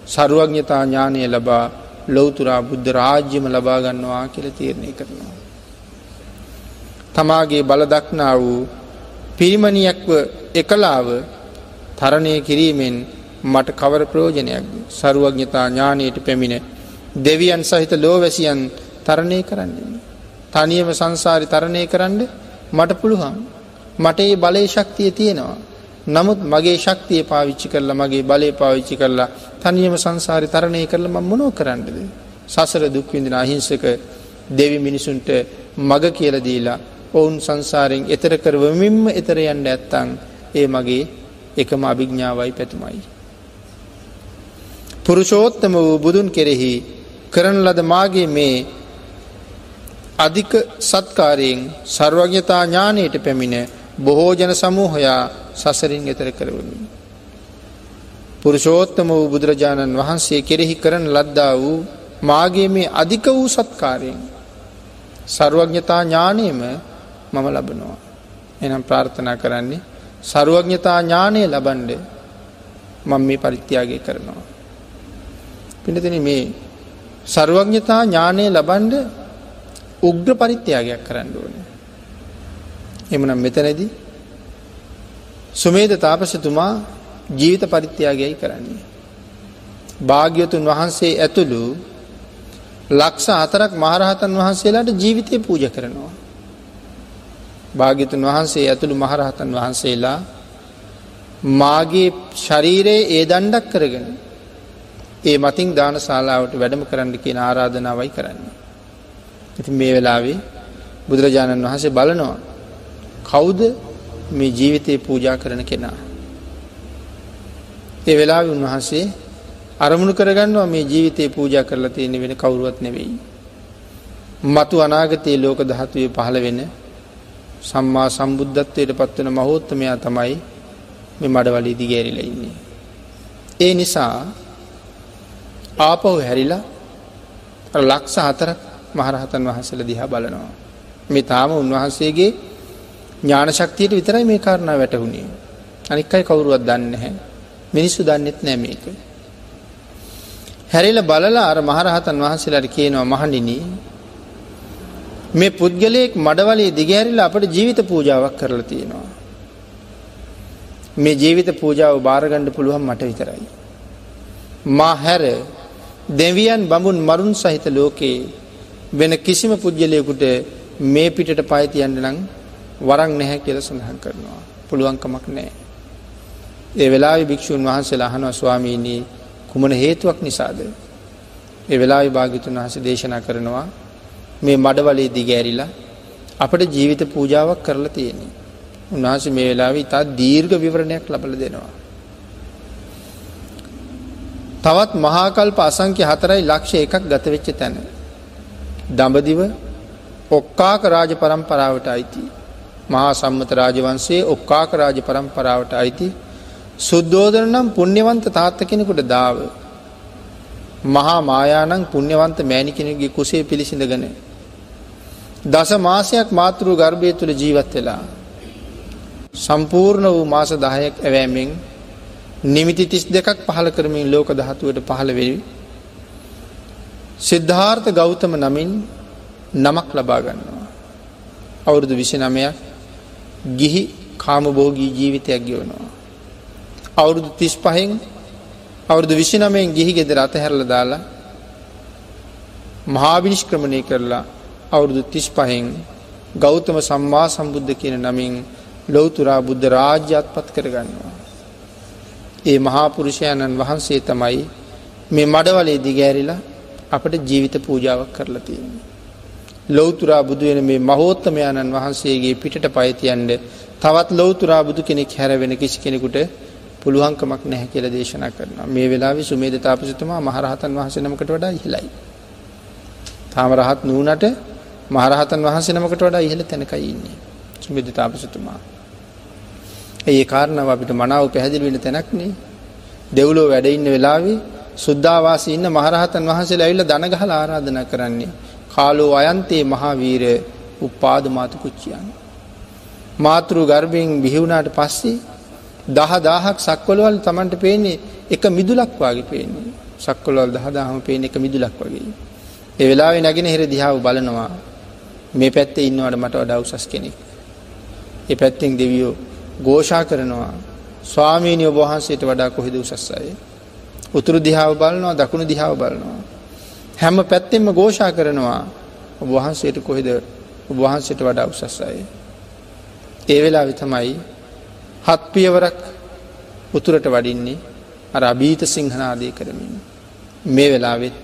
සරුවඥතා ඥානය ලබා ලොවතුරා බුද්ධ රාජ්‍යම ලබාගන්නවා කියල තීරණය කරනවා. තමාගේ බලදක්නා වූ පිරිමණියක්ව එකලාව තරණය කිරීමෙන් මට කවර ප්‍රෝජනයක් සරුවඥතා ඥානයට පැමිණ දෙවියන් සහිත ලෝවැසියන් තරණය කරන්නේ. තනියම සංසාරි තරණය කරන්න මට පුළුවන්. මට ඒ බලය ශක්තිය තියෙනවා. නමුත් මගේ ශක්තිය පාවිච්චි කරලා මගේ බලය පාවිච්චි කරලා තනියම සංසාරි තරණය කරල ම මොනෝ කරන්නද. සසර දුක්විඳින අහිංසක දෙවි මිනිසුන්ට මග කියලදීලා ඔවුන් සංසාරයෙන් එතර කරවමින්ම එතර යන්ඩ ඇත්තං ඒ මගේ එකම අභිග්ඥාවයි පැතුමයි. පුරුෂෝත්තම වූ බුදුන් කෙරෙහි කරන ලද මාගේ මේ අධික සත්කාරයෙන් සර්වඥතා ඥානයට පැමිණ බොහෝජන සමූහයා සසරින් එතර කරවමින්. පුරුෂෝත්තම වූ බුදුරජාණන් වහන්සේ කෙරෙහි කරන ලද්දා වූ මාගේ මේ අධික වූ සත්කාරයෙන් සර්වඥතා ඥානයම මම ලබනවා. එනම් ප්‍රාර්ථනා කරන්නේ සරුවඥතා ඥානය ලබන්ඩ මං මේ පරිත්‍යාගය කරනවා. පිනතින මේ සරුවඥතා ඥානය ලබන්ඩ උග්‍ර පරිත්‍යාගයක් කරන්න ඕන. එමනම් මෙතනැදි සුමේද තාපසතුමා ජීවිත පරිත්‍යාගයයි කරන්නේ. භාග්‍යතුන් වහන්සේ ඇතුළු ලක්ෂ අතරක් මහරහතන් වහන්සේලාට ජීවිතය පූජ කරනවා. භාග්‍යතුන් වහන්සේ ඇතුළු මහරහතන් වහන්සේලා මාගේ ශරීරයේ ඒ දණ්ඩක් කරගෙන ඒ මතින් දාන ශාලාවට වැඩම කරන්න කියන ආරාධනාවයි කරන්න. ඉති මේ වෙලාවේ බුදුරජාණන් වහන්සේ බලනවා කෞුද මේ ජීවිතය පූජා කරන කෙනා. ඒ වෙලා උන්වහන්සේ අරමුණු කරගන්නවා මේ ජීවිතය පූජා කරලා තියෙන වෙන කවුරුවත් නෙවෙයි. මතු අනාගතයේ ලෝක දහතුවේ පහළ වෙන සම්මා සම්බුද්ධත්වයට පත්වන මහෝත්තමයා තමයි මේ මඩවලී දිගෑරිල ඉන්නේ. ඒ නිසා ආපහු හැරිලා ලක්ෂ හතරක් මහරහතන් වහන්සල දිහා බලනවා. මේ තාම උන්වහන්සේගේ ඥාන ශක්තියට විතරයි මේ කාරණා වැටහුණේ. අනික්කයි කවුරුවත් දන්න හැ. මිනිස්සු දන්නෙත් නෑ මේක. හැරිල බලලා අර මහරහතන් වහන්සේලාට කියනවා මහනිනී මේ පුද්ගලයෙක් මඩවලේ දිගෑරිලා අපට ජීවිත පූජාවක් කරලා තියෙනවා. මේ ජීවිත පූජාව භාරගණ්ඩ පුළුවන් මට විතරයි. මා හැර දෙවියන් බඹුන් මරුන් සහිත ලෝකයේ වෙන කිසිම පුද්ගලයකුට මේ පිටට පයිතියන්ට නං වරක් නැහැ කියල සඳහන් කරනවා. පුළුවන්කමක් නෑ. ඒ වෙලා භික්‍ෂූන් වහන්සේ අහනවා ස්වාමීනී කුමන හේතුවක් නිසාද. ඒ වෙලා භාගිතුන් වහස දේශනා කරනවා මේ මඩවලේ දිගෑරිලා අපට ජීවිත පූජාවක් කරලා තියෙන්නේ. උන්වහස මේ වෙලාව ඉතා දීර්ඝ විවරණයක් ලබල දෙනවා. තවත් මහාකල්ප අසංක්‍ය හතරයි ලක්ෂ එකක් ගතවෙච්ච තැන. දඹදිව ඔක්කාක රාජ පරම්පරාවට අයිති. මහා සම්මත රාජවන්සේ ඔක්කාක රාජ පරම්පරාවට අයිති සුද්දෝදන නම් පුුණ්‍යවන්ත තාත්ත කෙනෙකුට දාව. මහා මායානං පුුණ්‍යවන්ත මෑණි කෙනෙගේ කුසේ පිළිසිඳගන දස මාසයක් මාතෘ ගර්භය තුළ ජීවත් වෙලා. සම්පූර්ණ වූ මාස දහයක් ඇවෑමෙන් නිමිති තිස් දෙකක් පහළ කරමින් ලෝක දහතුවට පහළ වෙවි. සිද්ධාර්ථ ගෞතම නමින් නමක් ලබා ගන්නවා. අවුරුදු විසි නමයක් ගිහි කාමභෝගී ජීවිතයක් ගෙවනවා. අවුරුදු තිස් පහෙන් අවුරුදු විසිනමයෙන් ගිහි ගෙදර අතහැරල දාලා මහාවිනිෂ්ක්‍රමණය කරලා අවුරුදු තිස් පහෙන් ගෞතම සම්මා සම්බුද්ධ කියන නමින් ලොවතුරා බුද්ධ රාජ්‍යත් පත් කරගන්නවා. ඒ මහාපුරුෂයණන් වහන්සේ තමයි මේ මඩවලේ දිගෑරිලා අපට ජීවිත පූජාවක් කරලා තියෙන්නේ. ලොවතුරා බුදුවෙන මේ මහෝත්තමයාණන් වහන්සේගේ පිට පයිතියන්ට තවත් ලොවතුරා බුදු කෙනෙක් හැරවෙන කිසි කෙනෙකුට පුළුවන්කමක් නැහැ කියල දේශනා කරන මේ වෙලා සුමේද තාපසිතුමා මහරහතන් වහස නමකට වඩා ඉහලයි. තාම රහත් නූනට මහරහතන් වහන්සේ නමකට වඩා ඉහළ තැනකයි ඉන්නේ සුමේද තාපසතුමා. ඒ කාරණාව අපිට මනාව පැහැදිලි වෙන තැනක්නේ දෙව්ලෝ වැඩඉන්න වෙලාවේ සුද්ධවාසී ඉන්න මහරහතන් වහන්සේ ඇවිල්ල දනගහල ආරාධන කරන්නේ. කාලෝ අයන්තයේ මහාවීර උපාද මාතු කුච්චියන්. මාතෘ ගර්භයෙන් බිහිවුණාට පස්සේ දහ දාහක් සක්වලවල් තමන්ට පේන්නේ එක මිදුලක් වගේ පේන්නේ සක්කොලවල් දහදාහම පේන එක මිදුලක් වගේ. ඒ වෙලාවෙ නැගෙන හිර දිහාව බලනවා මේ පැත්තේ ඉන්නවට මට වඩා උසස් කෙනෙක්. ඒ පැත්තෙන් දෙවියෝ ගෝෂා කරනවා ස්වාමීනිය ඔබහන්සේට වඩා කොහෙද උසස් අය. උතුරු දිහාව බලනවා දකුණු දිහාව බලනවා. හැම පැත්තෙන්ම ගෝෂා කරනවා ඔබහන්සේට කොහෙද ඔබහන්සේට වඩා උසස් අය. ඒ වෙලා විතමයි හත් පියවරක් උතුරට වඩින්නේ අර අභීත සිංහනාදය කරමින්. මේ වෙලාවෙත්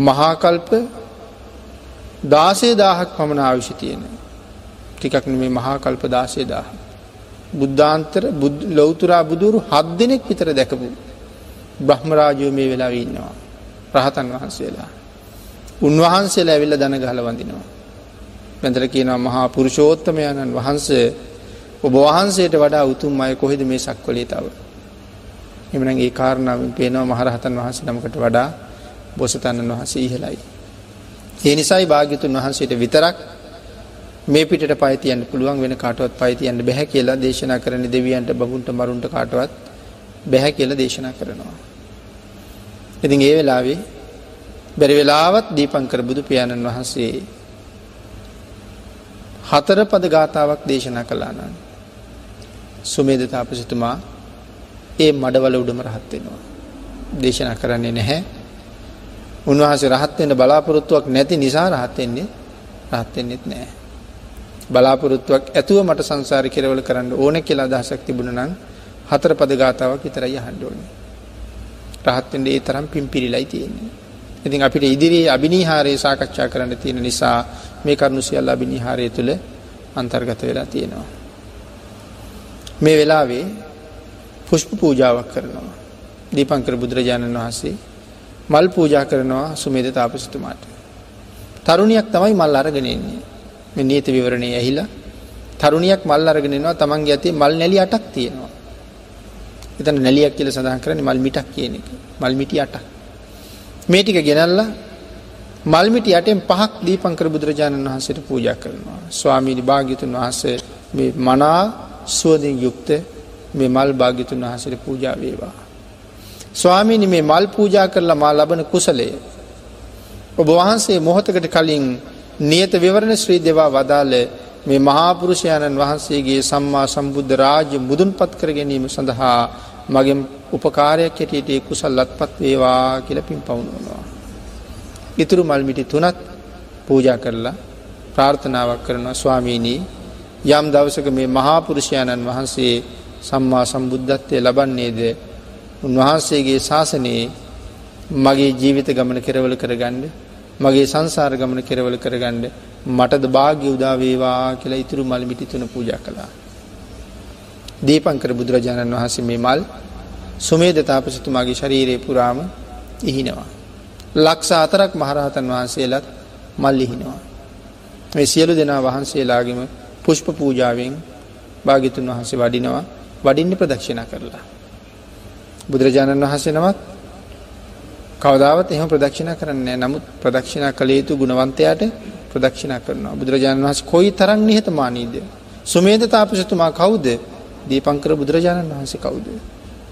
මහාකල්ප දාසේ දාහක් පමණ ආවිෂ තියෙන. ටිකක් මේ මහාකල්ප දාසේ දාහ. බුද්ධාන්තර ලොවතුරා බුදුරු හත් දෙනෙක් විතර දැකපු බ්‍රහ්මරාජයෝ මේ වෙලා ඉන්නවා. රහතන් වහන්සේලා. උන්වහන්සේලා ඇවිල්ල දන ගහල වඳිනවා. පැඳර කියනවා මහා පුරුෂෝත්තමයණන් වහන්සේ ඔබ වහන්සේට වඩා උතුම් අය කොහෙද මේ සක්වලේ තව. එමන ඒ කාරණාවෙන් පේනවා මහරහතන් වහන්ස නමකට වඩා බොසතන්නන් වහන්සේ ඉහලයි. ඒ නිසයි භාගිතුන් වහන්සේට විතරක් මේ පිට පයිතියන්න පුළුවන් වෙන කාටවත් පයිතියන්න බැහැ කියලා දේශනා කරන දෙවියන්ට බගුන්ට මරුන්ට කාටවත් බැහැ කියල දේශනා කරනවා. ඉතින් ඒ වෙලාවේ බැරි වෙලාවත් දීපංකර බුදු පියාණන් වහන්සේ හතර පද ගාථාවක් දේශනා කලානන් සුමේද තාපසිතුමා ඒ මඩවල උඩම රහත්වෙනවා. දේශනා කරන්නේ නැහැ. උන්වහසේ රහත්වෙන්ට බලාපොරොත්තුවක් නැති නිසා රහත්වෙන්නේ රහත්වෙන්නෙත් නෑ. බලාපොරොත්තුවක් ඇතුව මට සංසාර කෙරවල කරන්න ඕන කියලා දහසක් තිබුණ නම් හතර පද ගාතාවක් විතරයි හන්ඩෝනේ. රහත්වෙන්ට ඒ තරම් පින් පිරිලයි තියෙන්නේ. ඉතින් අපිට ඉදිරියේ අභිනිහාරයේ සාකච්ඡා කරන්න තියෙන නිසා මේ කරුණු සියල්ල අභිනිහාරය තුළ අන්තර්ගත වෙලා තියෙනවා. මේ වෙලාවේ පුෂ්ප පූජාවක් කරනවා. දීපංකර බුදුරජාණන් වහන්සේ මල් පූජා කරනවා සුමේද තාපසතුමාට. තරුණයක් තමයි මල් අරගෙනෙන්නේ. මේ නීත විවරණය ඇහිලා තරුණියක් මල් අරගෙනවා තමන්ගේ ඇතේ මල් නැලි අටක් තියෙනවා. එතන නැලියක් කියල සඳහන් කරන මල් මිටක් කියන එක මල් මිටි අටක්. මේ ටික ගෙනල්ලා මල්මිටි යටෙන් පහක් දීපංකර බුදුරජාණන් වහන්සේට පූජ කරනවා. ස්වාමීනි භාගිතුන් වහන්සේ මේ මනා සුවදින් යුක්ත මේ මල් භාගිතුන් වහසට පූජා වේවා. ස්වාමීනි මේ මල් පූජා කරලා මා ලබන කුසලය. ඔබ වහන්සේ මොහොතකට කලින් නියත විවරණ ශ්‍රී දෙවා වදාල මේ මහාපුරුෂයණන් වහන්සේගේ සම්මා සම්බුද්ධ රාජ්‍ය මුදුන් පත් කර ගැනීම සඳහා මගෙන් උපකාරයක් හැටියට කුසල් අත්පත් වේවා කියල පින් පවුණුවනවා. ඉතුරු මල්මිටි තුනත් පූජා කරලා ප්‍රාර්ථනාවක් කරනවා ස්වාමීණී යම් දවසක මේ මහාපුරුෂයණන් වහන්සේ සම්මා සම්බුද්ධත්වය ලබන්නේද උන්වහන්සේගේ ශාසනයේ මගේ ජීවිත ගමන කෙරවල කරගන්න මගේ සංසාර ගමන කෙරවල කරගන්න මටද භාග්‍ය උදාවේවා කියලා ඉතුරු මල්මිටි තුන පූජා කළා. දීපංකර බුදුරජාණන් වහන්සේ මේ මල් සුමේද තාපසතුමාගේ ශරීරයේ පුරාම ඉහිනවා. ලක්ෂ අතරක් මහරහතන් වහන්සේලත් මල් ඉහිනවා. මේ සියලු දෙනා වහන්සේලාගේම පුෂ්ප පූජාවෙන් භාගිතුන් වහන්සේ වඩිනවා වඩින්න ප්‍රදක්ෂණ කරලා. බුදුරජාණන් වහන්සේ නමත් කවදාවත් එහම ප්‍රදක්ෂණ කරන්න නමුත් ප්‍රදක්ෂණ කළ යුතු ගුණවන්තයාට ප්‍රදක්ෂණ කරනවා බුදුරජාණන් වහස කොයි තරන් නිහතමානීද. සුමේද තාපසතුමා කවුද දීපංකර බුදුරජාණන් වහන්සේ කවුද.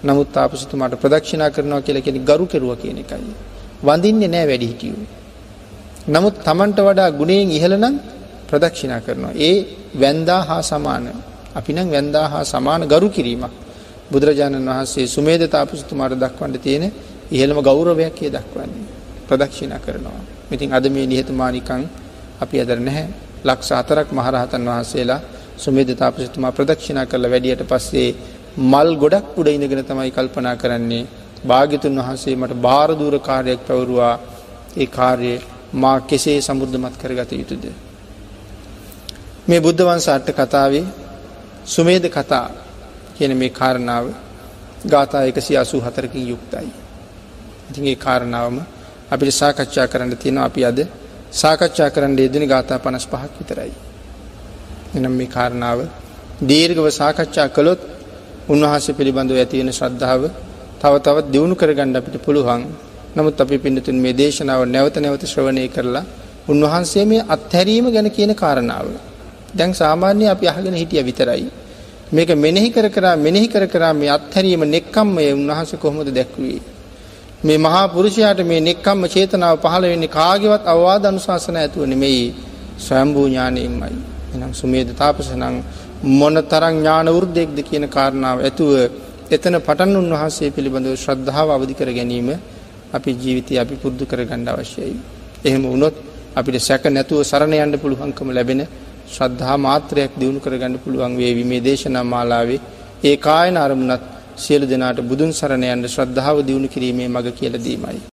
නමුත් තාපසතුමාට ප්‍රදක්ෂණ කරනවා කියල කෙනෙ ගරු කෙරුව කියන එකයි. වඳින්නේ නෑ වැඩි හිටියූ. නමුත් තමන්ට වඩා ගුණයෙන් ඉහළනම් ප්‍රදක්ෂිනා කරනවා. ඒ වැන්දා හා සමාන අපි නම් වැන්දා හා සමාන ගරු කිරීමක්. බුදුරජාණන් වහන්සේ සුමේද තාපසතුමාට දක්වන්න තියෙන ඉහළම ගෞරවයක් ඒ දක්වන්නේ. ප්‍රදක්ෂිනා කරනවා. ඉතින් අද මේ නිහතමානිකං අපි අදර නැහැ. ලක්ෂ අතරක් මහරහතන් වහන්සේලා සුමේද තාපසතුමා ප්‍රදක්ෂිනා කරලා වැඩියට පස්සේ මල් ගොඩක් උඩ ඉඳගෙන තමයි කල්පනා කරන්නේ භාග්‍යතුන් වහන්සේ මට භාරදූර කාර්යයක් පැවරුවා ඒ කාර්යය මා කෙසේ සමුෘද්ධමත් කරගත යුතුද. මේ බුද්ධ වන්ස අට්ට කතාවේ සුමේද කතා කියන මේ කාරණාව ගාථා එකසි අසූ හතරකින් යුක්තයි. ඉතින්ගේ කාරණාවම අපිට සාකච්ඡා කරන්න තියෙන අපි අද සාකච්ඡා කරන්න යෙදෙන ගාථා පනස් පහක් විතරයි. එනම් මේ කාරණාව දීර්ඝව සාකච්ඡා කළොත් උන්වහන්සේ පිළිබඳව ඇතිවෙන ශ්‍රද්ධාව තව තවත් දියුණු කරගන්න අපිට පුළුවන් නමුත් අපි පිඩතුන් මේ දේශනාව නැවත නැවත ශ්‍රවණය කරලා උන්වහන්සේ මේ අත්හැරීම ගැන කියන කාරණාව. දැන් සාමාන්‍ය අපි අහගෙන හිටිය විතරයි. මේක මෙනෙහි කර කරා මෙනෙහි කර කරා මේ අත්හැරීම නෙක්කම්මය උන්වහන්සේ කොහොමද දැක්වේ. මේ මහා පුරුෂයාට මේ නෙක්කම්ම චේතනාව පහළ වෙන්නේ කාගේවත් අවවාද අනුශාසන ඇතුව නෙමෙයි ස්වයම්භූ ඥානයෙන්මයි. එනම් සුමේද තාපසනං මොන තරම් ඥාන වෘද්ධයක්ද කියන කාරණාව ඇතුව එතන පටන් උන්වහන්සේ පිළිබඳව ශ්‍රද්ධාව අවදි කර ගැනීම අපි ජීවිතය අපි පුරුදු කර ගන්න අවශ්‍යයි. එහෙම වුණොත් අපිට සැක නැතුව සරණ යන්න පුළුවන්කම ලැබෙන ශ්‍රද්ධා මාත්‍රයක් දියුණු කරගන්න පුළුවන් වේවි මේ දේශනා මාලාවේ ඒ කායන අරමුණත් සියලු දෙනාට බුදුන් සරණ යන්න ශ්‍රද්ධාව දියුණු කිරීමේ මඟ කියලා දීමයි.